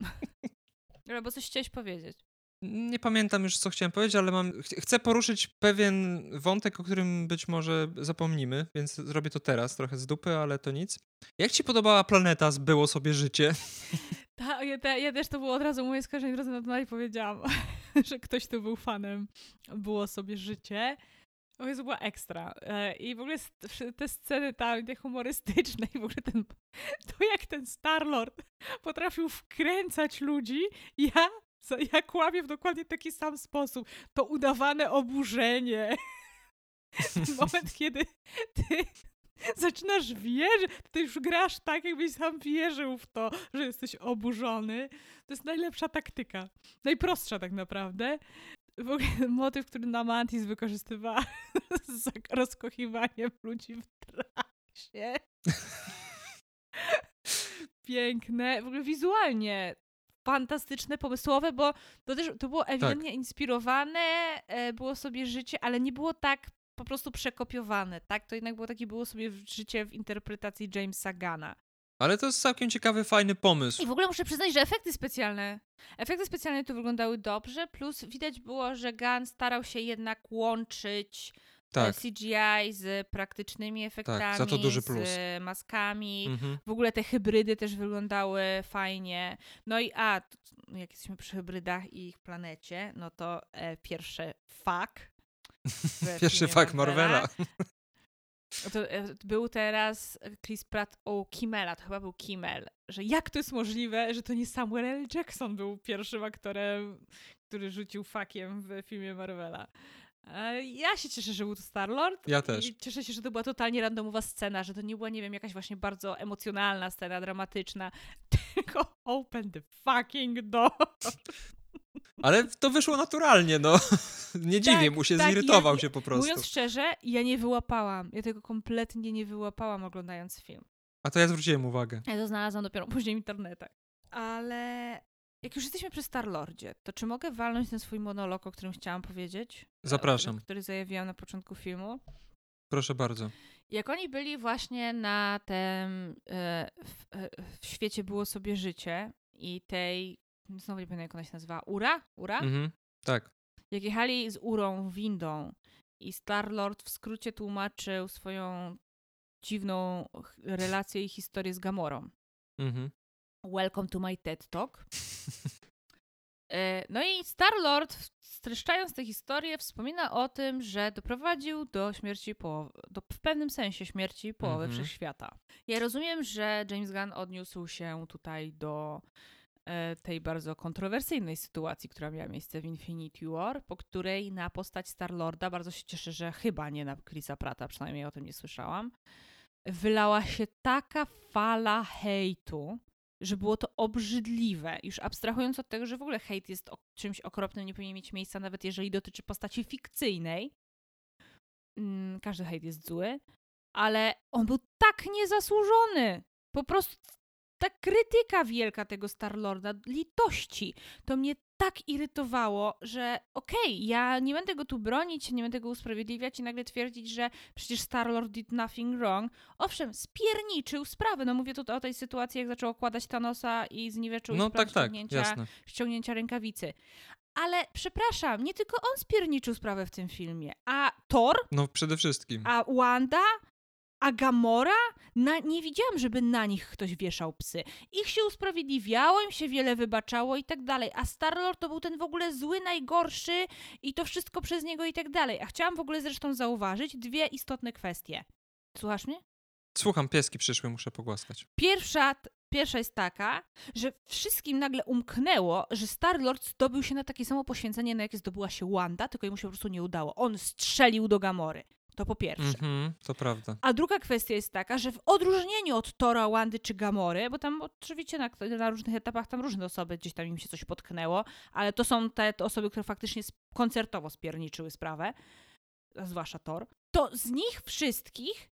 S2: Ale bo coś chciałeś powiedzieć.
S1: Nie pamiętam już, co chciałem powiedzieć, ale mam, chcę poruszyć pewien wątek, o którym być może zapomnimy, więc zrobię to teraz, trochę z dupy, ale to nic. Jak ci podobała planeta z Było sobie życie?
S2: Ta, ja, ta, ja też to było od razu moje skojarzenie, od razu na i powiedziałam, że ktoś tu był fanem Było sobie życie. O Jezu, była ekstra. E, I w ogóle te sceny tam, te humorystyczne i w ogóle ten, to jak ten Starlord potrafił wkręcać ludzi, ja, ja kłamię w dokładnie taki sam sposób. To udawane oburzenie. Moment, kiedy ty zaczynasz wierzyć, ty już grasz tak, jakbyś sam wierzył w to, że jesteś oburzony. To jest najlepsza taktyka. Najprostsza tak naprawdę w ogóle motyw, który Namantis wykorzystywała z rozkochiwaniem ludzi w trakcie. Piękne. W ogóle wizualnie fantastyczne, pomysłowe, bo to też to było tak. ewidentnie tak. inspirowane, e, było sobie życie, ale nie było tak po prostu przekopiowane, tak? To jednak było takie było sobie życie w interpretacji Jamesa Gana.
S1: Ale to jest całkiem ciekawy, fajny pomysł.
S2: I w ogóle muszę przyznać, że efekty specjalne, efekty specjalne tu wyglądały dobrze, plus widać było, że Gun starał się jednak łączyć tak. CGI z praktycznymi efektami, tak, za to duży plus. z maskami. Mhm. W ogóle te hybrydy też wyglądały fajnie. No i a, jak jesteśmy przy hybrydach i ich planecie, no to e, pierwszy fuck.
S1: Pierwszy fuck Marvela. Marvela.
S2: To, e, był teraz Chris Pratt o Kimmela, to chyba był Kimmel, że jak to jest możliwe, że to nie Samuel L. Jackson był pierwszym aktorem, który rzucił fakiem w filmie Marvela. E, ja się cieszę, że był to Star-Lord.
S1: Ja też.
S2: I cieszę się, że to była totalnie randomowa scena, że to nie była, nie wiem, jakaś właśnie bardzo emocjonalna scena, dramatyczna, tylko open the fucking door.
S1: Ale to wyszło naturalnie, no. Nie dziwię tak, mu się, tak, zirytował ja, się po prostu.
S2: Mówiąc szczerze, ja nie wyłapałam. Ja tego kompletnie nie wyłapałam oglądając film.
S1: A to ja zwróciłem uwagę.
S2: Ja to znalazłam dopiero później w internetach. Ale jak już jesteśmy przy Starlordzie, to czy mogę walnąć ten swój monolog, o którym chciałam powiedzieć?
S1: Zapraszam.
S2: Który zajawiłam na początku filmu.
S1: Proszę bardzo.
S2: Jak oni byli właśnie na tym, e, w, e, w świecie było sobie życie i tej znowu nie pamiętam jak ona się nazywa, Ura? Ura?
S1: Mhm, tak.
S2: Jak jechali z Urą windą i Star-Lord w skrócie tłumaczył swoją dziwną relację i historię z Gamorą. Mhm. Welcome to my TED Talk. E, no i Star-Lord, streszczając tę historię, wspomina o tym, że doprowadził do śmierci połowy, do, w pewnym sensie śmierci połowy mhm. wszechświata. Ja rozumiem, że James Gunn odniósł się tutaj do E, tej bardzo kontrowersyjnej sytuacji, która miała miejsce w Infinity War, po której na postać Star-Lorda, bardzo się cieszę, że chyba nie na Chrisa Prata, przynajmniej o tym nie słyszałam, wylała się taka fala hejtu, że było to obrzydliwe. Już abstrahując od tego, że w ogóle hejt jest czymś okropnym, nie powinien mieć miejsca, nawet jeżeli dotyczy postaci fikcyjnej. Mm, każdy hejt jest zły, ale on był tak niezasłużony. Po prostu ta krytyka wielka tego Starlorda, litości, to mnie tak irytowało, że okej, okay, ja nie będę go tu bronić, nie będę go usprawiedliwiać i nagle twierdzić, że przecież Starlord did nothing wrong. Owszem, spierniczył sprawę. No mówię tutaj o tej sytuacji, jak zaczął okładać Thanosa i zniweczył no, tak, tak, ściągnięcia, ściągnięcia rękawicy. Ale przepraszam, nie tylko on spierniczył sprawę w tym filmie, a Thor?
S1: No przede wszystkim.
S2: A Wanda? A Gamora? Na, nie widziałam, żeby na nich ktoś wieszał psy. Ich się usprawiedliwiało, im się wiele wybaczało i tak dalej. A Starlord to był ten w ogóle zły, najgorszy i to wszystko przez niego i tak dalej. A chciałam w ogóle zresztą zauważyć dwie istotne kwestie. Słuchasz mnie?
S1: Słucham, pieski przyszły, muszę pogłaskać.
S2: Pierwsza, pierwsza jest taka, że wszystkim nagle umknęło, że Star-Lord zdobył się na takie samo poświęcenie, na jakie zdobyła się Wanda, tylko mu się po prostu nie udało. On strzelił do Gamory. To po pierwsze.
S1: Mm-hmm, to prawda.
S2: A druga kwestia jest taka, że w odróżnieniu od Tora, Wandy czy Gamory, bo tam oczywiście na, na, różnych etapach tam różne osoby gdzieś tam im się coś potknęło, ale to są te, te osoby, które faktycznie koncertowo spierniczyły sprawę, zwłaszcza Thor, to z nich wszystkich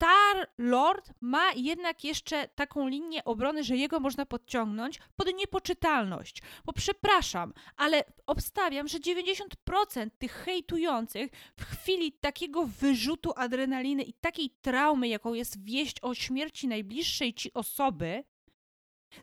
S2: Star Lord ma jednak jeszcze taką linię obrony, że jego można podciągnąć pod niepoczytalność. Bo przepraszam, ale obstawiam, że 90% tych hejtujących w chwili takiego wyrzutu adrenaliny i takiej traumy, jaką jest wieść o śmierci najbliższej ci osoby,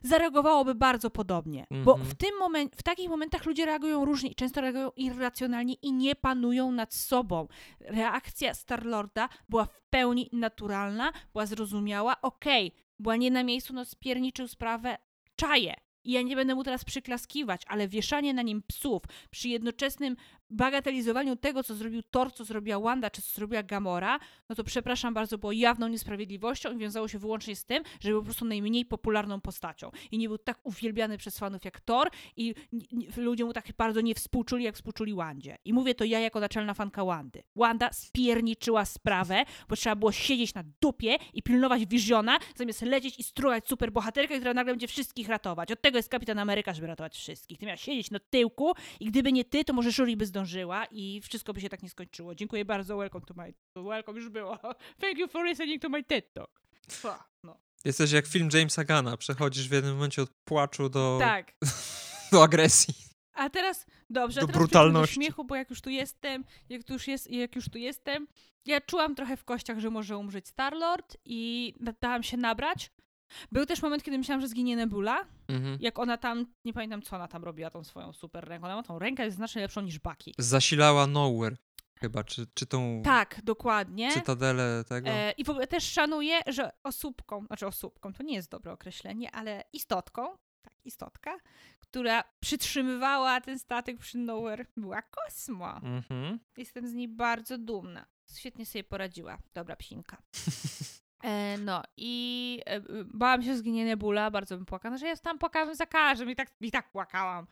S2: zareagowałoby bardzo podobnie. Bo
S1: Mhm.
S2: w tym moment, w takich momentach ludzie reagują różnie i często reagują irracjonalnie i nie panują nad sobą. Reakcja Starlorda była w pełni naturalna, była zrozumiała, okej, była nie na miejscu, no spierniczył sprawę, czaję. I ja nie będę mu teraz przyklaskiwać, ale wieszanie na nim psów przy jednoczesnym bagatelizowaniu tego, co zrobił Thor, co zrobiła Wanda, czy co zrobiła Gamora, no to przepraszam bardzo, było jawną niesprawiedliwością i wiązało się wyłącznie z tym, że był po prostu najmniej popularną postacią. I nie był tak uwielbiany przez fanów jak Thor i ludzie mu tak bardzo nie współczuli, jak współczuli Wandzie. I mówię to ja jako naczelna fanka Wandy. Wanda spierniczyła sprawę, bo trzeba było siedzieć na dupie i pilnować Visiona, zamiast lecieć i strugać superbohaterkę, która nagle będzie wszystkich ratować. Od tego jest Kapitan Ameryka, żeby ratować wszystkich. Ty miała siedzieć na tyłku i gdyby nie ty, to może Shuri by zdążyła i wszystko by się tak nie skończyło. Dziękuję bardzo, welcome to my... Welcome już było. Thank you for listening to my TED Talk. Fa, No.
S1: Jesteś jak film Jamesa Gana. Przechodzisz w jednym momencie od płaczu do,
S2: Tak.
S1: do agresji.
S2: A teraz, dobrze,
S1: Do
S2: a teraz
S1: brutalności.
S2: do śmiechu, bo jak już tu jestem, jak tu już, jest, jak już tu jestem, ja czułam trochę w kościach, że może umrzeć Starlord i da- dałam się nabrać. Był też moment, kiedy myślałam, że zginie Nebula,
S1: Mhm.
S2: jak ona tam, nie pamiętam co ona tam robiła tą swoją super ręką, ona ma tą rękę jest znacznie lepszą niż Baki.
S1: Zasilała Nowhere chyba, czy, czy tą
S2: Tak, dokładnie.
S1: cytadelę tego.
S2: E, I w ogóle też szanuję, że osóbką, znaczy osóbką, to nie jest dobre określenie, ale istotką, tak, istotka, która przytrzymywała ten statek przy Nowhere, była Kosmo.
S1: Mhm.
S2: Jestem z niej bardzo dumna. Świetnie sobie poradziła. Dobra psinka. E, no i e, bałam się, że zginie Nebula, bardzo bym płakała, że ja tam płakałam za każdym i tak, i tak płakałam.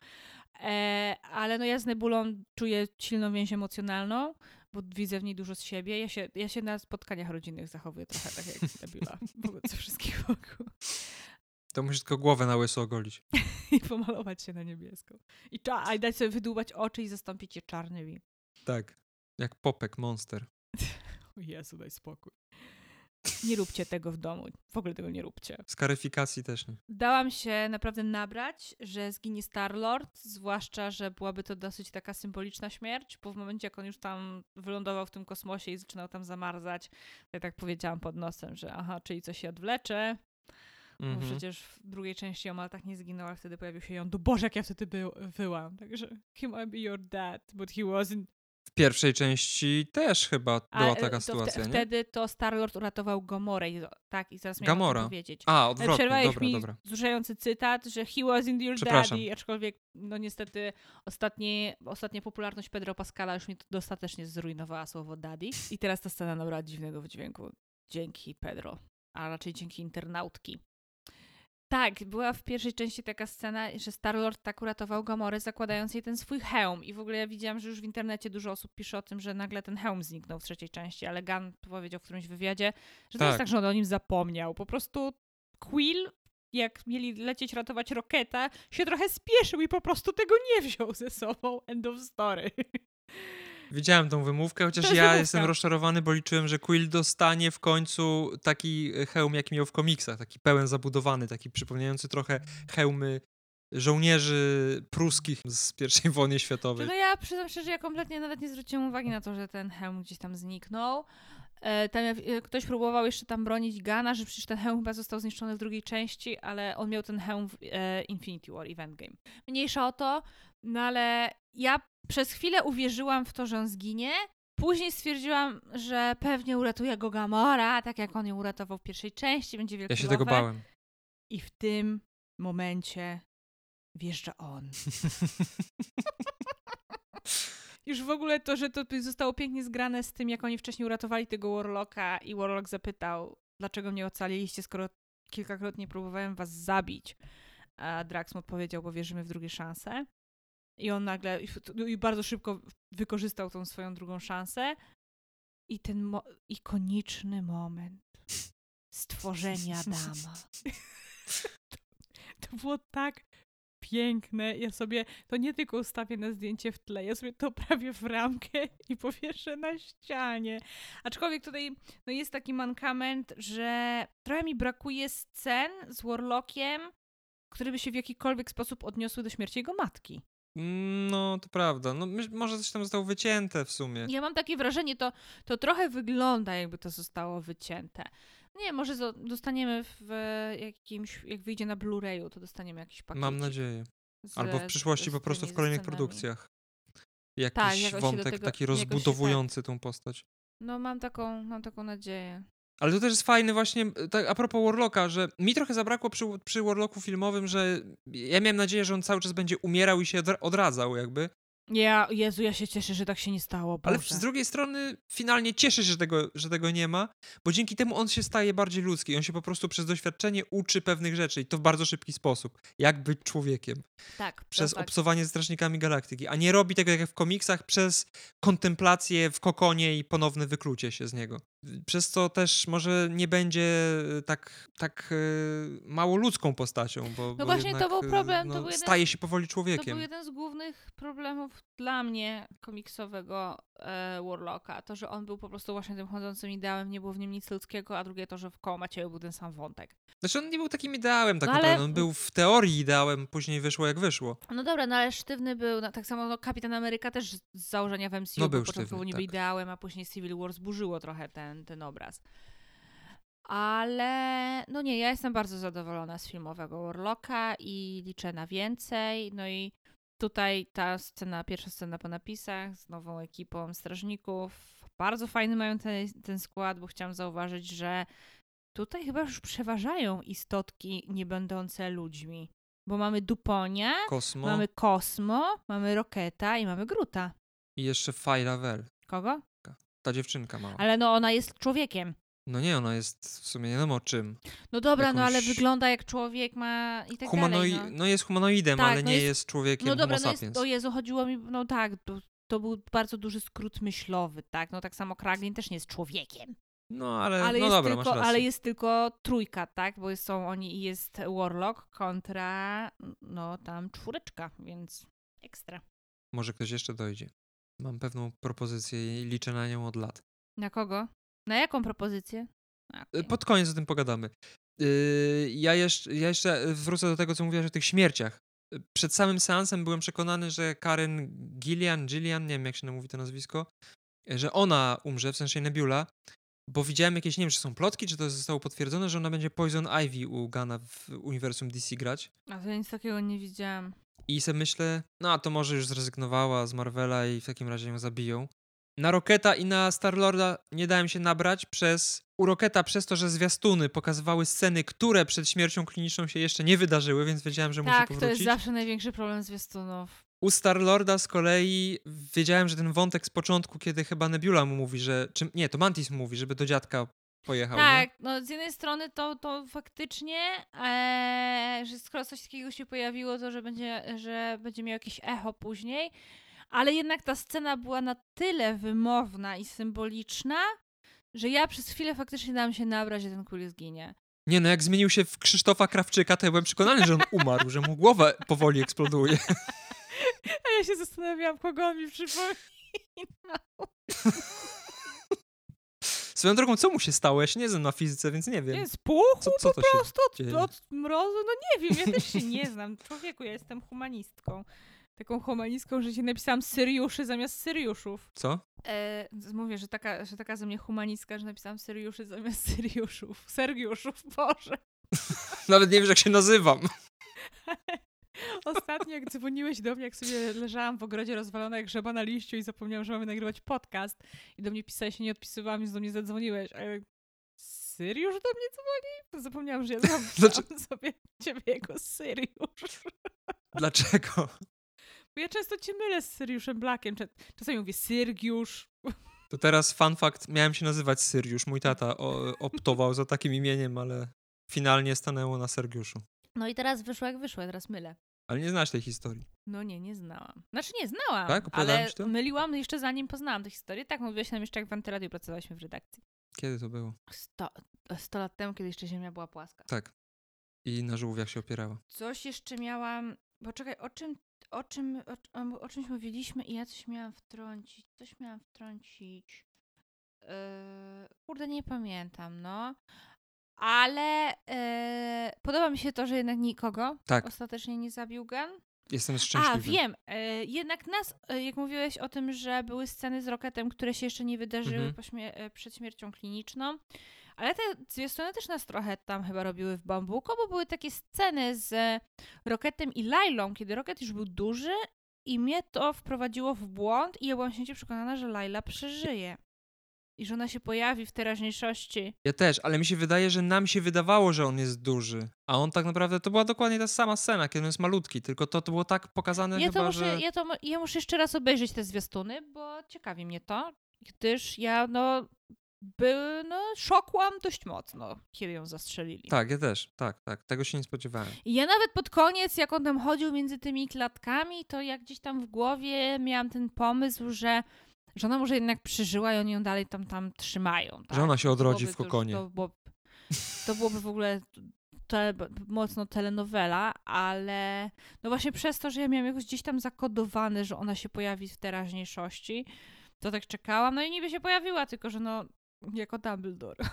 S2: E, ale no ja z Nebulą czuję silną więź emocjonalną, bo widzę w niej dużo z siebie. Ja się, ja się na spotkaniach rodzinnych zachowuję trochę tak jak Nebula wobec wszystkich wokół.
S1: To musisz tylko głowę na łyso ogolić.
S2: I pomalować się na niebiesko. I, cza- i dać sobie wydłubać oczy i zastąpić je czarnymi.
S1: Tak. Jak popek monster.
S2: O Jezu, daj spokój. Nie róbcie tego w domu. W ogóle tego nie róbcie.
S1: Skaryfikacji też nie.
S2: Dałam się naprawdę nabrać, że zginie Star-Lord, zwłaszcza, że byłaby to dosyć taka symboliczna śmierć, bo w momencie, jak on już tam wylądował w tym kosmosie i zaczynał tam zamarzać, ja tak powiedziałam pod nosem, że aha, czyli coś się odwlecze, bo
S1: Mhm.
S2: przecież w drugiej części Omal tak nie zginął, a wtedy pojawił się ją. Boże, jak ja wtedy był, byłam. Także he might be your dad, but he wasn't.
S1: W pierwszej części też chyba
S2: A,
S1: była
S2: e,
S1: taka sytuacja, nie?
S2: Wtedy to Star-Lord uratował Gomorę. i- Tak, i zaraz
S1: Gamora.
S2: tym powiedzieć.
S1: A, odwrotnie,
S2: Przerwałeś
S1: dobra,
S2: mi
S1: dobra.
S2: wzruszający cytat, że he wasn't your
S1: Przepraszam.
S2: daddy, aczkolwiek no niestety ostatnie, ostatnia popularność Pedro Pascala już mi dostatecznie zrujnowała słowo daddy i teraz ta scena nabrała dziwnego wydźwięku. Dzięki Pedro, a raczej dzięki internautki. Tak, była w pierwszej części taka scena, że Star-Lord tak uratował Gamorę, zakładając jej ten swój hełm. I w ogóle ja widziałam, że już w internecie dużo osób pisze o tym, że nagle ten hełm zniknął w trzeciej części, ale Gunn powiedział w którymś wywiadzie, że to jest
S1: Tak.
S2: tak, że on o nim zapomniał. Po prostu Quill, jak mieli lecieć ratować Roketa, się trochę spieszył i po prostu tego nie wziął ze sobą. End of story.
S1: Widziałem tą wymówkę, chociaż ja
S2: wymówka.
S1: jestem rozczarowany, bo liczyłem, że Quill dostanie w końcu taki e, hełm, jaki miał w komiksach, taki pełen zabudowany, taki przypominający trochę hełmy żołnierzy pruskich z I wojny światowej.
S2: No ja przyznam szczerze, że ja kompletnie nawet nie zwróciłam uwagi na to, że ten hełm gdzieś tam zniknął. E, Tam e, ktoś próbował jeszcze tam bronić Gana, że przecież ten hełm chyba został zniszczony w drugiej części, ale on miał ten hełm w Infinity War i w Endgame. Mniejsza o to, no ale ja przez chwilę uwierzyłam w to, że on zginie. Później stwierdziłam, że pewnie uratuje go Gamora, tak jak on ją uratował w pierwszej części, będzie wielki
S1: Ja się tego bałem.
S2: I w tym momencie wjeżdża on. Już w ogóle to, że to zostało pięknie zgrane z tym, jak oni wcześniej uratowali tego Warlocka i Warlock zapytał, dlaczego mnie ocaliliście, skoro kilkakrotnie próbowałem was zabić. A Drax mu odpowiedział, bo wierzymy w drugie szanse. I on nagle, i, i bardzo szybko wykorzystał tą swoją drugą szansę. I ten mo- ikoniczny moment stworzenia Adama. to było tak piękne. Ja sobie to nie tylko ustawię na zdjęcie w tle, ja sobie to prawie w ramkę i powieszę na ścianie. Aczkolwiek tutaj no jest taki mankament, że trochę mi brakuje scen z Warlockiem, które by się w jakikolwiek sposób odniosły do śmierci jego matki.
S1: No, to prawda. No, może coś tam zostało wycięte w sumie.
S2: Ja mam takie wrażenie, to, to trochę wygląda, jakby to zostało wycięte. Nie, może dostaniemy w jakimś, jak wyjdzie na Blu-rayu, to dostaniemy jakiś pakiet.
S1: Mam nadzieję. Albo w przyszłości po prostu w kolejnych produkcjach. Jakiś
S2: Tak,
S1: wątek
S2: tego-
S1: taki
S2: się tak-
S1: rozbudowujący tą postać.
S2: No mam taką, mam taką nadzieję.
S1: Ale to też jest fajny właśnie, tak a propos Warlocka, że mi trochę zabrakło przy, przy Warlocku filmowym, że ja miałem nadzieję, że on cały czas będzie umierał i się odra- odradzał jakby.
S2: Ja, Jezu, ja się cieszę, że tak się nie stało,
S1: Ale
S2: Boże.
S1: z drugiej strony finalnie cieszę się, że tego, że tego nie ma, bo dzięki temu on się staje bardziej ludzki. On się po prostu przez doświadczenie uczy pewnych rzeczy i to w bardzo szybki sposób. Jak być człowiekiem.
S2: Tak,
S1: Przez
S2: to fakt.
S1: obcowanie ze strażnikami galaktyki. A nie robi tego jak w komiksach przez kontemplację w kokonie i ponowne wyklucie się z niego. Przez co też może nie będzie tak, tak e, mało ludzką postacią, bo,
S2: No właśnie, to
S1: jednak,
S2: był problem,
S1: e,
S2: to był jeden-
S1: staje się powoli
S2: To
S1: człowiekiem.
S2: był jeden z głównych problemów dla mnie komiksowego e, Warlocka. To, że on był po prostu właśnie tym chodzącym ideałem, nie było w nim nic ludzkiego, a drugie to, że w koło Macieju był ten sam wątek.
S1: Znaczy on nie był takim ideałem tak
S2: No ale-
S1: naprawdę, on był w teorii ideałem, później wyszło jak wyszło.
S2: No dobra, no ale sztywny był, no, tak samo no, Kapitan Ameryka też z założenia w MCU
S1: No,
S2: był
S1: był sztywny,
S2: niby
S1: tak.
S2: ideałem, a później Civil War zburzyło trochę ten, ten obraz. Ale no nie, ja jestem bardzo zadowolona z filmowego Warlocka i liczę na więcej. No i tutaj ta scena, pierwsza scena po napisach z nową ekipą strażników. Bardzo fajny mają ten, ten skład, bo chciałam zauważyć, że tutaj chyba już przeważają istotki nie będące ludźmi. Bo mamy Duponia,
S1: Kosmo
S2: mamy Kosmo, mamy Roketa i mamy Gruta.
S1: i jeszcze Fairavell,
S2: Kogo?
S1: ta dziewczynka mała.
S2: Ale no ona jest człowiekiem.
S1: No nie, ona jest w sumie nie wiadomo czym.
S2: No dobra, no ale
S1: Jakąś-
S2: wygląda jak człowiek ma i tak
S1: Humanoi-
S2: dalej. No.
S1: no. jest humanoidem,
S2: Tak,
S1: ale
S2: no
S1: nie
S2: jest-
S1: jest, człowiekiem
S2: No dobra, no jest, o Jezu, chodziło mi, no tak, to, to był bardzo duży skrót myślowy, tak? No tak samo Kraglin też nie jest człowiekiem.
S1: No ale,
S2: Ale,
S1: no dobra,
S2: tylko, ale jest tylko trójka, tak? Bo są oni i jest Warlock kontra, no tam czwóreczka, więc ekstra.
S1: Może ktoś jeszcze dojdzie. Mam pewną propozycję i liczę na nią od lat.
S2: Na kogo? Na jaką propozycję?
S1: Y,
S2: okej.
S1: Pod koniec o tym pogadamy. Yy, ja, jeszcze, ja jeszcze wrócę do tego, co mówiłaś o tych śmierciach. Y, Przed samym seansem byłem przekonany, że Karen Gillian, Gillian, nie wiem jak się mówi to nazwisko, y, że ona umrze, w sensie Nebula, bo widziałem jakieś, nie wiem, czy są plotki, czy to zostało potwierdzone, że ona będzie Poison Ivy u Gana w uniwersum DC grać.
S2: A to ja nic takiego nie widziałam.
S1: I sobie myślę, no a to może już zrezygnowała z Marvela i w takim razie ją zabiją. Na Roketa i na Starlorda nie dałem się nabrać przez... U Roketa przez to, że zwiastuny pokazywały sceny, które przed śmiercią kliniczną się jeszcze nie wydarzyły, więc wiedziałem, że musi
S2: Tak, to
S1: powrócić.
S2: jest zawsze największy problem zwiastunów.
S1: U Starlorda z kolei wiedziałem, że ten wątek z początku, kiedy chyba Nebula mu mówi, że... Czy, nie, to Mantis mówi, żeby do dziadka pojechał, nie?
S2: Tak, no z jednej strony to, to faktycznie, e, że skoro coś takiego się pojawiło, to że będzie, że będzie miał jakieś echo później, ale jednak ta scena była na tyle wymowna i symboliczna, że ja przez chwilę faktycznie dałam się nabrać, że ten król zginie.
S1: Nie, no jak zmienił się w Krzysztofa Krawczyka, to ja byłem przekonany, że on umarł, że mu głowa powoli eksploduje.
S2: A ja się zastanawiałam, kogo on mi przypomina.
S1: Swoją drogą, co mu się stało? Ja się nie znam na fizyce, więc nie wiem.
S2: Nie, spuchł
S1: Co, co to się
S2: prosto od, od mrozu? No nie wiem, ja też się nie znam. Człowieku, ja jestem humanistką. Taką humanistką, że się napisałam Syriuszy zamiast Syriuszów.
S1: Co?
S2: E, mówię, że taka, że taka ze mnie humanistka, że napisałam Syriuszy zamiast Syriuszów. Sergiuszów, Boże.
S1: Nawet nie wiesz, jak się nazywam.
S2: Ostatnio, jak dzwoniłeś do mnie, jak sobie leżałam w ogrodzie rozwalona jak żaba na liściu i zapomniałam, że mamy nagrywać podcast i do mnie pisałeś, się nie odpisywałam, więc do mnie zadzwoniłeś. A ja, Syriusz do mnie dzwoni? Zapomniałam, że ja zapomniałam
S1: Znaczy-
S2: sobie ciebie jako Syriusz.
S1: Dlaczego?
S2: Ja często cię mylę z Syriuszem Blackiem. Czas- Czasami mówię Syrgiusz.
S1: To teraz fun fact, miałem się nazywać Syriusz. Mój tata o, optował za takim imieniem, ale finalnie stanęło na Sergiuszu.
S2: No i teraz wyszło jak wyszło, ja teraz mylę.
S1: Ale nie znasz tej historii.
S2: No nie, nie znałam. Znaczy nie znałam,
S1: Tak?
S2: Ale
S1: ci to?
S2: myliłam jeszcze zanim poznałam tę historię. Tak, mówiłaś nam jeszcze jak w Antyradiu pracowałyśmy w redakcji.
S1: Kiedy to było?
S2: Sto, sto lat temu, kiedy jeszcze Ziemia była płaska.
S1: Tak. I na żółwiach się opierała.
S2: Coś jeszcze miałam. Poczekaj, o czym, o czym, o, o, o czymś mówiliśmy i ja coś miałam wtrącić. Coś miałam wtrącić. Yy, kurde, nie pamiętam, no. Ale yy, podoba mi się to, że jednak nikogo
S1: Tak.
S2: ostatecznie nie zabił Gan.
S1: jestem szczęśliwy.
S2: A, wiem. E, jednak nas, e, jak mówiłeś o tym, że były sceny z Rocketem, które się jeszcze nie wydarzyły
S1: Mhm.
S2: śmie- e, przed śmiercią kliniczną, ale te zwiastuny też nas trochę tam chyba robiły w bambuko, bo były takie sceny z Rocketem i Lailą, kiedy Rocket już był duży i mnie to wprowadziło w błąd i ja byłam święcie przekonana, że Laila przeżyje. I że ona się pojawi w teraźniejszości.
S1: Ja też, ale mi się wydaje, że nam się wydawało, że on jest duży. A on tak naprawdę, to była dokładnie ta sama scena, kiedy on jest malutki, tylko to, to było tak pokazane
S2: Ja
S1: chyba,
S2: muszę,
S1: że...
S2: ja, to, ja muszę jeszcze raz obejrzeć te zwiastuny, bo ciekawi mnie to, gdyż ja no, by, no szokłam dość mocno, kiedy ją zastrzelili.
S1: Tak, ja też, tak, tak, tego się nie spodziewałem.
S2: I ja nawet pod koniec, jak on tam chodził między tymi klatkami, to jak gdzieś tam w głowie miałam ten pomysł, że, że ona może jednak przeżyła i oni ją dalej tam, tam trzymają. Tak?
S1: Że ona się
S2: To
S1: odrodzi
S2: byłoby
S1: w
S2: to
S1: kokonie.
S2: To, było, to byłoby w ogóle mocno telenowela, ale no właśnie przez to, że ja miałam jakoś gdzieś tam zakodowane, że ona się pojawi w teraźniejszości, to tak czekałam, no i niby się pojawiła, tylko że no jako Dumbledore.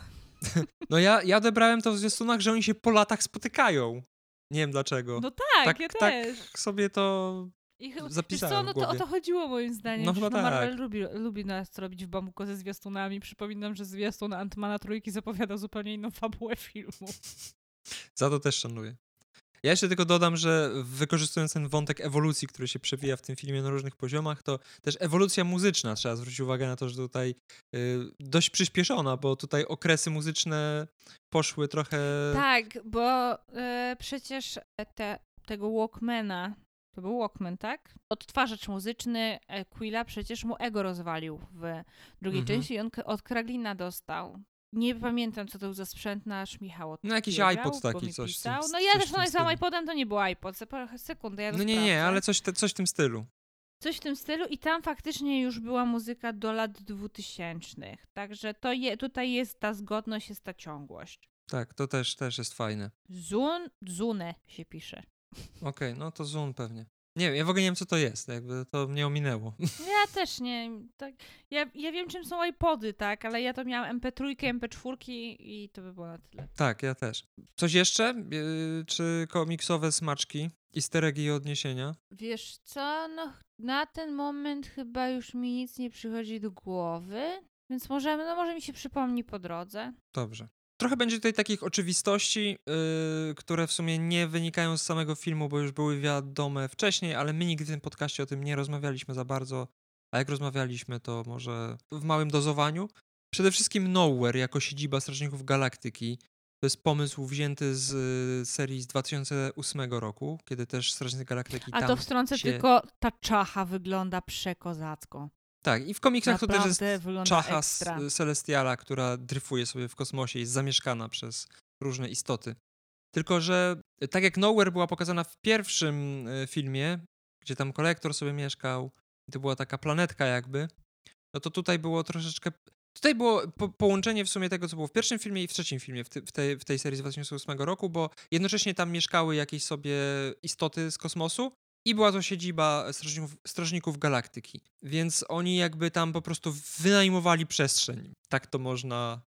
S1: No ja, ja odebrałem to w zwiastunach, że oni się po latach spotykają. Nie wiem dlaczego.
S2: No tak,
S1: Tak-
S2: ja
S1: tak
S2: też.
S1: sobie to...
S2: I chyba,
S1: zapisałem
S2: co, no to o to chodziło moim zdaniem.
S1: No
S2: że
S1: chyba
S2: no Marvel
S1: tak.
S2: lubi, lubi nas robić w bambuko ze zwiastunami. Przypominam, że zwiastun Antmana Trójki zapowiadał zupełnie inną fabułę filmu.
S1: Za to też szanuję. Ja jeszcze tylko dodam, że wykorzystując ten wątek ewolucji, który się przewija w tym filmie na różnych poziomach, to też ewolucja muzyczna, trzeba zwrócić uwagę na to, że tutaj y, dość przyspieszona, bo tutaj okresy muzyczne poszły trochę...
S2: Tak, bo e, przecież te, tego Walkmana, to był Walkman, tak? Odtwarzacz muzyczny e, Quilla przecież mu ego rozwalił w drugiej
S1: Mhm.
S2: części i on od Kraglina dostał. Nie pamiętam, co to był za sprzęt, nasz Michał
S1: No jakiś iPod taki, coś
S2: pisał. No
S1: coś
S2: ja
S1: w
S2: też no, za iPodem to nie był iPod, Sep- sekundę, ja to
S1: No nie, nie, ale coś, te, coś w tym stylu.
S2: Coś w tym stylu i tam faktycznie już była muzyka do lat dwutysięcznych. Także to je, tutaj jest ta zgodność, jest ta ciągłość.
S1: Tak, to też, też jest fajne.
S2: Zun, Zune się pisze.
S1: Okej, no to Zoom pewnie. Nie wiem, ja w ogóle nie wiem, co to jest, jakby to mnie ominęło.
S2: Ja też nie. Tak, ja, ja wiem, czym są iPody, tak, ale ja to miałam MP3, MP4 i to by było na tyle.
S1: tak, ja też. Coś jeszcze? Yy, czy komiksowe smaczki? Easter eggi i odniesienia?
S2: Wiesz co, no na ten moment chyba już mi nic nie przychodzi do głowy, więc może, no może mi się przypomni po drodze.
S1: Dobrze. Trochę będzie tutaj takich oczywistości, yy, które w sumie nie wynikają z samego filmu, bo już były wiadome wcześniej, ale my nigdy w tym podcaście o tym nie rozmawialiśmy za bardzo. A jak rozmawialiśmy, to może w małym dozowaniu. Przede wszystkim Nowhere jako siedziba Strażników Galaktyki. To jest pomysł wzięty z y, serii z 2008 roku, kiedy też Strażnicy Galaktyki
S2: A
S1: tam
S2: to wtrącę
S1: się...
S2: tylko, ta czacha wygląda przekozacko.
S1: Tak, i w komiksach to też jest
S2: Naprawdę
S1: czacha
S2: ekstra.
S1: Celestiala, która dryfuje sobie w kosmosie, jest zamieszkana przez różne istoty. Tylko, że tak jak Nowhere była pokazana w pierwszym y, filmie, gdzie tam kolektor sobie mieszkał, i to była taka planetka jakby, no to tutaj było troszeczkę... Tutaj było po połączenie w sumie tego, co było w pierwszym filmie i w trzecim filmie w, ty w, tej, w tej serii z 2008 roku, bo jednocześnie tam mieszkały jakieś sobie istoty z kosmosu, i była to siedziba strażników, strażników galaktyki. Więc oni jakby tam po prostu wynajmowali przestrzeń. Tak to można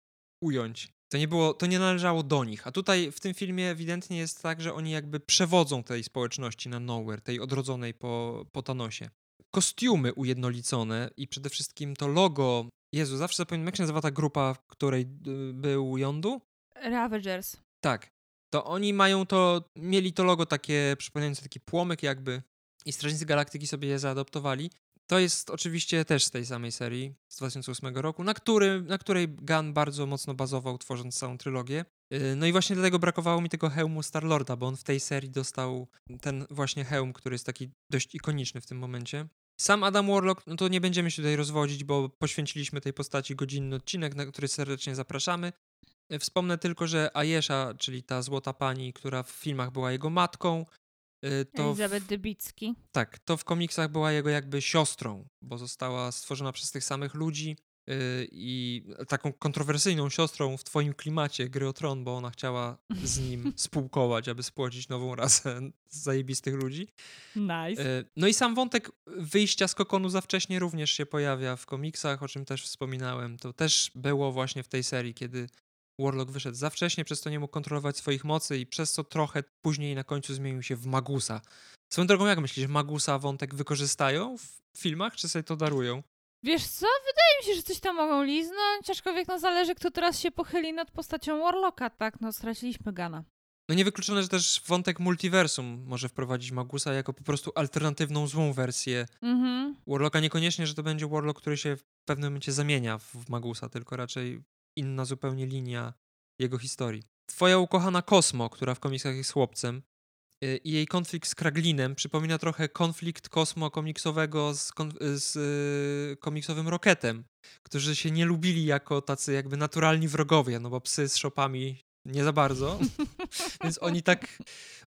S1: ująć. To nie, było, to nie należało do nich. A tutaj w tym filmie ewidentnie jest tak, że oni jakby przewodzą tej społeczności na Nowhere, tej odrodzonej po, po Thanosie. Kostiumy ujednolicone i przede wszystkim to logo. Jezu, zawsze zapominam, jak się nazywa ta grupa, w której y, był Yondu?
S2: Ravagers.
S1: Tak. To oni mają to, mieli to logo takie przypominające taki płomyk jakby i Strażnicy Galaktyki sobie je zaadoptowali. To jest oczywiście też z tej samej serii z 2008 roku, na, który, na której Gunn bardzo mocno bazował, tworząc całą trylogię. Yy, No i właśnie dlatego brakowało mi tego hełmu Starlorda, bo on w tej serii dostał ten właśnie hełm, który jest taki dość ikoniczny w tym momencie. Sam Adam Warlock, no to nie będziemy się tutaj rozwodzić, bo poświęciliśmy tej postaci godzinny odcinek, na który serdecznie zapraszamy. Wspomnę tylko, że Ayesha, czyli ta złota pani, która w filmach była jego matką, y, to w,
S2: Elizabeth Dybicki.
S1: tak, to w komiksach była jego jakby siostrą, bo została stworzona przez tych samych ludzi y, i taką kontrowersyjną siostrą w twoim klimacie gry o Tron, bo ona chciała z nim spółkować, aby spłodzić nową rasę zajebistych ludzi.
S2: Nice.
S1: E, No i sam wątek wyjścia z kokonu za wcześnie również się pojawia w komiksach, o czym też wspominałem. To też było właśnie w tej serii, kiedy Warlock wyszedł za wcześnie, przez to nie mógł kontrolować swoich mocy i przez co trochę później na końcu zmienił się w Magusa. Swoją drogą, jak myślisz, Magusa wątek wykorzystają w filmach, czy sobie to darują?
S2: Wiesz co, wydaje mi się, że coś tam mogą liznąć, aczkolwiek no zależy, kto teraz się pochyli nad postacią Warlocka, tak? No straciliśmy Gana.
S1: No niewykluczone, że też wątek multiversum może wprowadzić Magusa jako po prostu alternatywną złą wersję
S2: Mhm.
S1: Warlocka. Niekoniecznie, że to będzie Warlock, który się w pewnym momencie zamienia w Magusa, tylko raczej inna zupełnie linia jego historii. Twoja ukochana Kosmo, która w komiksach jest chłopcem, y, i jej konflikt z Kraglinem przypomina trochę konflikt Kosmo komiksowego z, z y, komiksowym Rocketem, którzy się nie lubili jako tacy jakby naturalni wrogowie, no bo psy z szopami nie za bardzo, więc oni tak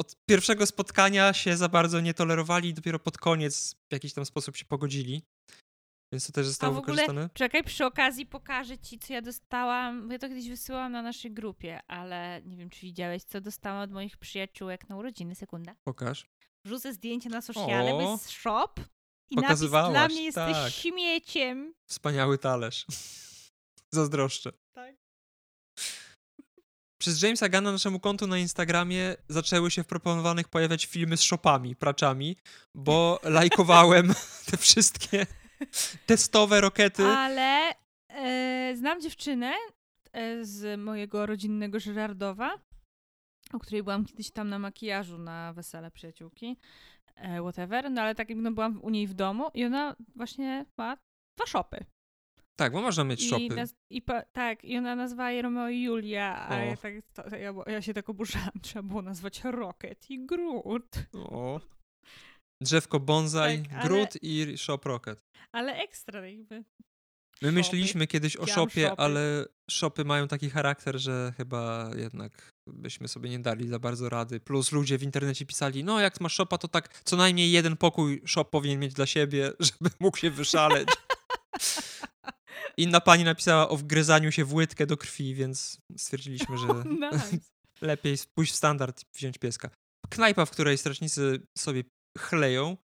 S1: od pierwszego spotkania się za bardzo nie tolerowali i dopiero pod koniec w jakiś tam sposób się pogodzili. Więc to też
S2: A
S1: zostało
S2: w ogóle,
S1: wykorzystane.
S2: czekaj, przy okazji pokażę ci, co ja dostałam. Ja to kiedyś wysyłałam na naszej grupie, ale nie wiem, czy widziałeś, co dostałam od moich przyjaciółek na urodziny. Sekunda.
S1: Pokaż.
S2: Wrzucę zdjęcie na sociale, bo
S1: O!
S2: jest shop i napis dla mnie jesteś
S1: tak.
S2: śmieciem.
S1: Wspaniały talerz. Zazdroszczę.
S2: Tak.
S1: Przez Jamesa Gana naszemu kontu na Instagramie zaczęły się w proponowanych pojawiać filmy z shopami, praczami, bo lajkowałem te wszystkie testowe rokety.
S2: Ale e, znam dziewczynę e, z mojego rodzinnego Żyrardowa, u której byłam kiedyś tam na makijażu na wesele przyjaciółki, e, whatever, no ale tak jakby no, byłam u niej w domu i ona właśnie ma dwa shopy.
S1: Tak, bo można mieć
S2: I,
S1: shopy.
S2: naz- i pa, tak, i ona nazwała je Romeo i Julia, a
S1: O.
S2: ja, tak, to ja, ja się tak oburzałam, trzeba było nazwać Rocket i Groot.
S1: O. Drzewko bonsai,
S2: Tak, ale-
S1: Groot i shop rocket.
S2: Ale ekstra jakby.
S1: My
S2: Shopy.
S1: myśleliśmy kiedyś o shopie,
S2: shopy.
S1: ale shopy mają taki charakter, że chyba jednak byśmy sobie nie dali za bardzo rady. Plus ludzie w internecie pisali, no jak masz shopa, to tak co najmniej jeden pokój shop powinien mieć dla siebie, żeby mógł się wyszaleć. Inna pani napisała o wgryzaniu się w łydkę do krwi, więc stwierdziliśmy, że
S2: Nice.
S1: lepiej pójść w standard i wziąć pieska. Knajpa, w której strażnicy sobie chleją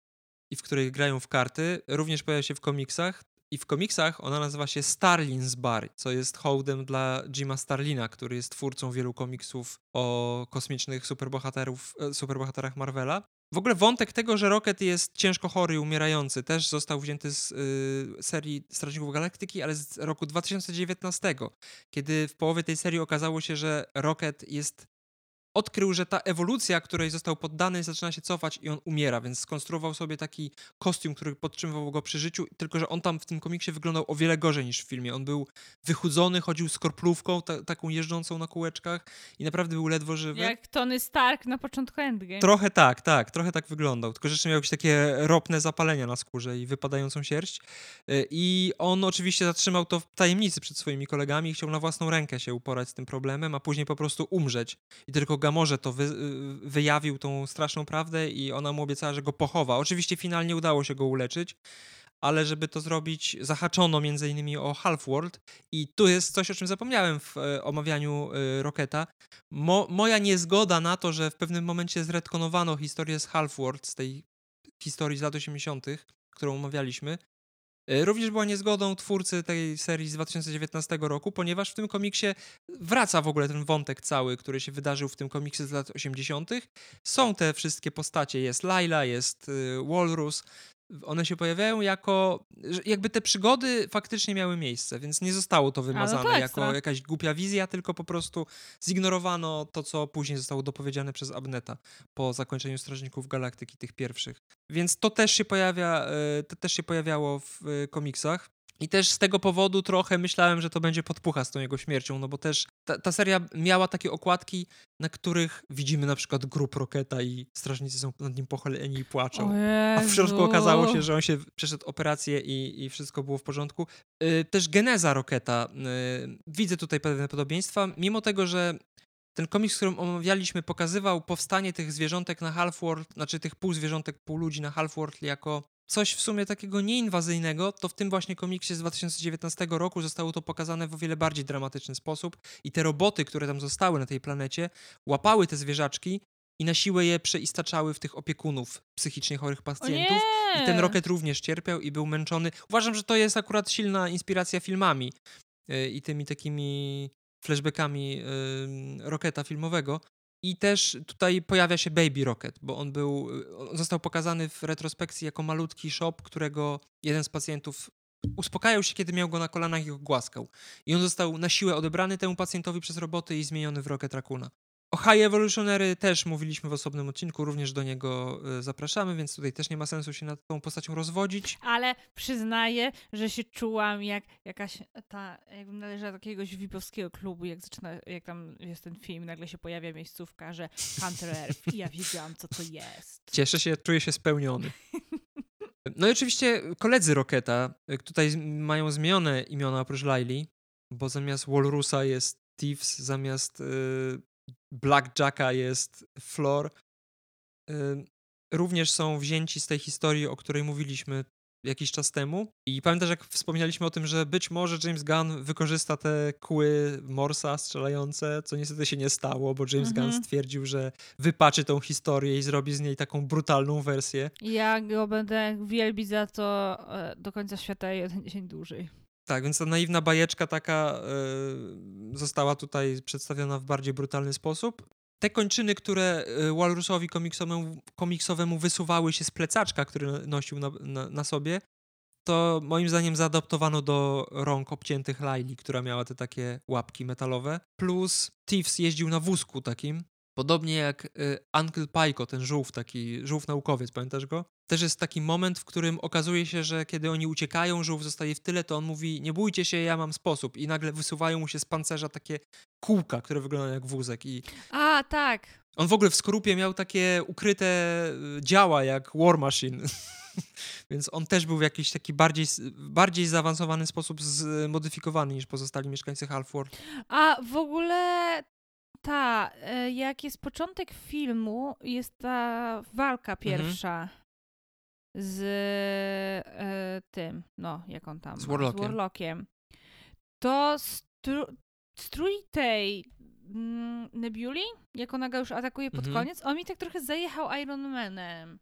S1: i w której grają w karty, również pojawia się w komiksach. I w komiksach ona nazywa się Starlin's Bar, co jest hołdem dla Jima Starlina, który jest twórcą wielu komiksów o kosmicznych superbohaterów, e, superbohaterach Marvela. W ogóle wątek tego, że Rocket jest ciężko chory i umierający, też został wzięty z y, serii Strażników Galaktyki, ale z roku 2019, kiedy w połowie tej serii okazało się, że Rocket jest odkrył, że ta ewolucja, której został poddany, zaczyna się cofać i on umiera, więc skonstruował sobie taki kostium, który podtrzymywał go przy życiu, tylko że on tam w tym komiksie wyglądał o wiele gorzej niż w filmie. On był wychudzony, chodził z korplówką, ta, taką jeżdżącą na kółeczkach i naprawdę był ledwo żywy.
S2: Jak Tony Stark na początku Endgame.
S1: Trochę tak, tak, trochę tak wyglądał. Tylko że jeszcze miał jakieś takie ropne zapalenia na skórze i wypadającą sierść. Y, I on oczywiście zatrzymał to w tajemnicy przed swoimi kolegami i chciał na własną rękę się uporać z tym problemem, a później po prostu umrzeć. I tylko Gamorze to wy, y, wyjawił tą straszną prawdę i ona mu obiecała, że go pochowa. Oczywiście finalnie udało się go uleczyć, ale żeby to zrobić, zahaczono między innymi o Half-World i tu jest coś, o czym zapomniałem w e, omawianiu e, Rocketa. Mo, moja niezgoda na to, że w pewnym momencie zretkonowano historię z Half-World, z tej historii z lat 80., którą omawialiśmy, również była niezgodą twórcy tej serii z 2019 roku, ponieważ w tym komiksie wraca w ogóle ten wątek cały, który się wydarzył w tym komiksie z lat 80. Są te wszystkie postacie, jest Laila, jest y, Walrus, one się pojawiają jako, jakby te przygody faktycznie miały miejsce, więc nie zostało to wymazane
S2: to
S1: jako
S2: ekstra.
S1: jakaś głupia wizja, tylko po prostu zignorowano to, co później zostało dopowiedziane przez Abneta po zakończeniu Strażników Galaktyki, tych pierwszych. Więc to też się pojawia, e, to też się pojawiało w e, komiksach. I też z tego powodu trochę myślałem, że to będzie podpucha z tą jego śmiercią, no bo też ta, ta seria miała takie okładki, na których widzimy na przykład grup Roketa i strażnicy są nad nim pochyleni i płaczą. A w środku okazało się, że on się przeszedł operację i, i wszystko było w porządku. Y, też geneza Roketa. y, widzę tutaj pewne podobieństwa, mimo tego, że ten komiks, którym omawialiśmy, pokazywał powstanie tych zwierzątek na Half-World, znaczy tych półzwierzątek, półludzi na Half-World jako coś w sumie takiego nieinwazyjnego, to w tym właśnie komiksie z 2019 roku zostało to pokazane w o wiele bardziej dramatyczny sposób i te roboty, które tam zostały na tej planecie, łapały te zwierzaczki i na siłę je przeistaczały w tych opiekunów psychicznie chorych pacjentów. I ten Rocket również cierpiał i był męczony. Uważam, że to jest akurat silna inspiracja filmami y, i tymi takimi flashbackami Rocketa filmowego. I też tutaj pojawia się Baby Rocket, bo on był, on został pokazany w retrospekcji jako malutki shop, którego jeden z pacjentów uspokajał się, kiedy miał go na kolanach i go głaskał. I on został na siłę odebrany temu pacjentowi przez roboty i zmieniony w Rocket Raccoona. O High Evolutionary też mówiliśmy w osobnym odcinku, również do niego y, zapraszamy, więc tutaj też nie ma sensu się nad tą postacią rozwodzić.
S2: Ale przyznaję, że się czułam jak jakaś ta, jakbym należała do jakiegoś wipowskiego klubu, jak zaczyna, jak tam jest ten film, nagle się pojawia miejscówka, że Hunter Earth i ja wiedziałam, co to jest.
S1: Cieszę się, czuję się spełniony. No i oczywiście koledzy Rocketa, y, tutaj mają zmienione imiona oprócz Lily, bo zamiast Walrusa jest Thieves, zamiast y, Blackjacka jest Flor. Również są wzięci z tej historii, o której mówiliśmy jakiś czas temu. I pamiętasz, jak wspomnieliśmy o tym, że być może James Gunn wykorzysta te kły Morsa strzelające, co niestety się nie stało, bo James mhm. Gunn stwierdził, że wypaczy tą historię i zrobi z niej taką brutalną wersję.
S2: Ja go będę wielbić za to e, do końca świata jeden dzień dłużej.
S1: Tak, więc ta naiwna bajeczka taka y, została tutaj przedstawiona w bardziej brutalny sposób. Te kończyny, które e, Walrusowi komiksowemu, komiksowemu wysuwały się z plecaczka, który nosił na, na, na sobie, to moim zdaniem zaadaptowano do rąk obciętych Laili, która miała te takie łapki metalowe. Plus Thieves jeździł na wózku takim, podobnie jak y, Uncle Pajko, ten żółw, taki żółw naukowiec, pamiętasz go? Też jest taki moment, w którym okazuje się, że kiedy oni uciekają, żółw zostaje w tyle, to on mówi, nie bójcie się, ja mam sposób. I nagle wysuwają mu się z pancerza takie kółka, które wyglądają jak wózek. I...
S2: A, tak.
S1: On w ogóle w skorupie miał takie ukryte y, działa jak War Machine. Więc on też był w jakiś taki bardziej, bardziej zaawansowany sposób zmodyfikowany niż pozostali mieszkańcy Halford.
S2: A w ogóle ta, e, jak jest początek filmu, jest ta walka mhm. pierwsza mhm. z e, tym, no, jak on tam?
S1: Z Warlockiem.
S2: Z Warlockiem. To stru, strój tej mm, Nebuli, jak ona go już atakuje pod mhm. koniec, on mi tak trochę zajechał Iron Manem.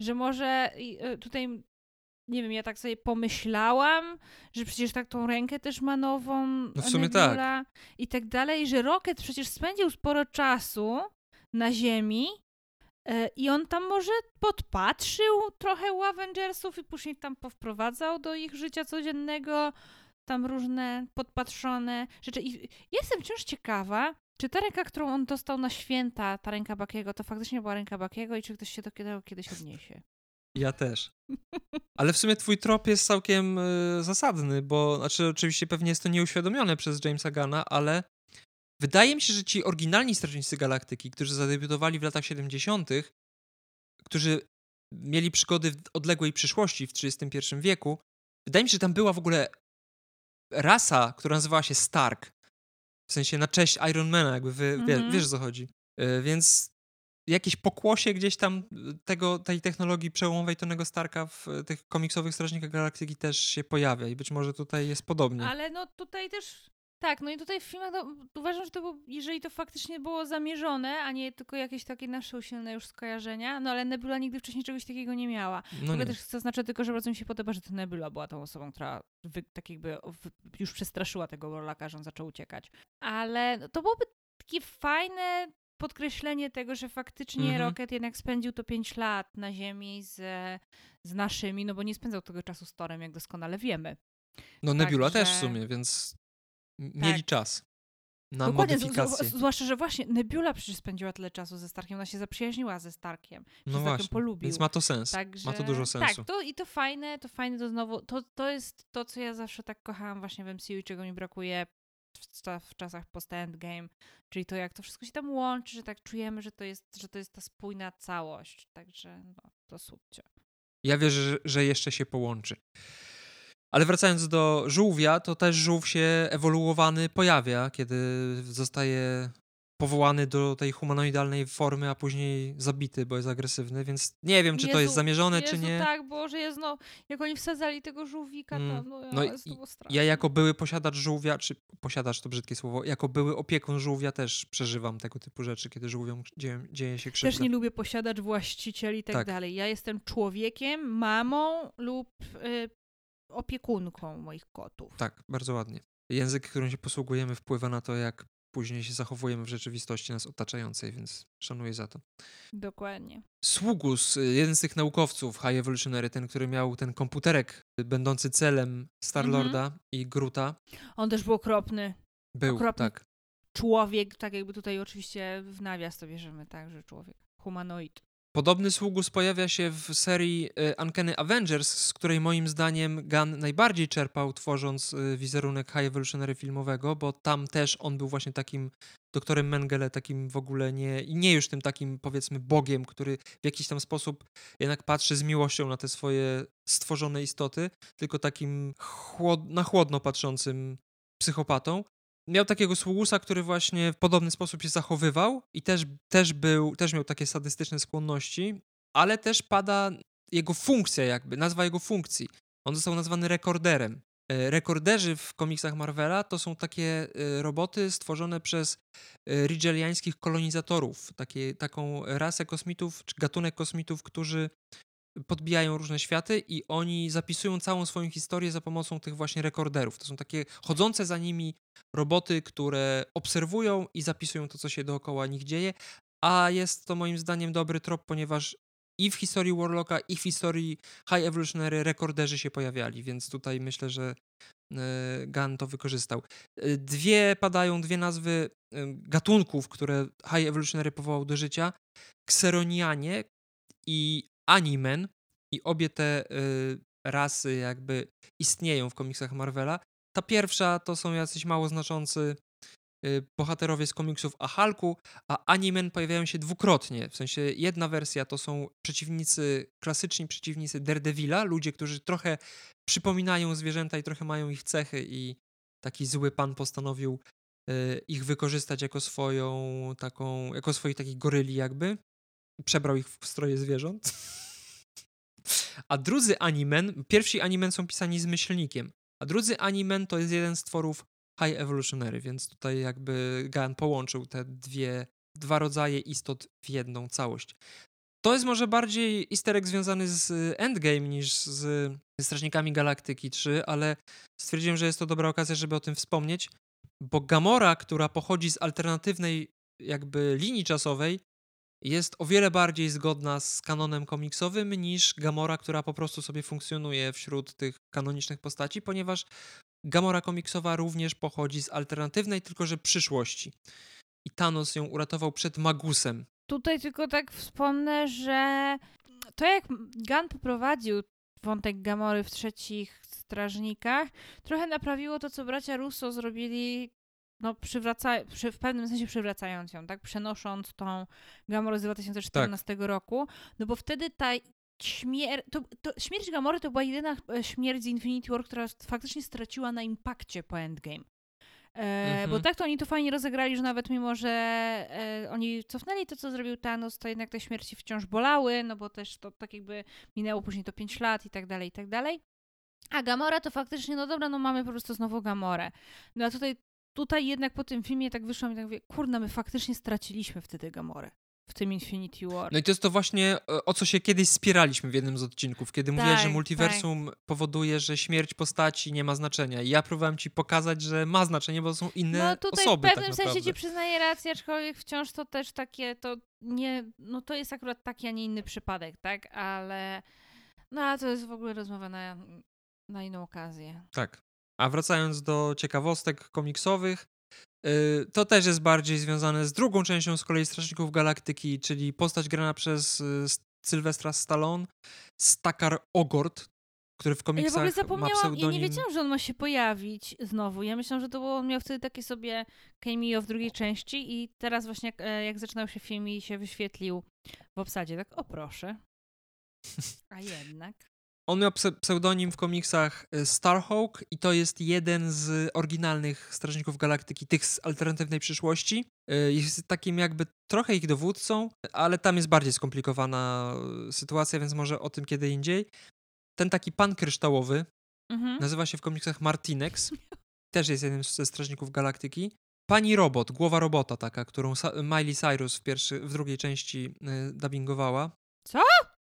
S2: Że może e, tutaj nie wiem, ja tak sobie pomyślałam, że przecież tak tą rękę też ma nową
S1: no w sumie tak.
S2: i tak dalej, że Rocket przecież spędził sporo czasu na ziemi e, i on tam może podpatrzył trochę u Avengersów i później tam powprowadzał do ich życia codziennego tam różne podpatrzone rzeczy. I jestem wciąż ciekawa, czy ta ręka, którą on dostał na święta, ta ręka Bakiego, to faktycznie była ręka Bakiego i czy ktoś się do tego kiedyś odniesie?
S1: Ja też. Ale w sumie twój trop jest całkiem y, zasadny, bo znaczy oczywiście pewnie jest to nieuświadomione przez Jamesa Gana, ale wydaje mi się, że ci oryginalni Strażnicy Galaktyki, którzy zadebiutowali w latach 70., którzy mieli przygody w odległej przyszłości w XXI wieku, wydaje mi się, że tam była w ogóle rasa, która nazywała się Stark. W sensie na cześć Ironmana, jakby wy, mm -hmm. wie, wiesz, o co chodzi. Y, więc jakieś pokłosie gdzieś tam y, tego, tej technologii przełomowej Tonego Starka w y, tych komiksowych Strażnikach Galaktyki też się pojawia i być może tutaj jest podobnie.
S2: Ale no tutaj też, tak, no i tutaj w filmach to, uważam, że to było, jeżeli to faktycznie było zamierzone, a nie tylko jakieś takie nasze usilne już skojarzenia, no ale Nebula nigdy wcześniej czegoś takiego nie miała. No nie. też zaznaczę tylko, że bardzo mi się podoba, że to Nebula była tą osobą, która wy, tak jakby już przestraszyła tego Warlocka, że on zaczął uciekać. Ale no, to byłoby takie fajne podkreślenie tego, że faktycznie mhm. Rocket jednak spędził to 5 lat na Ziemi z, z naszymi, no bo nie spędzał tego czasu z Torem, jak doskonale wiemy.
S1: No Nebula tak, też w sumie, więc mieli tak. czas na Dokładnie, modyfikację.
S2: Zwłaszcza, że właśnie Nebula przecież spędziła tyle czasu ze Starkiem, ona się zaprzyjaźniła ze Starkiem. No właśnie, polubił.
S1: więc ma to sens. Także, ma to dużo sensu.
S2: Tak, to, i to fajne, to fajne to znowu, to, to jest to, co ja zawsze tak kochałam właśnie w MCU i czego mi brakuje w, czasach post-endgame, czyli to jak to wszystko się tam łączy, że tak czujemy, że to jest, że to jest ta spójna całość. Także no, to słuchajcie.
S1: Ja wierzę, że jeszcze się połączy. Ale wracając do żółwia, to też żółw się ewoluowany pojawia, kiedy zostaje powołany do tej humanoidalnej formy, a później zabity, bo jest agresywny, więc nie wiem, czy Jezu, to jest zamierzone,
S2: Jezu,
S1: czy nie.
S2: tak, Boże, jest no, jak oni wsadzali tego żółwika mm. tam, no, no jest to
S1: Ja jako były posiadacz żółwia, czy posiadacz to brzydkie słowo, jako były opiekun żółwia też przeżywam tego typu rzeczy, kiedy żółwiom dzieje, dzieje się krzywda.
S2: Też nie lubię posiadacz, właściciel i tak, tak. dalej. Ja jestem człowiekiem, mamą lub y, opiekunką moich kotów.
S1: Tak, bardzo ładnie. język, którym się posługujemy, wpływa na to, jak później się zachowujemy w rzeczywistości nas otaczającej, więc szanuję za to.
S2: Dokładnie.
S1: Sługus, y, jeden z tych naukowców High Evolutionary, ten, który miał ten komputerek będący celem Starlorda
S2: Mhm.
S1: i Gruta,
S2: On też był okropny.
S1: był,
S2: Okropny.
S1: tak.
S2: Człowiek, tak jakby tutaj oczywiście w nawias to bierzemy, tak, że człowiek. Humanoid.
S1: Podobny sługus pojawia się w serii y, Uncanny Avengers, z której moim zdaniem Gunn najbardziej czerpał, tworząc y, wizerunek High Evolutionary filmowego, bo tam też on był właśnie takim doktorem Mengele, takim w ogóle nie, nie już tym takim powiedzmy bogiem, który w jakiś tam sposób jednak patrzy z miłością na te swoje stworzone istoty, tylko takim chłod, na chłodno patrzącym psychopatą. Miał takiego sługusa, który właśnie w podobny sposób się zachowywał i też, też był, też miał takie sadystyczne skłonności, ale też pada jego funkcja jakby, nazwa jego funkcji. On został nazwany rekorderem. E, Rekorderzy w komiksach Marvela to są takie e, roboty stworzone przez e, ridgeliańskich kolonizatorów, takie, taką rasę kosmitów, czy gatunek kosmitów, którzy podbijają różne światy i oni zapisują całą swoją historię za pomocą tych właśnie rekorderów. To są takie chodzące za nimi roboty, które obserwują i zapisują to, co się dookoła nich dzieje, a jest to moim zdaniem dobry trop, ponieważ i w historii Warlocka, i w historii High Evolutionary rekorderzy się pojawiali, więc tutaj myślę, że e, Gunn to wykorzystał. E, Dwie padają, dwie nazwy e, gatunków, które High Evolutionary powołał do życia. Kseronianie i Animen i obie te y, rasy jakby istnieją w komiksach Marvela. Ta pierwsza to są jacyś mało znaczący y, bohaterowie z komiksów o Hulku, a Animen pojawiają się dwukrotnie. W sensie jedna wersja to są przeciwnicy, klasyczni przeciwnicy Daredevila, ludzie, którzy trochę przypominają zwierzęta i trochę mają ich cechy i taki zły pan postanowił y, ich wykorzystać jako swoją taką, jako swoich takich goryli jakby. Przebrał ich w stroje zwierząt. A drudzy animen, pierwsi animen są pisani z myślnikiem, a drudzy animen to jest jeden z tworów High Evolutionary, więc tutaj jakby Gunn połączył te dwie, dwa rodzaje istot w jedną całość. To jest może bardziej easter egg związany z Endgame niż z Strażnikami Galaktyki 3, ale stwierdziłem, że jest to dobra okazja, żeby o tym wspomnieć, bo Gamora, która pochodzi z alternatywnej jakby linii czasowej, jest o wiele bardziej zgodna z kanonem komiksowym niż Gamora, która po prostu sobie funkcjonuje wśród tych kanonicznych postaci, ponieważ Gamora komiksowa również pochodzi z alternatywnej, tylko że przyszłości. I Thanos ją uratował przed Magusem.
S2: Tutaj tylko tak wspomnę, że to jak Gunn poprowadził wątek Gamory w trzecich strażnikach, trochę naprawiło to, co bracia Russo zrobili, no przywraca, przy, w pewnym sensie przywracając ją, tak? Przenosząc tą Gamorę z 2014 roku, no bo wtedy ta śmier- to, to, śmierć Gamory to była jedyna e, śmierć z Infinity War, która faktycznie straciła na impakcie po Endgame. E,
S1: Mhm.
S2: Bo tak to oni to fajnie rozegrali, że nawet mimo, że e, oni cofnęli to, co zrobił Thanos, to jednak te śmierci wciąż bolały, no bo też to tak jakby minęło później to 5 lat i tak dalej, i tak dalej. A Gamora to faktycznie, no dobra, no mamy po prostu znowu Gamorę. No a tutaj, tutaj jednak po tym filmie tak wyszłam i tak mówię, kurna, my faktycznie straciliśmy wtedy Gamorę w tym Infinity War.
S1: No i to jest to właśnie, e, o co się kiedyś spieraliśmy w jednym z odcinków, kiedy mówiłeś, że
S2: Tak,
S1: multiversum powoduje, że śmierć postaci nie ma znaczenia. I ja próbowałem ci pokazać, że ma znaczenie, bo są inne
S2: No tutaj
S1: osoby
S2: w pewnym
S1: tak
S2: sensie ci przyznaję rację, aczkolwiek wciąż to też takie, to nie, no to jest akurat taki, a nie inny przypadek, tak? Ale, no ale to jest w ogóle rozmowa na, na inną okazję.
S1: Tak. A wracając do ciekawostek komiksowych, yy, to też jest bardziej związane z drugą częścią z kolei Strażników Galaktyki, czyli postać grana przez y, Sylwestra Stallone, Stakar Ogord, który w
S2: Ja w
S1: komiksach
S2: ogóle zapomniałam, ja nie wiedziałam, że on ma się pojawić znowu. Ja myślałam, że to było, on miał wtedy takie sobie cameo w drugiej części i teraz właśnie jak, e, jak zaczynał się film i się wyświetlił w obsadzie, tak o proszę. A jednak.
S1: On miał pse- pseudonim w komiksach y, Starhawk i to jest jeden z oryginalnych Strażników Galaktyki, tych z alternatywnej przyszłości. Y, Jest takim jakby trochę ich dowódcą, ale tam jest bardziej skomplikowana y, sytuacja, więc może o tym kiedy indziej. Ten taki pan kryształowy
S2: Mhm.
S1: nazywa się w komiksach Martinex. Też jest jednym ze Strażników Galaktyki. Pani Robot, głowa robota taka, którą Miley Cyrus w, pierwszy, w drugiej części dubbingowała.
S2: Co?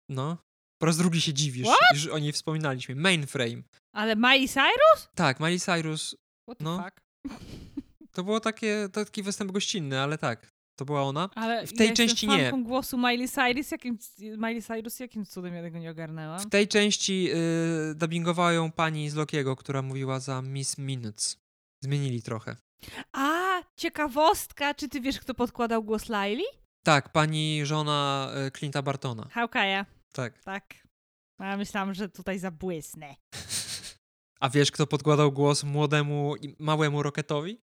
S1: No. Po raz drugi się dziwisz,
S2: What?
S1: już o niej wspominaliśmy. Mainframe.
S2: Ale Miley Cyrus?
S1: Tak, Miley Cyrus
S2: What the
S1: No.
S2: fuck?
S1: To było takie, taki występ gościnny, ale tak, to była ona.
S2: Ale
S1: W tej
S2: ja
S1: części nie.
S2: głosu Miley Cyrus, jakim, Miley Cyrus, jakim cudem ja tego nie ogarnęłam?
S1: W tej części y, dubbingowała ją pani z Lokiego, która mówiła za Miss Minutes. Zmienili trochę.
S2: A, ciekawostka, czy ty wiesz, kto podkładał głos Laili?
S1: Tak, pani żona y, Clint'a Bartona.
S2: Hawkeye'a,
S1: Tak.
S2: tak. Ja myślałam, że tutaj zabłysnę.
S1: A wiesz, kto podkładał głos młodemu i małemu Rocketowi?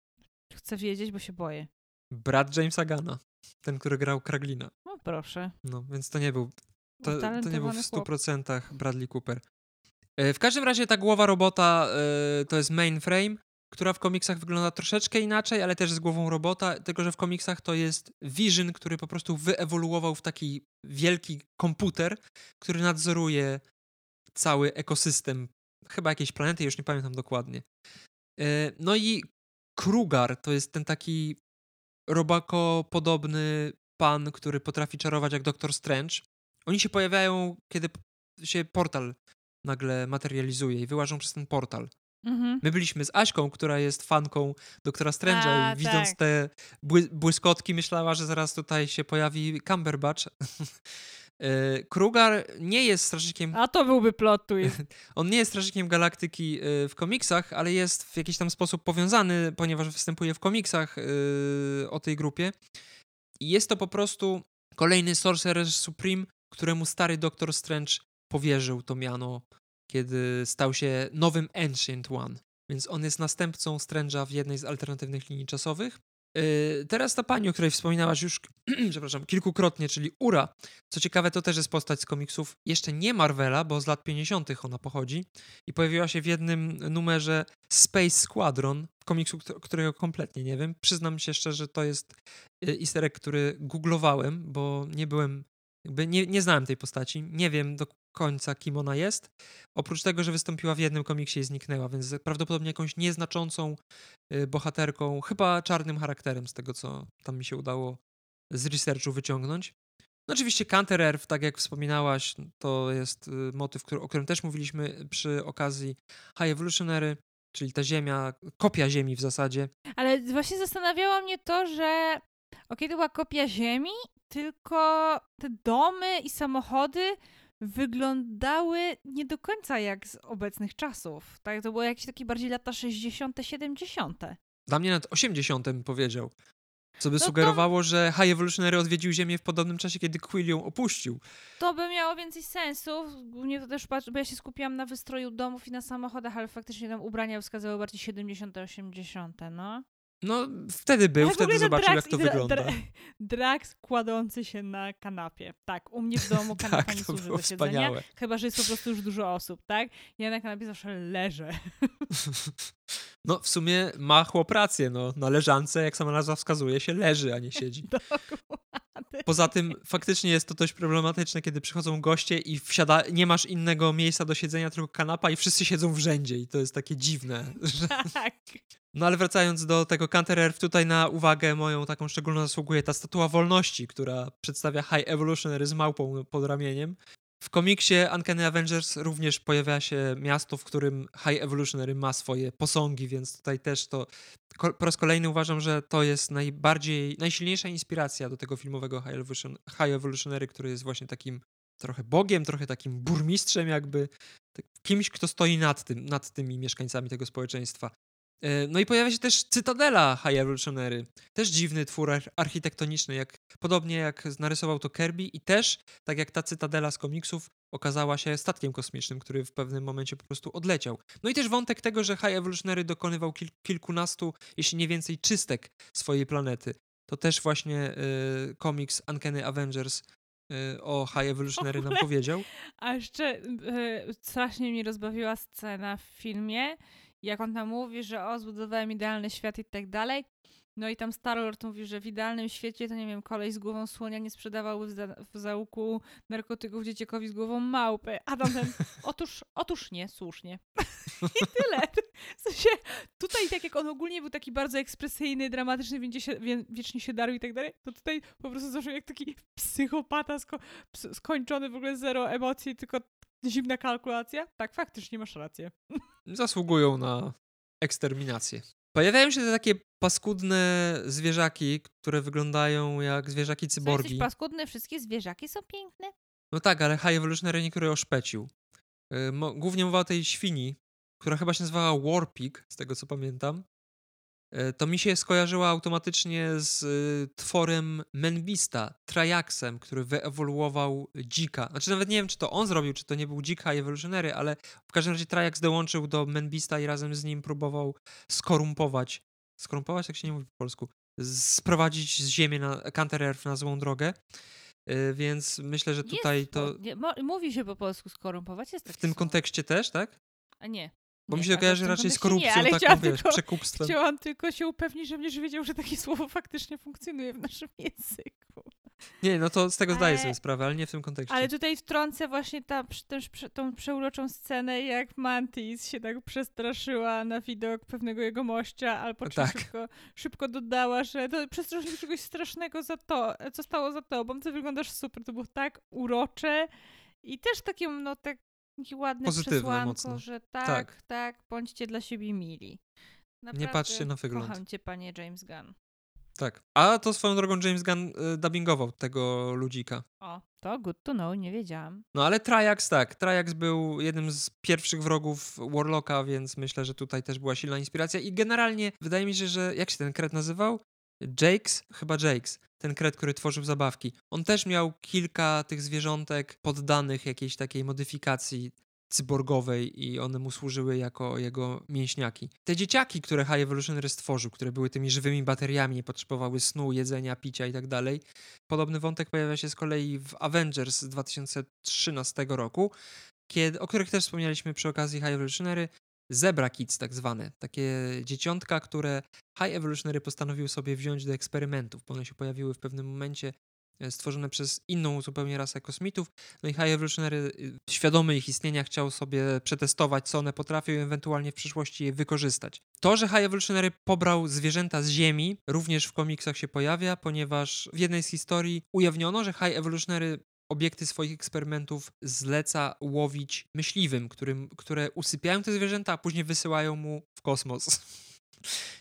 S2: Chcę wiedzieć, bo się boję.
S1: Brat Jamesa Gana. Ten, który grał Kraglina.
S2: No proszę.
S1: No, więc to nie był To, to nie był w
S2: Utalentowany chłop.
S1: 100% Bradley Cooper. E, W każdym razie ta głowa robota e, to jest mainframe, która w komiksach wygląda troszeczkę inaczej, ale też z głową robota, tylko że w komiksach to jest Vision, który po prostu wyewoluował w taki wielki komputer, który nadzoruje cały ekosystem, chyba jakiejś planety, już nie pamiętam dokładnie. E, No i Krugar to jest ten taki robako-podobny pan, który potrafi czarować jak Doktor Strange. Oni się pojawiają, kiedy się portal nagle materializuje i wyłażą przez ten portal.
S2: Mhm.
S1: My byliśmy z Aśką, która jest fanką Doktora Strange'a i widząc
S2: tak.
S1: te bły błyskotki myślała, że zaraz tutaj się pojawi Cumberbatch. E, Krugar nie jest strażnikiem
S2: A to byłby plot twist.
S1: on nie jest strażnikiem galaktyki y, w komiksach, ale jest w jakiś tam sposób powiązany, ponieważ występuje w komiksach y, o tej grupie. I jest to po prostu kolejny Sorcerer Supreme, któremu stary Doktor Strange powierzył to miano, kiedy stał się nowym Ancient One. Więc on jest następcą Strange'a w jednej z alternatywnych linii czasowych. Yy, teraz ta pani, o której wspominałaś już, przepraszam, kilkukrotnie, czyli Ura. Co ciekawe, to też jest postać z komiksów jeszcze nie Marvela, bo z lat 50. ona pochodzi i pojawiła się w jednym numerze Space Squadron, komiksu, któ- którego kompletnie nie wiem. Przyznam się szczerze, że to jest y, easter egg, który googlowałem, bo nie byłem, jakby nie, nie znałem tej postaci, nie wiem do końca, kim ona jest. Oprócz tego, że wystąpiła w jednym komiksie i zniknęła, więc prawdopodobnie jakąś nieznaczącą y, bohaterką, chyba czarnym charakterem, z tego co tam mi się udało z researchu wyciągnąć. No oczywiście Counter Earth, tak jak wspominałaś, to jest y, motyw, o którym też mówiliśmy przy okazji High Evolutionary, czyli ta ziemia, kopia ziemi w zasadzie.
S2: Ale właśnie zastanawiało mnie to, że okej, to była kopia Ziemi, tylko te domy i samochody wyglądały nie do końca jak z obecnych czasów. Tak, to było jakieś takie bardziej lata 60., 70.
S1: Dla mnie nawet 80 bym powiedział. Co by
S2: No to-
S1: sugerowało, że High Evolutionary odwiedził Ziemię w podobnym czasie, kiedy Quill ją opuścił.
S2: To by miało więcej sensu. Głównie to też patrz, bo ja się skupiłam na wystroju domów i na samochodach, ale faktycznie tam ubrania wskazały bardziej 70., 80., no.
S1: No, wtedy był,
S2: Ale
S1: wtedy zobaczył, jak to
S2: dra-
S1: wygląda.
S2: dra- Drax kładący się na kanapie. Tak, u mnie w domu kanapa
S1: tak,
S2: nie służy do siedzenia.
S1: wspaniałe.
S2: Chyba, że jest po prostu już dużo osób, tak? Ja na kanapie zawsze leżę.
S1: No, w sumie ma chłop rację, no. Na leżance, jak sama nazwa wskazuje, się leży, a nie siedzi.
S2: Dokładnie.
S1: Poza tym faktycznie jest to dość problematyczne, kiedy przychodzą goście i wsiada, nie masz innego miejsca do siedzenia, tylko kanapa i wszyscy siedzą w rzędzie i to jest takie dziwne. Że...
S2: Tak.
S1: No ale wracając do tego Counter Earth, tutaj na uwagę moją taką szczególną zasługuje ta statua wolności, która przedstawia High Evolutionary z małpą pod ramieniem. W komiksie Uncanny Avengers również pojawia się miasto, w którym High Evolutionary ma swoje posągi, więc tutaj też to po raz kolejny uważam, że to jest najbardziej, najsilniejsza inspiracja do tego filmowego High, Evolution, High Evolutionary, który jest właśnie takim trochę bogiem, trochę takim burmistrzem jakby, tak- kimś, kto stoi nad tym, nad tymi mieszkańcami tego społeczeństwa. E, No i pojawia się też Cytadela High Evolutionary. Też dziwny twór ar- architektoniczny, jak, podobnie jak narysował to Kirby i też, tak jak ta Cytadela z komiksów, okazała się statkiem kosmicznym, który w pewnym momencie po prostu odleciał. No i też wątek tego, że High Evolutionary dokonywał kil- kilkunastu, jeśli nie więcej, czystek swojej planety. To też właśnie y, komiks Uncanny Avengers y, o High Evolutionary nam powiedział.
S2: A jeszcze e, strasznie mnie rozbawiła scena w filmie, jak on tam mówi, że o, zbudowałem idealny świat i tak dalej. No i tam Starlord mówi, że w idealnym świecie to nie wiem, kolej z głową słonia nie sprzedawałby w, za, w załuku narkotyków dzieciakowi z głową małpy. A tam ten, otóż, otóż nie, słusznie. I tyle. W sensie, tutaj tak jak on ogólnie był taki bardzo ekspresyjny, dramatyczny, się, wie, wiecznie się darł i tak dalej, to tutaj po prostu zaczął jak taki psychopata sko- skończony w ogóle zero emocji, tylko zimna kalkulacja. Tak, faktycznie masz rację.
S1: Zasługują na eksterminację. Pojawiają się te takie paskudne zwierzaki, które wyglądają jak zwierzaki cyborgi.
S2: jesteś paskudny, wszystkie zwierzaki są piękne.
S1: No tak, ale High Evolutionary niektóre oszpecił. Mo- głównie mowa o tej świni, która chyba się nazywała Warpig, z tego co pamiętam. Yy, to mi się skojarzyła automatycznie z y, tworem Menbista, Triaxem, który wyewoluował dzika. Znaczy nawet nie wiem, czy to on zrobił, czy to nie był dzik High Evolutionary, ale w każdym razie Triax dołączył do Menbista i razem z nim próbował skorumpować. Skorumpować, tak się nie mówi po polsku. Sprowadzić z ziemi na Counter Earth na złą drogę. Yy, więc myślę, że tutaj
S2: jest,
S1: to
S2: nie, mówi się po polsku skorumpować, jest
S1: w tym
S2: słów.
S1: kontekście też, tak?
S2: A nie.
S1: Bo
S2: nie,
S1: mi się
S2: w
S1: kojarzy raczej z
S2: nie,
S1: korupcją,
S2: ale
S1: taką, wiesz,
S2: tylko-
S1: przekupstwem.
S2: Chciałam tylko się upewnić, że będziesz wiedział, że takie słowo faktycznie funkcjonuje w naszym języku.
S1: Nie, no to z tego zdaję sobie sprawę, ale nie w tym kontekście.
S2: Ale tutaj wtrącę właśnie ta, też tą przeuroczą scenę, jak Mantis się tak przestraszyła na widok pewnego jego mościa, czym
S1: Tak.
S2: szybko, szybko dodała, że to przestraszył czegoś strasznego za to, co stało za tobą, ty wyglądasz super, to było tak urocze i też takie, no, tak, takie ładne
S1: Pozytywne
S2: przesłanko,
S1: mocno.
S2: że tak,
S1: Tak.
S2: tak, bądźcie dla siebie mili. Naprawdę
S1: patrzcie na wygląd.
S2: Kocham cię, panie James Gunn.
S1: Tak. A to swoją drogą James Gunn y, dubbingował tego ludzika.
S2: O, to good to know, nie wiedziałam.
S1: No ale Triax tak. Triax był jednym z pierwszych wrogów Warlocka, więc myślę, że tutaj też była silna inspiracja. I generalnie wydaje mi się, że jak się ten kret nazywał? Jakes? Chyba Jakes. Ten kret, który tworzył zabawki. On też miał kilka tych zwierzątek poddanych jakiejś takiej modyfikacji cyborgowej i one mu służyły jako jego mięśniaki. Te dzieciaki, które High Evolutionary stworzył, które były tymi żywymi bateriami, potrzebowały snu, jedzenia, picia i tak dalej. Podobny wątek pojawia się z kolei w Avengers z 2013 roku, kiedy, o których też wspomnieliśmy przy okazji High Evolutionary. Zebra Kids tak zwane, takie dzieciątka, które High Evolutionary postanowił sobie wziąć do eksperymentów, bo one się pojawiły w pewnym momencie e, stworzone przez inną zupełnie rasę kosmitów. No i High Evolutionary, y, świadomy ich istnienia, chciał sobie przetestować, co one potrafią i ewentualnie w przyszłości je wykorzystać. To, że High Evolutionary pobrał zwierzęta z Ziemi, również w komiksach się pojawia, ponieważ w jednej z historii ujawniono, że High Evolutionary obiekty swoich eksperymentów zleca łowić myśliwym, którym, które usypiają te zwierzęta, a później wysyłają mu w kosmos.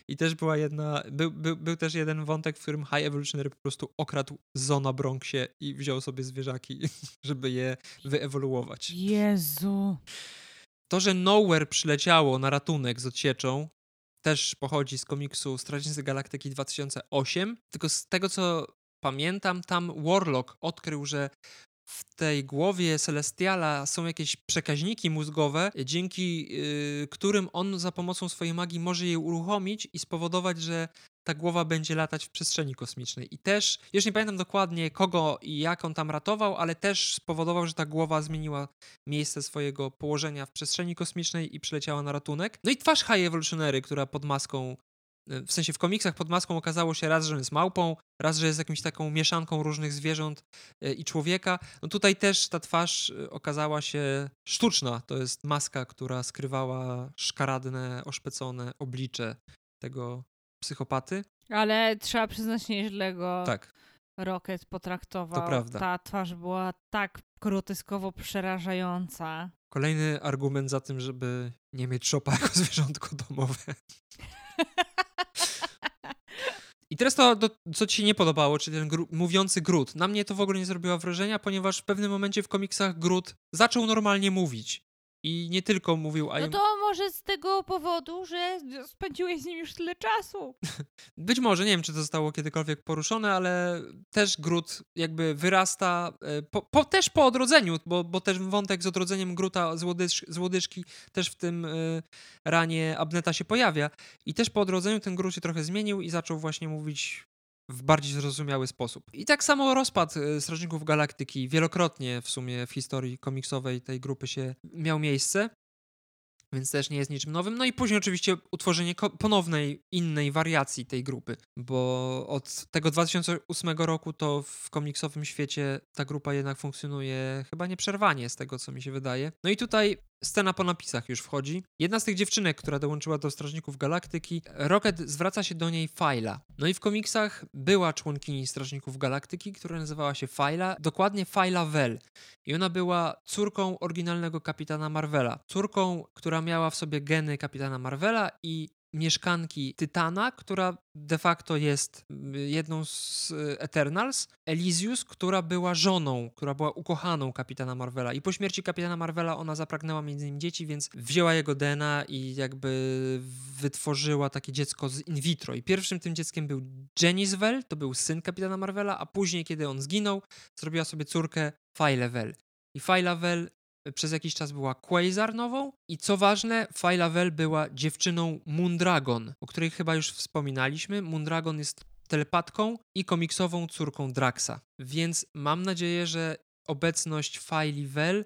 S1: I też była jedna, był, był, był też jeden wątek, w którym High Evolutionary po prostu okradł zoo na Bronxie i wziął sobie zwierzaki, żeby je wyewoluować.
S2: Jezu.
S1: To, że Nowhere przyleciało na ratunek z odsieczą, też pochodzi z komiksu Strażnicy Galaktyki 2008, tylko z tego co pamiętam, tam Warlock odkrył, że w tej głowie Celestiala są jakieś przekaźniki mózgowe, dzięki y, którym on za pomocą swojej magii może je uruchomić i spowodować, że ta głowa będzie latać w przestrzeni kosmicznej. I też, już nie pamiętam dokładnie kogo i jak on tam ratował, ale też spowodował, że ta głowa zmieniła miejsce swojego położenia w przestrzeni kosmicznej i przyleciała na ratunek. No i twarz High Evolutionary, która pod maską, w sensie w komiksach pod maską okazało się raz, że jest małpą, raz, że jest jakimś taką mieszanką różnych zwierząt y, i człowieka. No tutaj też ta twarz y, okazała się sztuczna. To jest maska, która skrywała szkaradne, oszpecone oblicze tego psychopaty.
S2: Ale trzeba przyznać, nieźle go
S1: Tak,
S2: Rocket potraktował.
S1: To prawda.
S2: Ta twarz była tak groteskowo przerażająca.
S1: kolejny argument za tym, żeby nie mieć szopa jako zwierzątko domowe. I teraz to, co ci się nie podobało, czyli ten gru- mówiący Groot. Na mnie to w ogóle nie zrobiło wrażenia, ponieważ w pewnym momencie w komiksach Groot zaczął normalnie mówić. I nie tylko mówił
S2: No
S1: I...
S2: to może z tego powodu, że spędziłeś z nim już tyle czasu.
S1: Być może, nie wiem, czy to zostało kiedykolwiek poruszone, ale też Groot jakby wyrasta, e, po, po, też po odrodzeniu, bo, bo też wątek z odrodzeniem Groota z, łodyż, z łodyżki też w tym y, ranie Abneta się pojawia. I też po odrodzeniu ten Groot się trochę zmienił i zaczął właśnie mówić w bardziej zrozumiały sposób. I tak samo rozpad y, Strażników Galaktyki wielokrotnie w sumie w historii komiksowej tej grupy się miał miejsce więc też nie jest niczym nowym. No i później oczywiście utworzenie ponownej, innej wariacji tej grupy, bo od tego 2008 roku to w komiksowym świecie ta grupa jednak funkcjonuje chyba nieprzerwanie, z tego co mi się wydaje. No i tutaj scena po napisach już wchodzi. Jedna z tych dziewczynek, która dołączyła do Strażników Galaktyki, Rocket zwraca się do niej Fajla. No i w komiksach była członkini Strażników Galaktyki, która nazywała się Fajla, dokładnie Fajla Vel. I ona była córką oryginalnego kapitana Marvela. Córką, która miała w sobie geny kapitana Marvela i mieszkanki Tytana, która de facto jest mm, jedną z e, Eternals, Elysius, która była żoną, która była ukochaną kapitana Marvela. I po śmierci kapitana Marvela ona zapragnęła między innymi dzieci, więc wzięła jego DNA i jakby wytworzyła takie dziecko z in vitro. I pierwszym tym dzieckiem był Jenisvel, to był syn kapitana Marvela, a później, kiedy on zginął, zrobiła sobie córkę Failevel. I Failevel przez jakiś czas była Quasar nową i co ważne, Failavel była dziewczyną Moondragon, o której chyba już wspominaliśmy. Moondragon jest telepatką i komiksową córką Draxa. Więc mam nadzieję, że obecność Failavel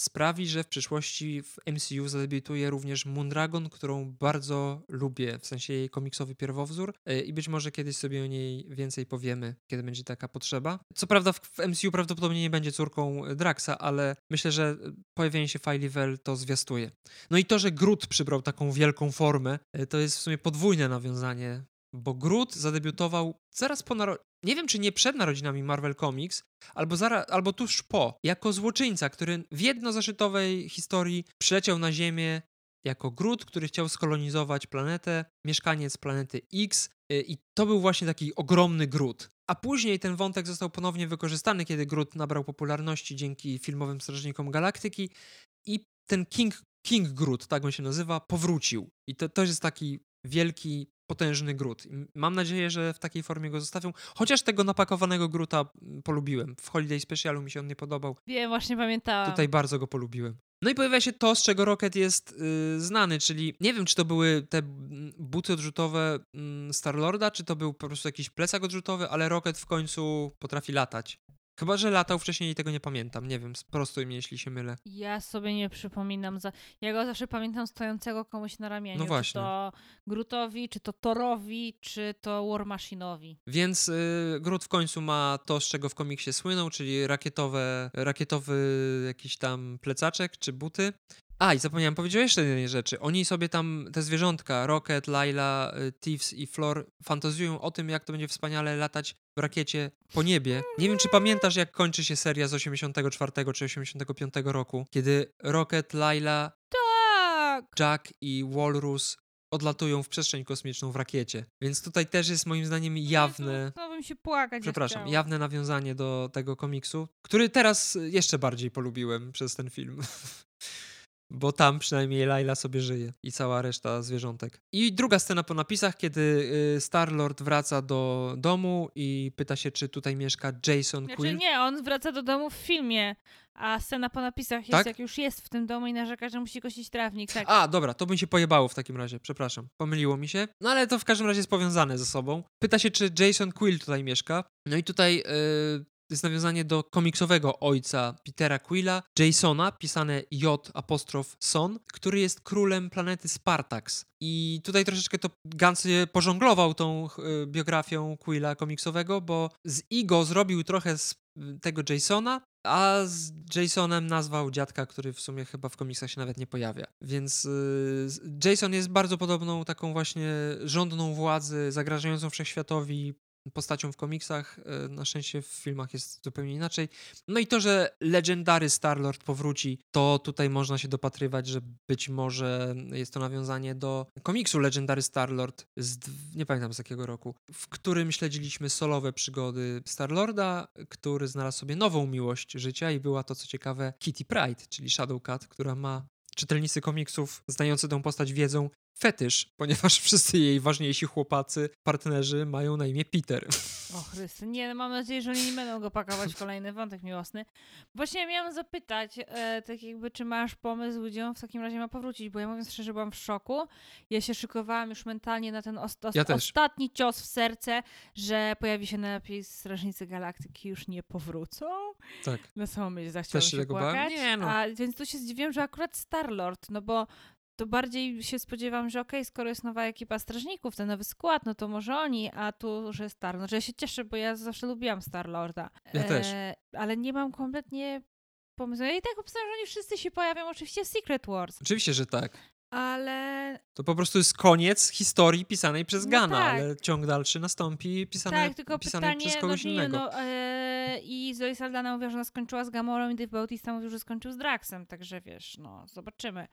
S1: sprawi, że w przyszłości w MCU zadebiutuje również Moondragon, którą bardzo lubię, w sensie jej komiksowy pierwowzór e, i być może kiedyś sobie o niej więcej powiemy, kiedy będzie taka potrzeba. Co prawda w MCU prawdopodobnie nie będzie córką Draxa, ale myślę, że pojawienie się Filivel to zwiastuje. No i to, że Groot przybrał taką wielką formę, e, to jest w sumie podwójne nawiązanie bo Groot zadebiutował zaraz po narodzinach, nie wiem czy nie przed narodzinami Marvel Comics, albo, zara, albo tuż po, jako złoczyńca, który w jednozaszytowej historii przyleciał na Ziemię jako Groot, który chciał skolonizować planetę, mieszkaniec planety X y, i to był właśnie taki ogromny Groot. A później ten wątek został ponownie wykorzystany, kiedy Groot nabrał popularności dzięki filmowym Strażnikom Galaktyki i ten King, King Groot, tak on się nazywa, powrócił. I to też jest taki wielki potężny grut. Mam nadzieję, że w takiej formie go zostawią. Chociaż tego napakowanego gruta polubiłem. W Holiday Specialu mi się on nie podobał.
S2: Wiem, właśnie pamiętałam.
S1: Tutaj bardzo go polubiłem. No i pojawia się to, z czego Rocket jest yy, znany, czyli nie wiem, czy to były te buty odrzutowe yy, Star-Lorda, czy to był po prostu jakiś plecak odrzutowy, ale Rocket w końcu potrafi latać. Chyba, że latał wcześniej i tego nie pamiętam. Nie wiem, sprostuj mnie, jeśli się mylę.
S2: Ja sobie nie przypominam. Za... Ja go zawsze pamiętam stojącego komuś na ramieniu.
S1: No właśnie. Czy
S2: to Grutowi, czy to Torowi, czy to War Machine'owi.
S1: Więc y, Grut w końcu ma to, z czego w komiksie słynął, czyli rakietowe, rakietowy jakiś tam plecaczek czy buty. A, i zapomniałem powiedzieć jeszcze jednej rzeczy. Oni sobie tam, te zwierzątka, Rocket, Laila, y, Thieves i Flor, fantazjują o tym, jak to będzie wspaniale latać w rakiecie po niebie. Nie wiem, czy pamiętasz, jak kończy się seria z 84 czy 85 roku, kiedy Rocket, Laila,
S2: tak.
S1: Jack i Walrus odlatują w przestrzeń kosmiczną w rakiecie. Więc tutaj też jest moim zdaniem jawne.
S2: No, bym się płakać.
S1: Przepraszam, jawne nawiązanie do tego komiksu, który teraz jeszcze bardziej polubiłem przez ten film. bo tam przynajmniej Laila sobie żyje i cała reszta zwierzątek. I druga scena po napisach, kiedy y, Star-Lord wraca do domu i pyta się, czy tutaj mieszka Jason
S2: znaczy,
S1: Quill.
S2: Nie, on wraca do domu w filmie, a scena po napisach jest, tak? jak już jest w tym domu i narzeka, że musi kosić trawnik. Tak.
S1: A, dobra, to by się pojebało w takim razie, przepraszam, pomyliło mi się. No ale to w każdym razie jest powiązane ze sobą. Pyta się, czy Jason Quill tutaj mieszka. No i tutaj yy, jest nawiązanie do komiksowego ojca Petera Quilla, Jasona, pisane J apostrof Son, który jest królem planety Spartax. I tutaj troszeczkę to Gans pożonglował tą y, biografią Quilla komiksowego, bo z Igo zrobił trochę z tego Jasona, a z Jasonem nazwał dziadka, który w sumie chyba w komiksach się nawet nie pojawia. Więc y, Jason jest bardzo podobną taką właśnie rządną władzy, zagrażającą wszechświatowi postacią w komiksach, e, na szczęście w filmach jest zupełnie inaczej. No i to, że legendary Star-Lord powróci, to tutaj można się dopatrywać, że być może jest to nawiązanie do komiksu Legendary Star-Lord z, nie pamiętam z jakiego roku, w którym śledziliśmy solowe przygody Star-Lorda, który znalazł sobie nową miłość życia i była to, co ciekawe, Kitty Pride, czyli Shadow Cat, która ma czytelnicy komiksów znający tę postać wiedzą, fetysz, ponieważ wszyscy jej ważniejsi chłopacy, partnerzy mają na imię Peter.
S2: O Chryste, nie, no mam nadzieję, że oni nie będą go pakować w kolejny wątek miłosny. Właśnie miałam zapytać, e, tak jakby, czy masz pomysł, gdzie on w takim razie ma powrócić, bo ja mówiąc szczerze, byłam w szoku. Ja się szykowałam już mentalnie na ten os os ja ostatni cios w serce, że pojawi się napis Strażnicy Galaktyki już nie powrócą.
S1: Tak.
S2: Na samą myśl zachciałam się, się płakać.
S1: Nie, no.
S2: A, więc tu się zdziwiłam, że akurat Star-Lord, no bo to bardziej się spodziewam, że okej, okay, skoro jest nowa ekipa strażników, ten nowy skład, no to może oni, a tu, że Star, no że ja się cieszę, bo ja zawsze lubiłam Star Lorda.
S1: Ja też.
S2: E, ale nie mam kompletnie pomysł. Ja i tak obstawiam, że oni wszyscy się pojawią oczywiście w Secret Wars.
S1: Oczywiście, że tak.
S2: Ale
S1: To po prostu jest koniec historii pisanej przez
S2: No
S1: Gana,
S2: tak.
S1: ale ciąg dalszy nastąpi pisany,
S2: tak, tylko
S1: pisany
S2: pytanie,
S1: przez
S2: no
S1: kogoś
S2: nie,
S1: innego.
S2: no e, i Zoe Saldana mówiła, że ona skończyła z Gamorą i Dave Bautista mówił, że skończył z Draxem, także wiesz, no, zobaczymy.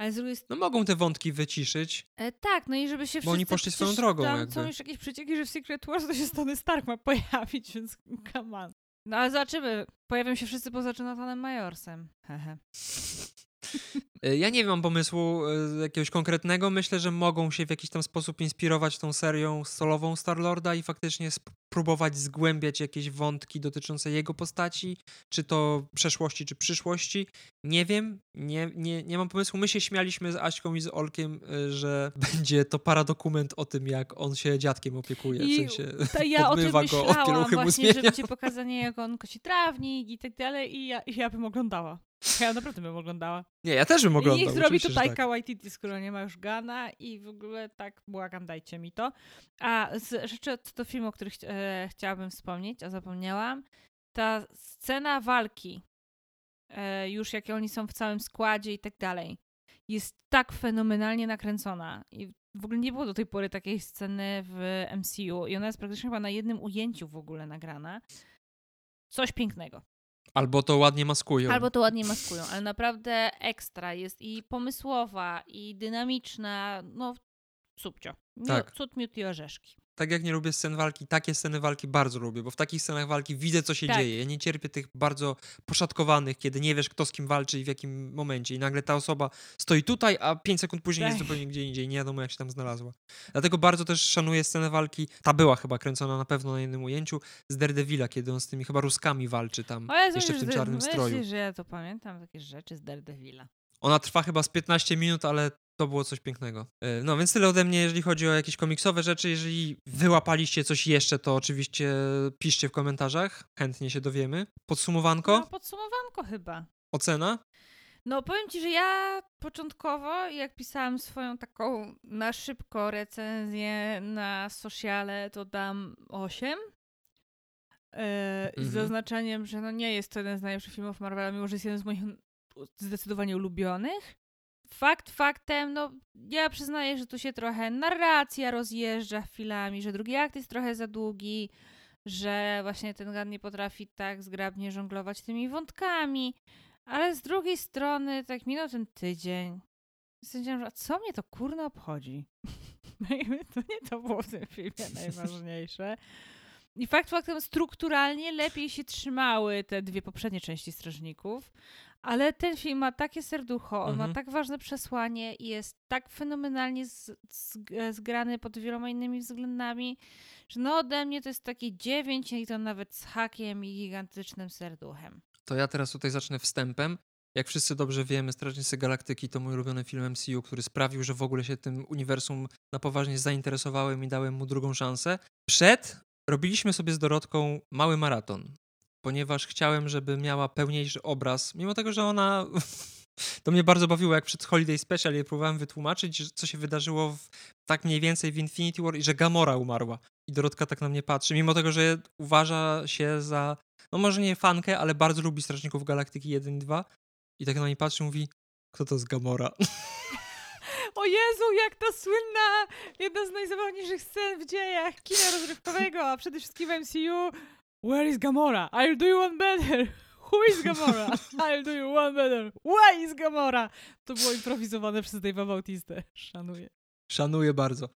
S2: Ale z drugiej strony,
S1: No mogą te wątki wyciszyć.
S2: e, tak, no i żeby się
S1: Bo oni
S2: wszyscy-
S1: poszli swoją drogą
S2: Tam
S1: jakby.
S2: są już jakieś przecieki, że w Secret Wars to się Tony Stark ma pojawić, więc come on. No ale zobaczymy. Pojawią się wszyscy poza Jonathanem Majorsem. Hehe.
S1: E, Ja nie mam pomysłu e, jakiegoś konkretnego. Myślę, że mogą się w jakiś tam sposób inspirować tą serią solową Star-Lorda i faktycznie sp- próbować zgłębiać jakieś wątki dotyczące jego postaci, czy to przeszłości, czy przyszłości. Nie wiem, nie, nie, nie mam pomysłu. My się śmialiśmy z Aśką i z Olkiem, e, że będzie to paradokument o tym, jak on się dziadkiem opiekuje.
S2: I
S1: w sensie
S2: To ja o tym
S1: go,
S2: myślałam
S1: pieluchy mu
S2: właśnie, że będzie pokazanie, jak on kosi trawnik i tak dalej i ja, i ja bym oglądała. Ja naprawdę bym oglądała.
S1: Nie, ja też bym
S2: I
S1: oglądał.
S2: niech zrobi to
S1: tak.
S2: Taika Waititi, skoro nie ma już Gana i w ogóle tak, błagam, dajcie mi to. A z rzeczy co do filmu, o których e, chciałabym wspomnieć, a zapomniałam, ta scena walki, e, już jakie oni są w całym składzie i tak dalej, jest tak fenomenalnie nakręcona. I w ogóle nie było do tej pory takiej sceny w MCU i ona jest praktycznie chyba na jednym ujęciu w ogóle nagrana. Coś pięknego.
S1: Albo to ładnie maskują.
S2: Albo to ładnie maskują, ale naprawdę ekstra jest i pomysłowa, i dynamiczna, no subcio. Miu,
S1: Tak.
S2: Cud, miód i orzeszki.
S1: Tak jak nie lubię scen walki, takie sceny walki bardzo lubię, bo w takich scenach walki widzę, co się
S2: Tak.
S1: dzieje. Ja nie cierpię tych bardzo poszatkowanych, kiedy nie wiesz, kto z kim walczy i w jakim momencie. I nagle ta osoba stoi tutaj, a 5 sekund później jest
S2: Tak.
S1: zupełnie gdzie indziej. Nie wiadomo, jak się tam znalazła. Dlatego bardzo też szanuję scenę walki. Ta była chyba kręcona na pewno na jednym ujęciu z Daredevila, kiedy on z tymi chyba Ruskami walczy tam.
S2: Jezu,
S1: jeszcze w tym
S2: ty-
S1: czarnym
S2: myślisz,
S1: stroju.
S2: że ja to pamiętam, takie rzeczy z Daredevila.
S1: Ona trwa chyba z 15 minut, ale to było coś pięknego. E, No więc tyle ode mnie, jeżeli chodzi o jakieś komiksowe rzeczy. Jeżeli wyłapaliście coś jeszcze, to oczywiście piszcie w komentarzach. Chętnie się dowiemy. Podsumowanko?
S2: No, podsumowanko chyba.
S1: Ocena?
S2: No powiem ci, że ja początkowo, jak pisałam swoją taką na szybko recenzję na sociale, to dam 8. E, Z
S1: Mhm.
S2: zaznaczeniem, że no nie jest to jeden z najlepszych filmów Marvela, mimo że jest jeden z moich zdecydowanie ulubionych. Fakt faktem, no ja przyznaję, że tu się trochę narracja rozjeżdża chwilami, że drugi akt jest trochę za długi, że właśnie ten Gun nie potrafi tak zgrabnie żonglować tymi wątkami, ale z drugiej strony tak minął ten tydzień. Stwierdziłam, że a co mnie to kurna obchodzi? Jakby to nie to było w tym filmie najważniejsze. I fakt faktem strukturalnie lepiej się trzymały te dwie poprzednie części Strażników, ale ten film ma takie serducho, on
S1: Mhm.
S2: ma tak ważne przesłanie i jest tak fenomenalnie z, z, zgrany pod wieloma innymi względami, że no ode mnie to jest takie dziewięć i to nawet z hakiem i gigantycznym serduchem.
S1: To ja teraz tutaj zacznę wstępem. Jak wszyscy dobrze wiemy, Strażnicy Galaktyki to mój ulubiony film MCU, który sprawił, że w ogóle się tym uniwersum na poważnie zainteresowałem i dałem mu drugą szansę. Przed robiliśmy sobie z Dorotką mały maraton, ponieważ chciałem, żeby miała pełniejszy obraz, mimo tego, że ona... To mnie bardzo bawiło, jak przed Holiday Special je próbowałem wytłumaczyć, co się wydarzyło w, tak mniej więcej w Infinity War i że Gamora umarła. I Dorotka tak na mnie patrzy, mimo tego, że uważa się za no może nie fankę, ale bardzo lubi Strażników Galaktyki 1 i 2. I tak na mnie patrzy mówi, kto to jest Gamora?
S2: O Jezu, jak ta słynna, jedna z najzabawniejszych scen w dziejach kina rozrywkowego, a przede wszystkim w MCU. Where is Gamora? I'll do you one better. Who is Gamora? I'll do you one better. Why is Gamora? To było improwizowane przez Dave'a Bautistę. Szanuję.
S1: Szanuję bardzo.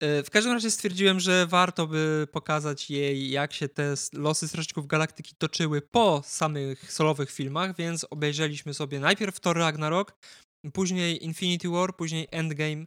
S1: E, W każdym razie stwierdziłem, że warto by pokazać jej, jak się te losy Strażników Galaktyki toczyły po samych solowych filmach, więc obejrzeliśmy sobie najpierw Thor Ragnarok, później Infinity War, później Endgame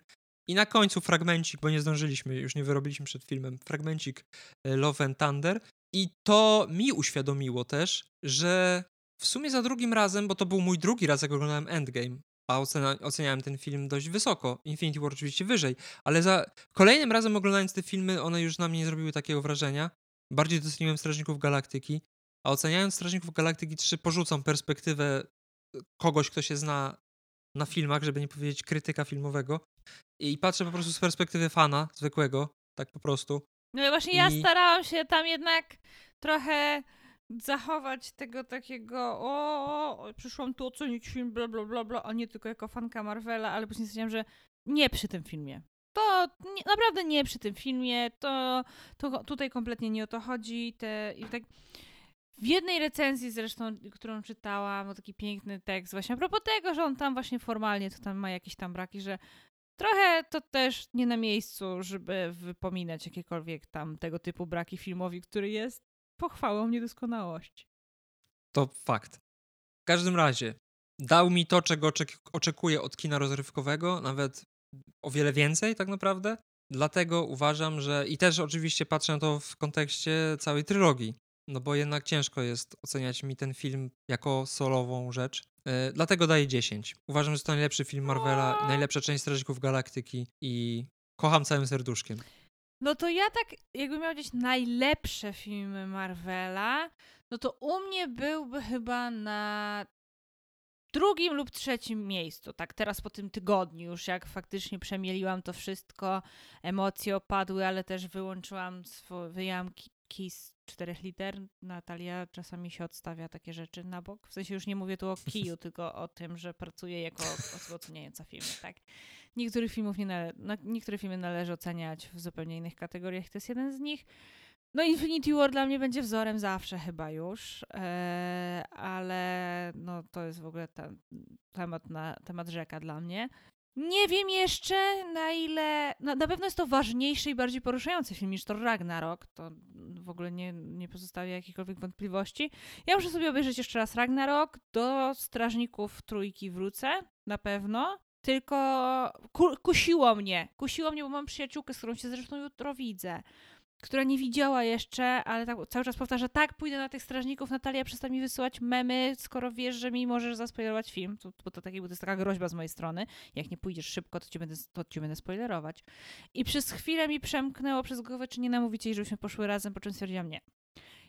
S1: i na końcu fragmencik, bo nie zdążyliśmy, już nie wyrobiliśmy przed filmem, fragmencik e, Love and Thunder. I to mi uświadomiło też, że w sumie za drugim razem, bo to był mój drugi raz, jak oglądałem Endgame, a ocena, oceniałem ten film dość wysoko, Infinity War oczywiście wyżej, ale za kolejnym razem oglądając te filmy, one już na mnie nie zrobiły takiego wrażenia. Bardziej doceniłem Strażników Galaktyki, a oceniając Strażników Galaktyki 3 porzucam perspektywę kogoś, kto się zna na filmach, żeby nie powiedzieć krytyka filmowego i patrzę po prostu z perspektywy fana zwykłego, tak po prostu.
S2: No i właśnie ja
S1: I-
S2: starałam się tam jednak trochę zachować tego takiego o, przyszłam tu ocenić film, bla, bla, bla, bla, a nie tylko jako fanka Marvela, ale później stwierdziłam, że nie przy tym filmie. To nie, naprawdę nie przy tym filmie, to, to tutaj kompletnie nie o to chodzi. Te, i tak w jednej recenzji zresztą, którą czytałam, taki piękny tekst właśnie a propos tego, że on tam właśnie formalnie to tam ma jakieś tam braki, że trochę to też nie na miejscu, żeby wypominać jakiekolwiek tam tego typu braki filmowi, który jest pochwałą niedoskonałości.
S1: To fakt. W każdym razie, dał mi to, czego oczekuję od kina rozrywkowego, nawet o wiele więcej tak naprawdę. Dlatego uważam, że i też oczywiście patrzę na to w kontekście całej trylogii, no bo jednak ciężko jest oceniać mi ten film jako solową rzecz. Yy, dlatego daję 10. Uważam, że to najlepszy film Marvela, najlepsza część Strażników Galaktyki i kocham całym serduszkiem.
S2: No to ja tak, jakbym miał gdzieś najlepsze filmy Marvela, no to u mnie byłby chyba na drugim lub trzecim miejscu. Tak teraz po tym tygodniu już, jak faktycznie przemieliłam to wszystko, emocje opadły, ale też wyłączyłam swoje wyjamki z czterech liter. Natalia czasami się odstawia takie rzeczy na bok. W sensie już nie mówię tu o kiju, tylko o tym, że pracuję jako osoba oceniająca filmy, tak? Niektórych filmów nie nale- no, niektóre filmy należy oceniać w zupełnie innych kategoriach. To jest jeden z nich. No Infinity War dla mnie będzie wzorem zawsze chyba już, eee, ale no to jest w ogóle ten temat, na, temat rzeka dla mnie. Nie wiem jeszcze na ile. No, na pewno jest to ważniejszy i bardziej poruszający film niż Thor Ragnarok. To w ogóle nie, nie pozostawia jakichkolwiek wątpliwości. Ja muszę sobie obejrzeć jeszcze raz Ragnarok. Do Strażników Trójki wrócę, na pewno. Tylko ku, kusiło mnie. Kusiło mnie, bo mam przyjaciółkę, z którą się zresztą jutro widzę która nie widziała jeszcze, ale tak, cały czas powtarza, tak, pójdę na tych strażników, Natalia, przestań mi wysyłać memy, skoro wiesz, że mi możesz zaspoilerować film, to, bo to, taki, bo to jest taka groźba z mojej strony, jak nie pójdziesz szybko, to cię będę, to cię będę spoilerować. I przez chwilę mi przemknęło przez głowę, czy nie namówicie jej, żebyśmy poszły razem, po czym stwierdziłam nie.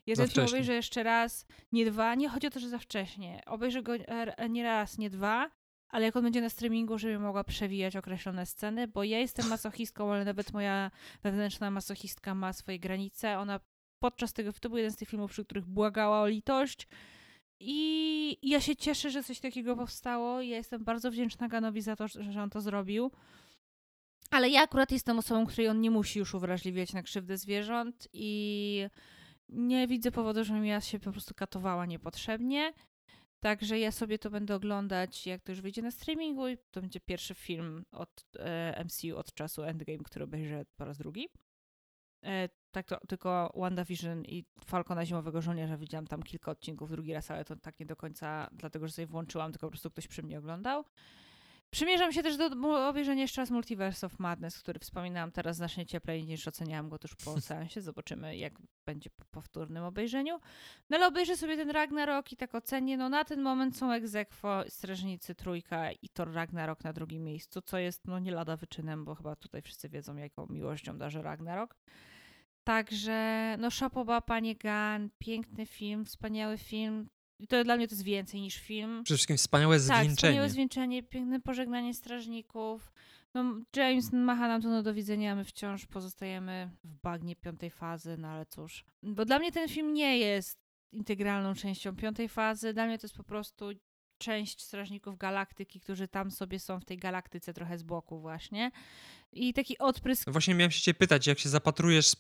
S2: Jeden film obejrzę jeszcze raz, nie dwa, nie chodzi o to, że za wcześnie. Obejrzę go e, nie raz, nie dwa, ale jak on będzie na streamingu, żeby mogła przewijać określone sceny, bo ja jestem masochistką, ale nawet moja wewnętrzna masochistka ma swoje granice. Ona podczas tego, to był jeden z tych filmów, przy których błagała o litość. I ja się cieszę, że coś takiego powstało. Ja jestem bardzo wdzięczna Ganowi za to, że on to zrobił. Ale ja akurat jestem osobą, której on nie musi już uwrażliwiać na krzywdę zwierząt i nie widzę powodu, żebym ja się po prostu katowała niepotrzebnie. Także ja sobie to będę oglądać, jak to już wyjdzie na streamingu i to będzie pierwszy film od e, MCU od czasu Endgame, który obejrzę po raz drugi. E, tak to tylko WandaVision i Falcona Zimowego Żołnierza widziałam tam kilka odcinków drugi raz, ale to tak nie do końca, dlatego że sobie włączyłam, tylko po prostu ktoś przy mnie oglądał. Przymierzam się też do obejrzenia jeszcze raz Multiverse of Madness, który wspominałam teraz znacznie cieplej niż oceniałam go tuż po seansie. Zobaczymy, jak będzie po powtórnym obejrzeniu. No ale obejrzę sobie ten Ragnarok i tak ocenię. No na ten moment są egzekwo Strażnicy Trójka i Thor Ragnarok na drugim miejscu, co jest no nie lada wyczynem, bo chyba tutaj wszyscy wiedzą, jaką miłością darzy Ragnarok. Także, no szapoba, Panie Gun, piękny film, wspaniały film. I to dla mnie to jest więcej niż film.
S1: Przede wszystkim wspaniałe zwieńczenie.
S2: Tak, wspaniałe zwieńczenie, piękne pożegnanie strażników. No, James macha nam to no do widzenia, my wciąż pozostajemy w bagnie piątej fazy, no ale cóż. Bo dla mnie ten film nie jest integralną częścią piątej fazy. Dla mnie to jest po prostu część Strażników Galaktyki, którzy tam sobie są w tej galaktyce trochę z boku właśnie. I taki odprysk...
S1: Właśnie miałem się cię pytać, jak się zapatrujesz,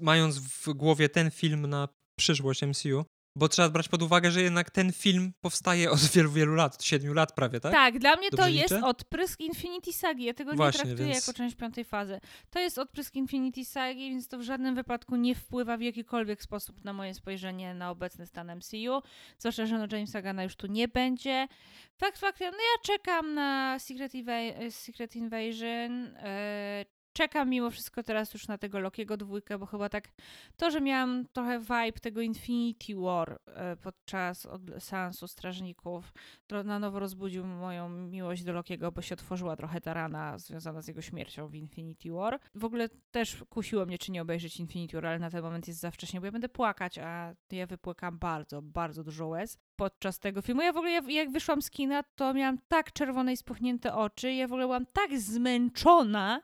S1: mając w głowie ten film na przyszłość MCU, bo trzeba brać pod uwagę, że jednak ten film powstaje od wielu, wielu lat, od siedmiu lat prawie, tak?
S2: Tak, dla mnie Dobrze to liczę? jest odprysk Infinity Sagi. Ja tego Właśnie, nie traktuję więc... jako część piątej fazy. To jest odprysk Infinity Sagi, więc to w żadnym wypadku nie wpływa w jakikolwiek sposób na moje spojrzenie na obecny stan MCU. Zwłaszcza, że no Jamesa Gana już tu nie będzie. Fakt faktem, no ja czekam na Secret, Inva- Secret Invasion. Yy, czekam mimo wszystko teraz już na tego Lokiego dwójkę, bo chyba tak to, że miałam trochę vibe tego Infinity War e, podczas seansu Strażników, to na nowo rozbudził moją miłość do Lokiego, bo się otworzyła trochę ta rana związana z jego śmiercią w Infinity War. W ogóle też kusiło mnie, czy nie obejrzeć Infinity War, ale na ten moment jest za wcześnie, bo ja będę płakać, a ja wypłakam bardzo, bardzo dużo łez podczas tego filmu. Ja w ogóle, jak wyszłam z kina, to miałam tak czerwone i spuchnięte oczy, ja w ogóle byłam tak zmęczona,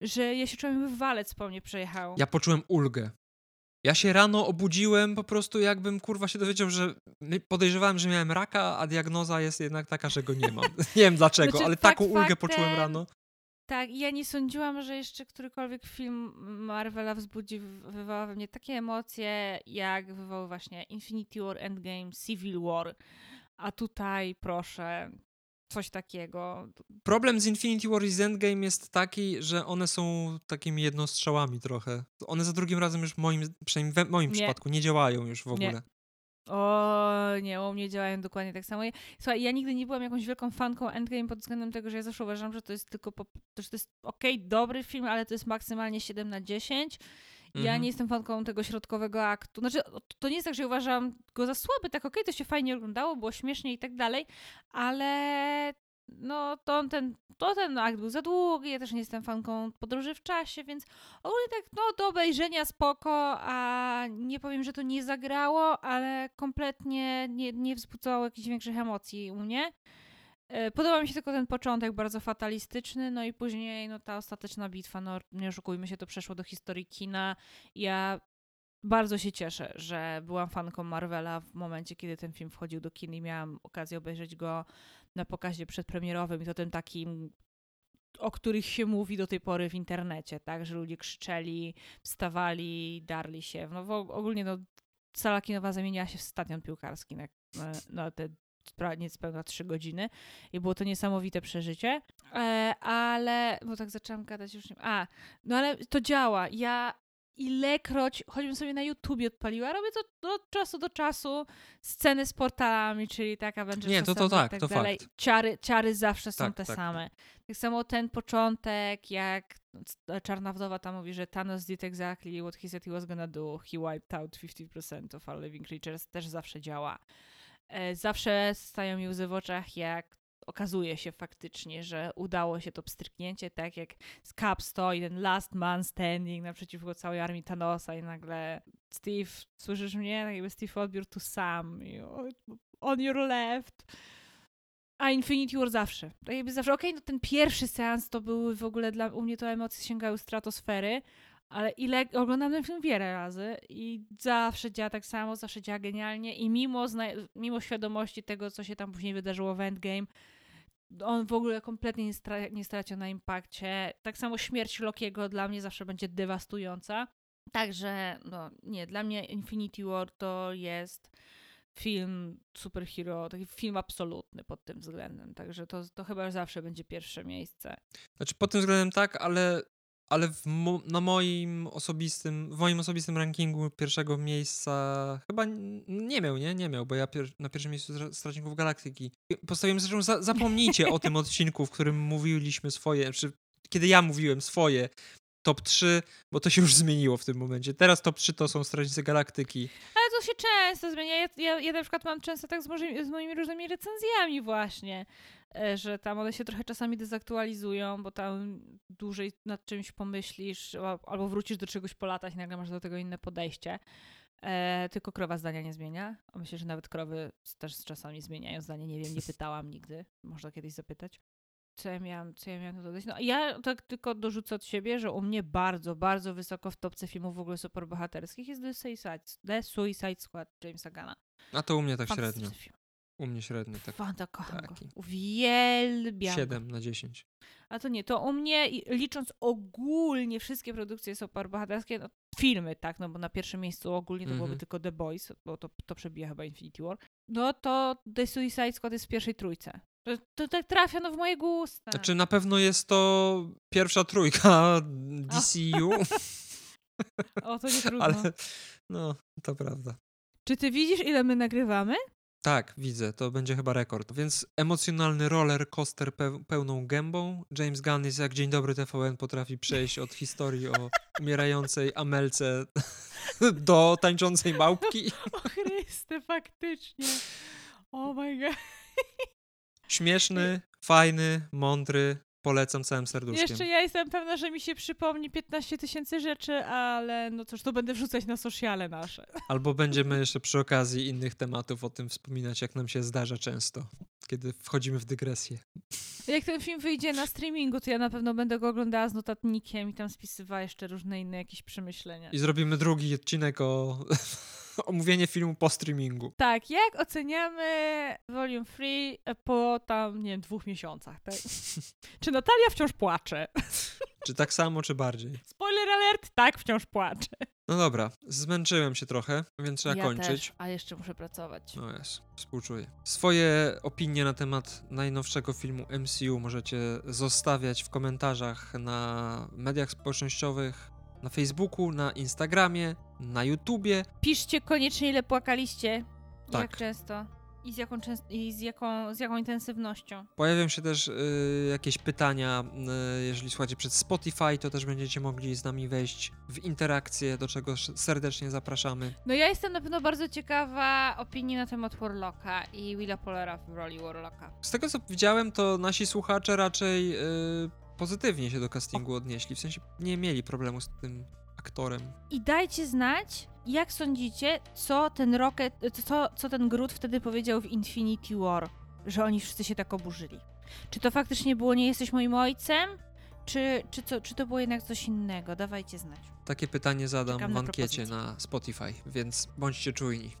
S2: że ja się czułem, jakby walec po mnie przejechał.
S1: Ja poczułem ulgę. Ja się rano obudziłem po prostu jakbym kurwa się dowiedział, że podejrzewałem, że miałem raka, a diagnoza jest jednak taka, że go nie mam. nie wiem dlaczego, znaczy, ale taką ulgę faktem, poczułem rano.
S2: Tak, ja nie sądziłam, że jeszcze którykolwiek film Marvela wzbudzi, wywoła we mnie takie emocje, jak wywołał właśnie Infinity War, Endgame, Civil War. A tutaj, proszę, coś takiego.
S1: Problem z Infinity War i z Endgame jest taki, że one są takimi jednostrzałami trochę. One za drugim razem już moim, przynajmniej w moim nie. przypadku, nie działają już w ogóle.
S2: Nie. O, nie, u mnie działają dokładnie tak samo. Słuchaj, ja nigdy nie byłam jakąś wielką fanką Endgame pod względem tego, że ja zawsze uważam, że to jest tylko, po, że to jest okej, okay, dobry film, ale to jest maksymalnie 7 na 10. Ja mhm. nie jestem fanką tego środkowego aktu. Znaczy, to nie jest tak, że uważam go za słaby, tak okej, okay, to się fajnie oglądało, było śmiesznie i tak dalej, ale no to ten, to ten akt był za długi, ja też nie jestem fanką podróży w czasie, więc ogólnie tak, no do obejrzenia spoko, a nie powiem, że to nie zagrało, ale kompletnie nie, nie wzbudzało jakichś większych emocji u mnie. E, podoba mi się tylko ten początek bardzo fatalistyczny, no i później no ta ostateczna bitwa, no nie oszukujmy się, to przeszło do historii kina. Ja bardzo się cieszę, że byłam fanką Marvela w momencie, kiedy ten film wchodził do kin i miałam okazję obejrzeć go na pokazie przedpremierowym i to tym takim o których się mówi do tej pory w internecie, tak, że ludzie krzyczeli, wstawali, darli się. No ogólnie no, sala kinowa zamieniła się w stadion piłkarski na, na, na te niespełna trzy godziny i było to niesamowite przeżycie, e, ale, bo tak zaczęłam gadać już, nie, a, no ale to działa. Ja ilekroć, choćbym sobie na YouTubie odpaliła, robię to od czasu do czasu, sceny z portalami, czyli tak Avengers
S1: Nie, to, to tak, tak to dalej. Fakt.
S2: Ciary, ciary zawsze są tak, te tak, same. Tak. tak samo ten początek, jak Czarna Wdowa tam mówi, że Thanos did exactly what he said he was gonna do, he wiped out 50% of all living creatures, też zawsze działa. E, zawsze stają mi łzy w oczach, jak okazuje się faktycznie, że udało się to pstryknięcie, tak jak z Cap stoi ten last man standing naprzeciwko całej armii Thanosa i nagle Steve, słyszysz mnie? Tak jakby Steve odbiór tu sam. On your left. A Infinity War zawsze. Tak jakby zawsze, okej, okay, no ten pierwszy seans to były w ogóle dla u mnie to emocje sięgały stratosfery, ale ile oglądam ten film wiele razy i zawsze działa tak samo, zawsze działa genialnie i mimo, mimo świadomości tego, co się tam później wydarzyło w Endgame, on w ogóle kompletnie nie, stra nie stracił na impakcie. Tak samo śmierć Lokiego dla mnie zawsze będzie dewastująca. Także, no nie, dla mnie Infinity War to jest film superhero, taki film absolutny pod tym względem. Także to, to chyba zawsze będzie pierwsze miejsce.
S1: Znaczy pod tym względem tak, ale ale mo na moim osobistym, w moim osobistym rankingu pierwszego miejsca chyba nie miał, nie? Nie miał, bo ja pier na pierwszym miejscu Strażników Galaktyki. Postawiłem zresztą, za zapomnijcie o tym odcinku, w którym mówiliśmy swoje, czy kiedy ja mówiłem swoje top 3, bo to się już zmieniło w tym momencie. Teraz top 3 to są Strażnicy Galaktyki.
S2: Ale to się często zmienia. Ja, ja, ja na przykład mam często tak z, z moimi różnymi recenzjami właśnie, E, że tam one się trochę czasami dezaktualizują, bo tam dłużej nad czymś pomyślisz, albo wrócisz do czegoś po latach i nagle masz do tego inne podejście. E, tylko krowa zdania nie zmienia. Myślę, że nawet krowy też z czasami zmieniają zdanie. Nie wiem, nie pytałam nigdy. Można kiedyś zapytać. Co ja miałam, co ja miałam dodać? No ja tak tylko dorzucę od siebie, że u mnie bardzo, bardzo wysoko w topce filmów w ogóle superbohaterskich jest The Suicide, The Suicide Squad Jamesa Gana.
S1: A to u mnie tak średnio. Film. U mnie średnio tak.
S2: Fanta, kocham taki. go. Uwielbiam
S1: 7 na 10.
S2: A to nie, to u mnie, licząc ogólnie wszystkie produkcje superbohaterskie, no, filmy, tak, no bo na pierwszym miejscu ogólnie to byłoby mhm. tylko The Boys, bo to, to przebija chyba Infinity War, no to The Suicide Squad jest w pierwszej trójce. To, tak trafia no w moje gusta.
S1: Znaczy na pewno jest to pierwsza trójka DCU.
S2: o, to nie trudno.
S1: Ale no, to prawda.
S2: Czy ty widzisz, ile my nagrywamy?
S1: Tak, widzę, to będzie chyba rekord. Więc emocjonalny roller coaster pe pełną gębą. James Gunn jest jak Dzień Dobry TVN potrafi przejść od historii o umierającej Amelce do tańczącej małpki.
S2: O Chryste, faktycznie. Oh my god.
S1: Śmieszny, fajny, mądry, Polecam całym serduszkiem.
S2: Jeszcze ja jestem pewna, że mi się przypomni 15 tysięcy rzeczy, ale no cóż, to będę wrzucać na sociale nasze.
S1: Albo będziemy jeszcze przy okazji innych tematów o tym wspominać, jak nam się zdarza często. kiedy wchodzimy w dygresję.
S2: Jak ten film wyjdzie na streamingu, to ja na pewno będę go oglądała z notatnikiem i tam spisywała jeszcze różne inne jakieś przemyślenia.
S1: I zrobimy drugi odcinek o omówienie filmu po streamingu.
S2: Tak, jak oceniamy Volume 3 po tam, nie wiem, dwóch miesiącach, tak? czy Natalia wciąż płacze?
S1: Czy tak samo, czy bardziej?
S2: Spoiler alert, tak, wciąż płacze.
S1: No dobra, zmęczyłem się trochę, więc trzeba
S2: ja
S1: kończyć.
S2: Też, a jeszcze muszę pracować.
S1: No jest, współczuję. Swoje opinie na temat najnowszego filmu MCU możecie zostawiać w komentarzach na mediach społecznościowych, na Facebooku, na Instagramie, na YouTubie.
S2: Piszcie koniecznie, ile płakaliście.
S1: Tak.
S2: Jak często. I z jaką, i z jaką, z jaką intensywnością.
S1: Pojawią się też y, jakieś pytania, y, jeżeli słuchacie przez Spotify, to też będziecie mogli z nami wejść w interakcję, do czego serdecznie zapraszamy.
S2: No ja jestem na pewno bardzo ciekawa opinii na temat Warlocka i Willa Pollera w roli Warlocka.
S1: Z tego co widziałem, to nasi słuchacze raczej y, pozytywnie się do castingu odnieśli, w sensie nie mieli problemu z tym aktorem.
S2: I dajcie znać, jak sądzicie, co ten Rocket, co, co ten Groot wtedy powiedział w Infinity War, że oni wszyscy się tak oburzyli. Czy to faktycznie było nie jesteś moim ojcem, czy, czy, co, czy to było jednak coś innego? Dawajcie znać.
S1: Takie pytanie zadam
S2: Czekam
S1: w
S2: na
S1: ankiecie
S2: propozycje.
S1: na Spotify, więc bądźcie czujni.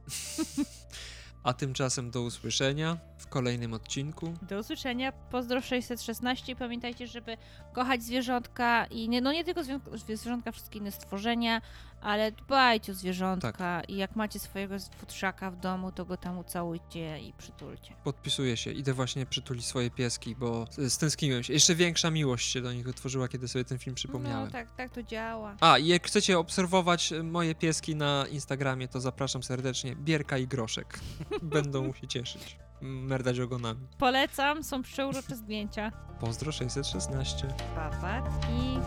S1: A tymczasem do usłyszenia w kolejnym odcinku.
S2: Do usłyszenia. Pozdro 616. I Pamiętajcie, żeby kochać zwierzątka i nie, no nie tylko zwierzątka, wszystkie inne stworzenia, ale dbajcie o zwierzątka
S1: Tak.
S2: i jak macie swojego futrzaka w domu, to go tam ucałujcie i przytulcie.
S1: Podpisuję się, idę właśnie przytulić swoje pieski, bo stęskniłem się. Jeszcze większa miłość się do nich utworzyła, kiedy sobie ten film przypomniałem.
S2: No tak, tak to działa.
S1: A, i jak chcecie obserwować e, moje pieski na Instagramie, to zapraszam serdecznie. Bierka i Groszek. Będą się cieszyć. Merdać ogonami.
S2: Polecam, są przeurocze zdjęcia.
S1: Pozdro 616.
S2: Papatki.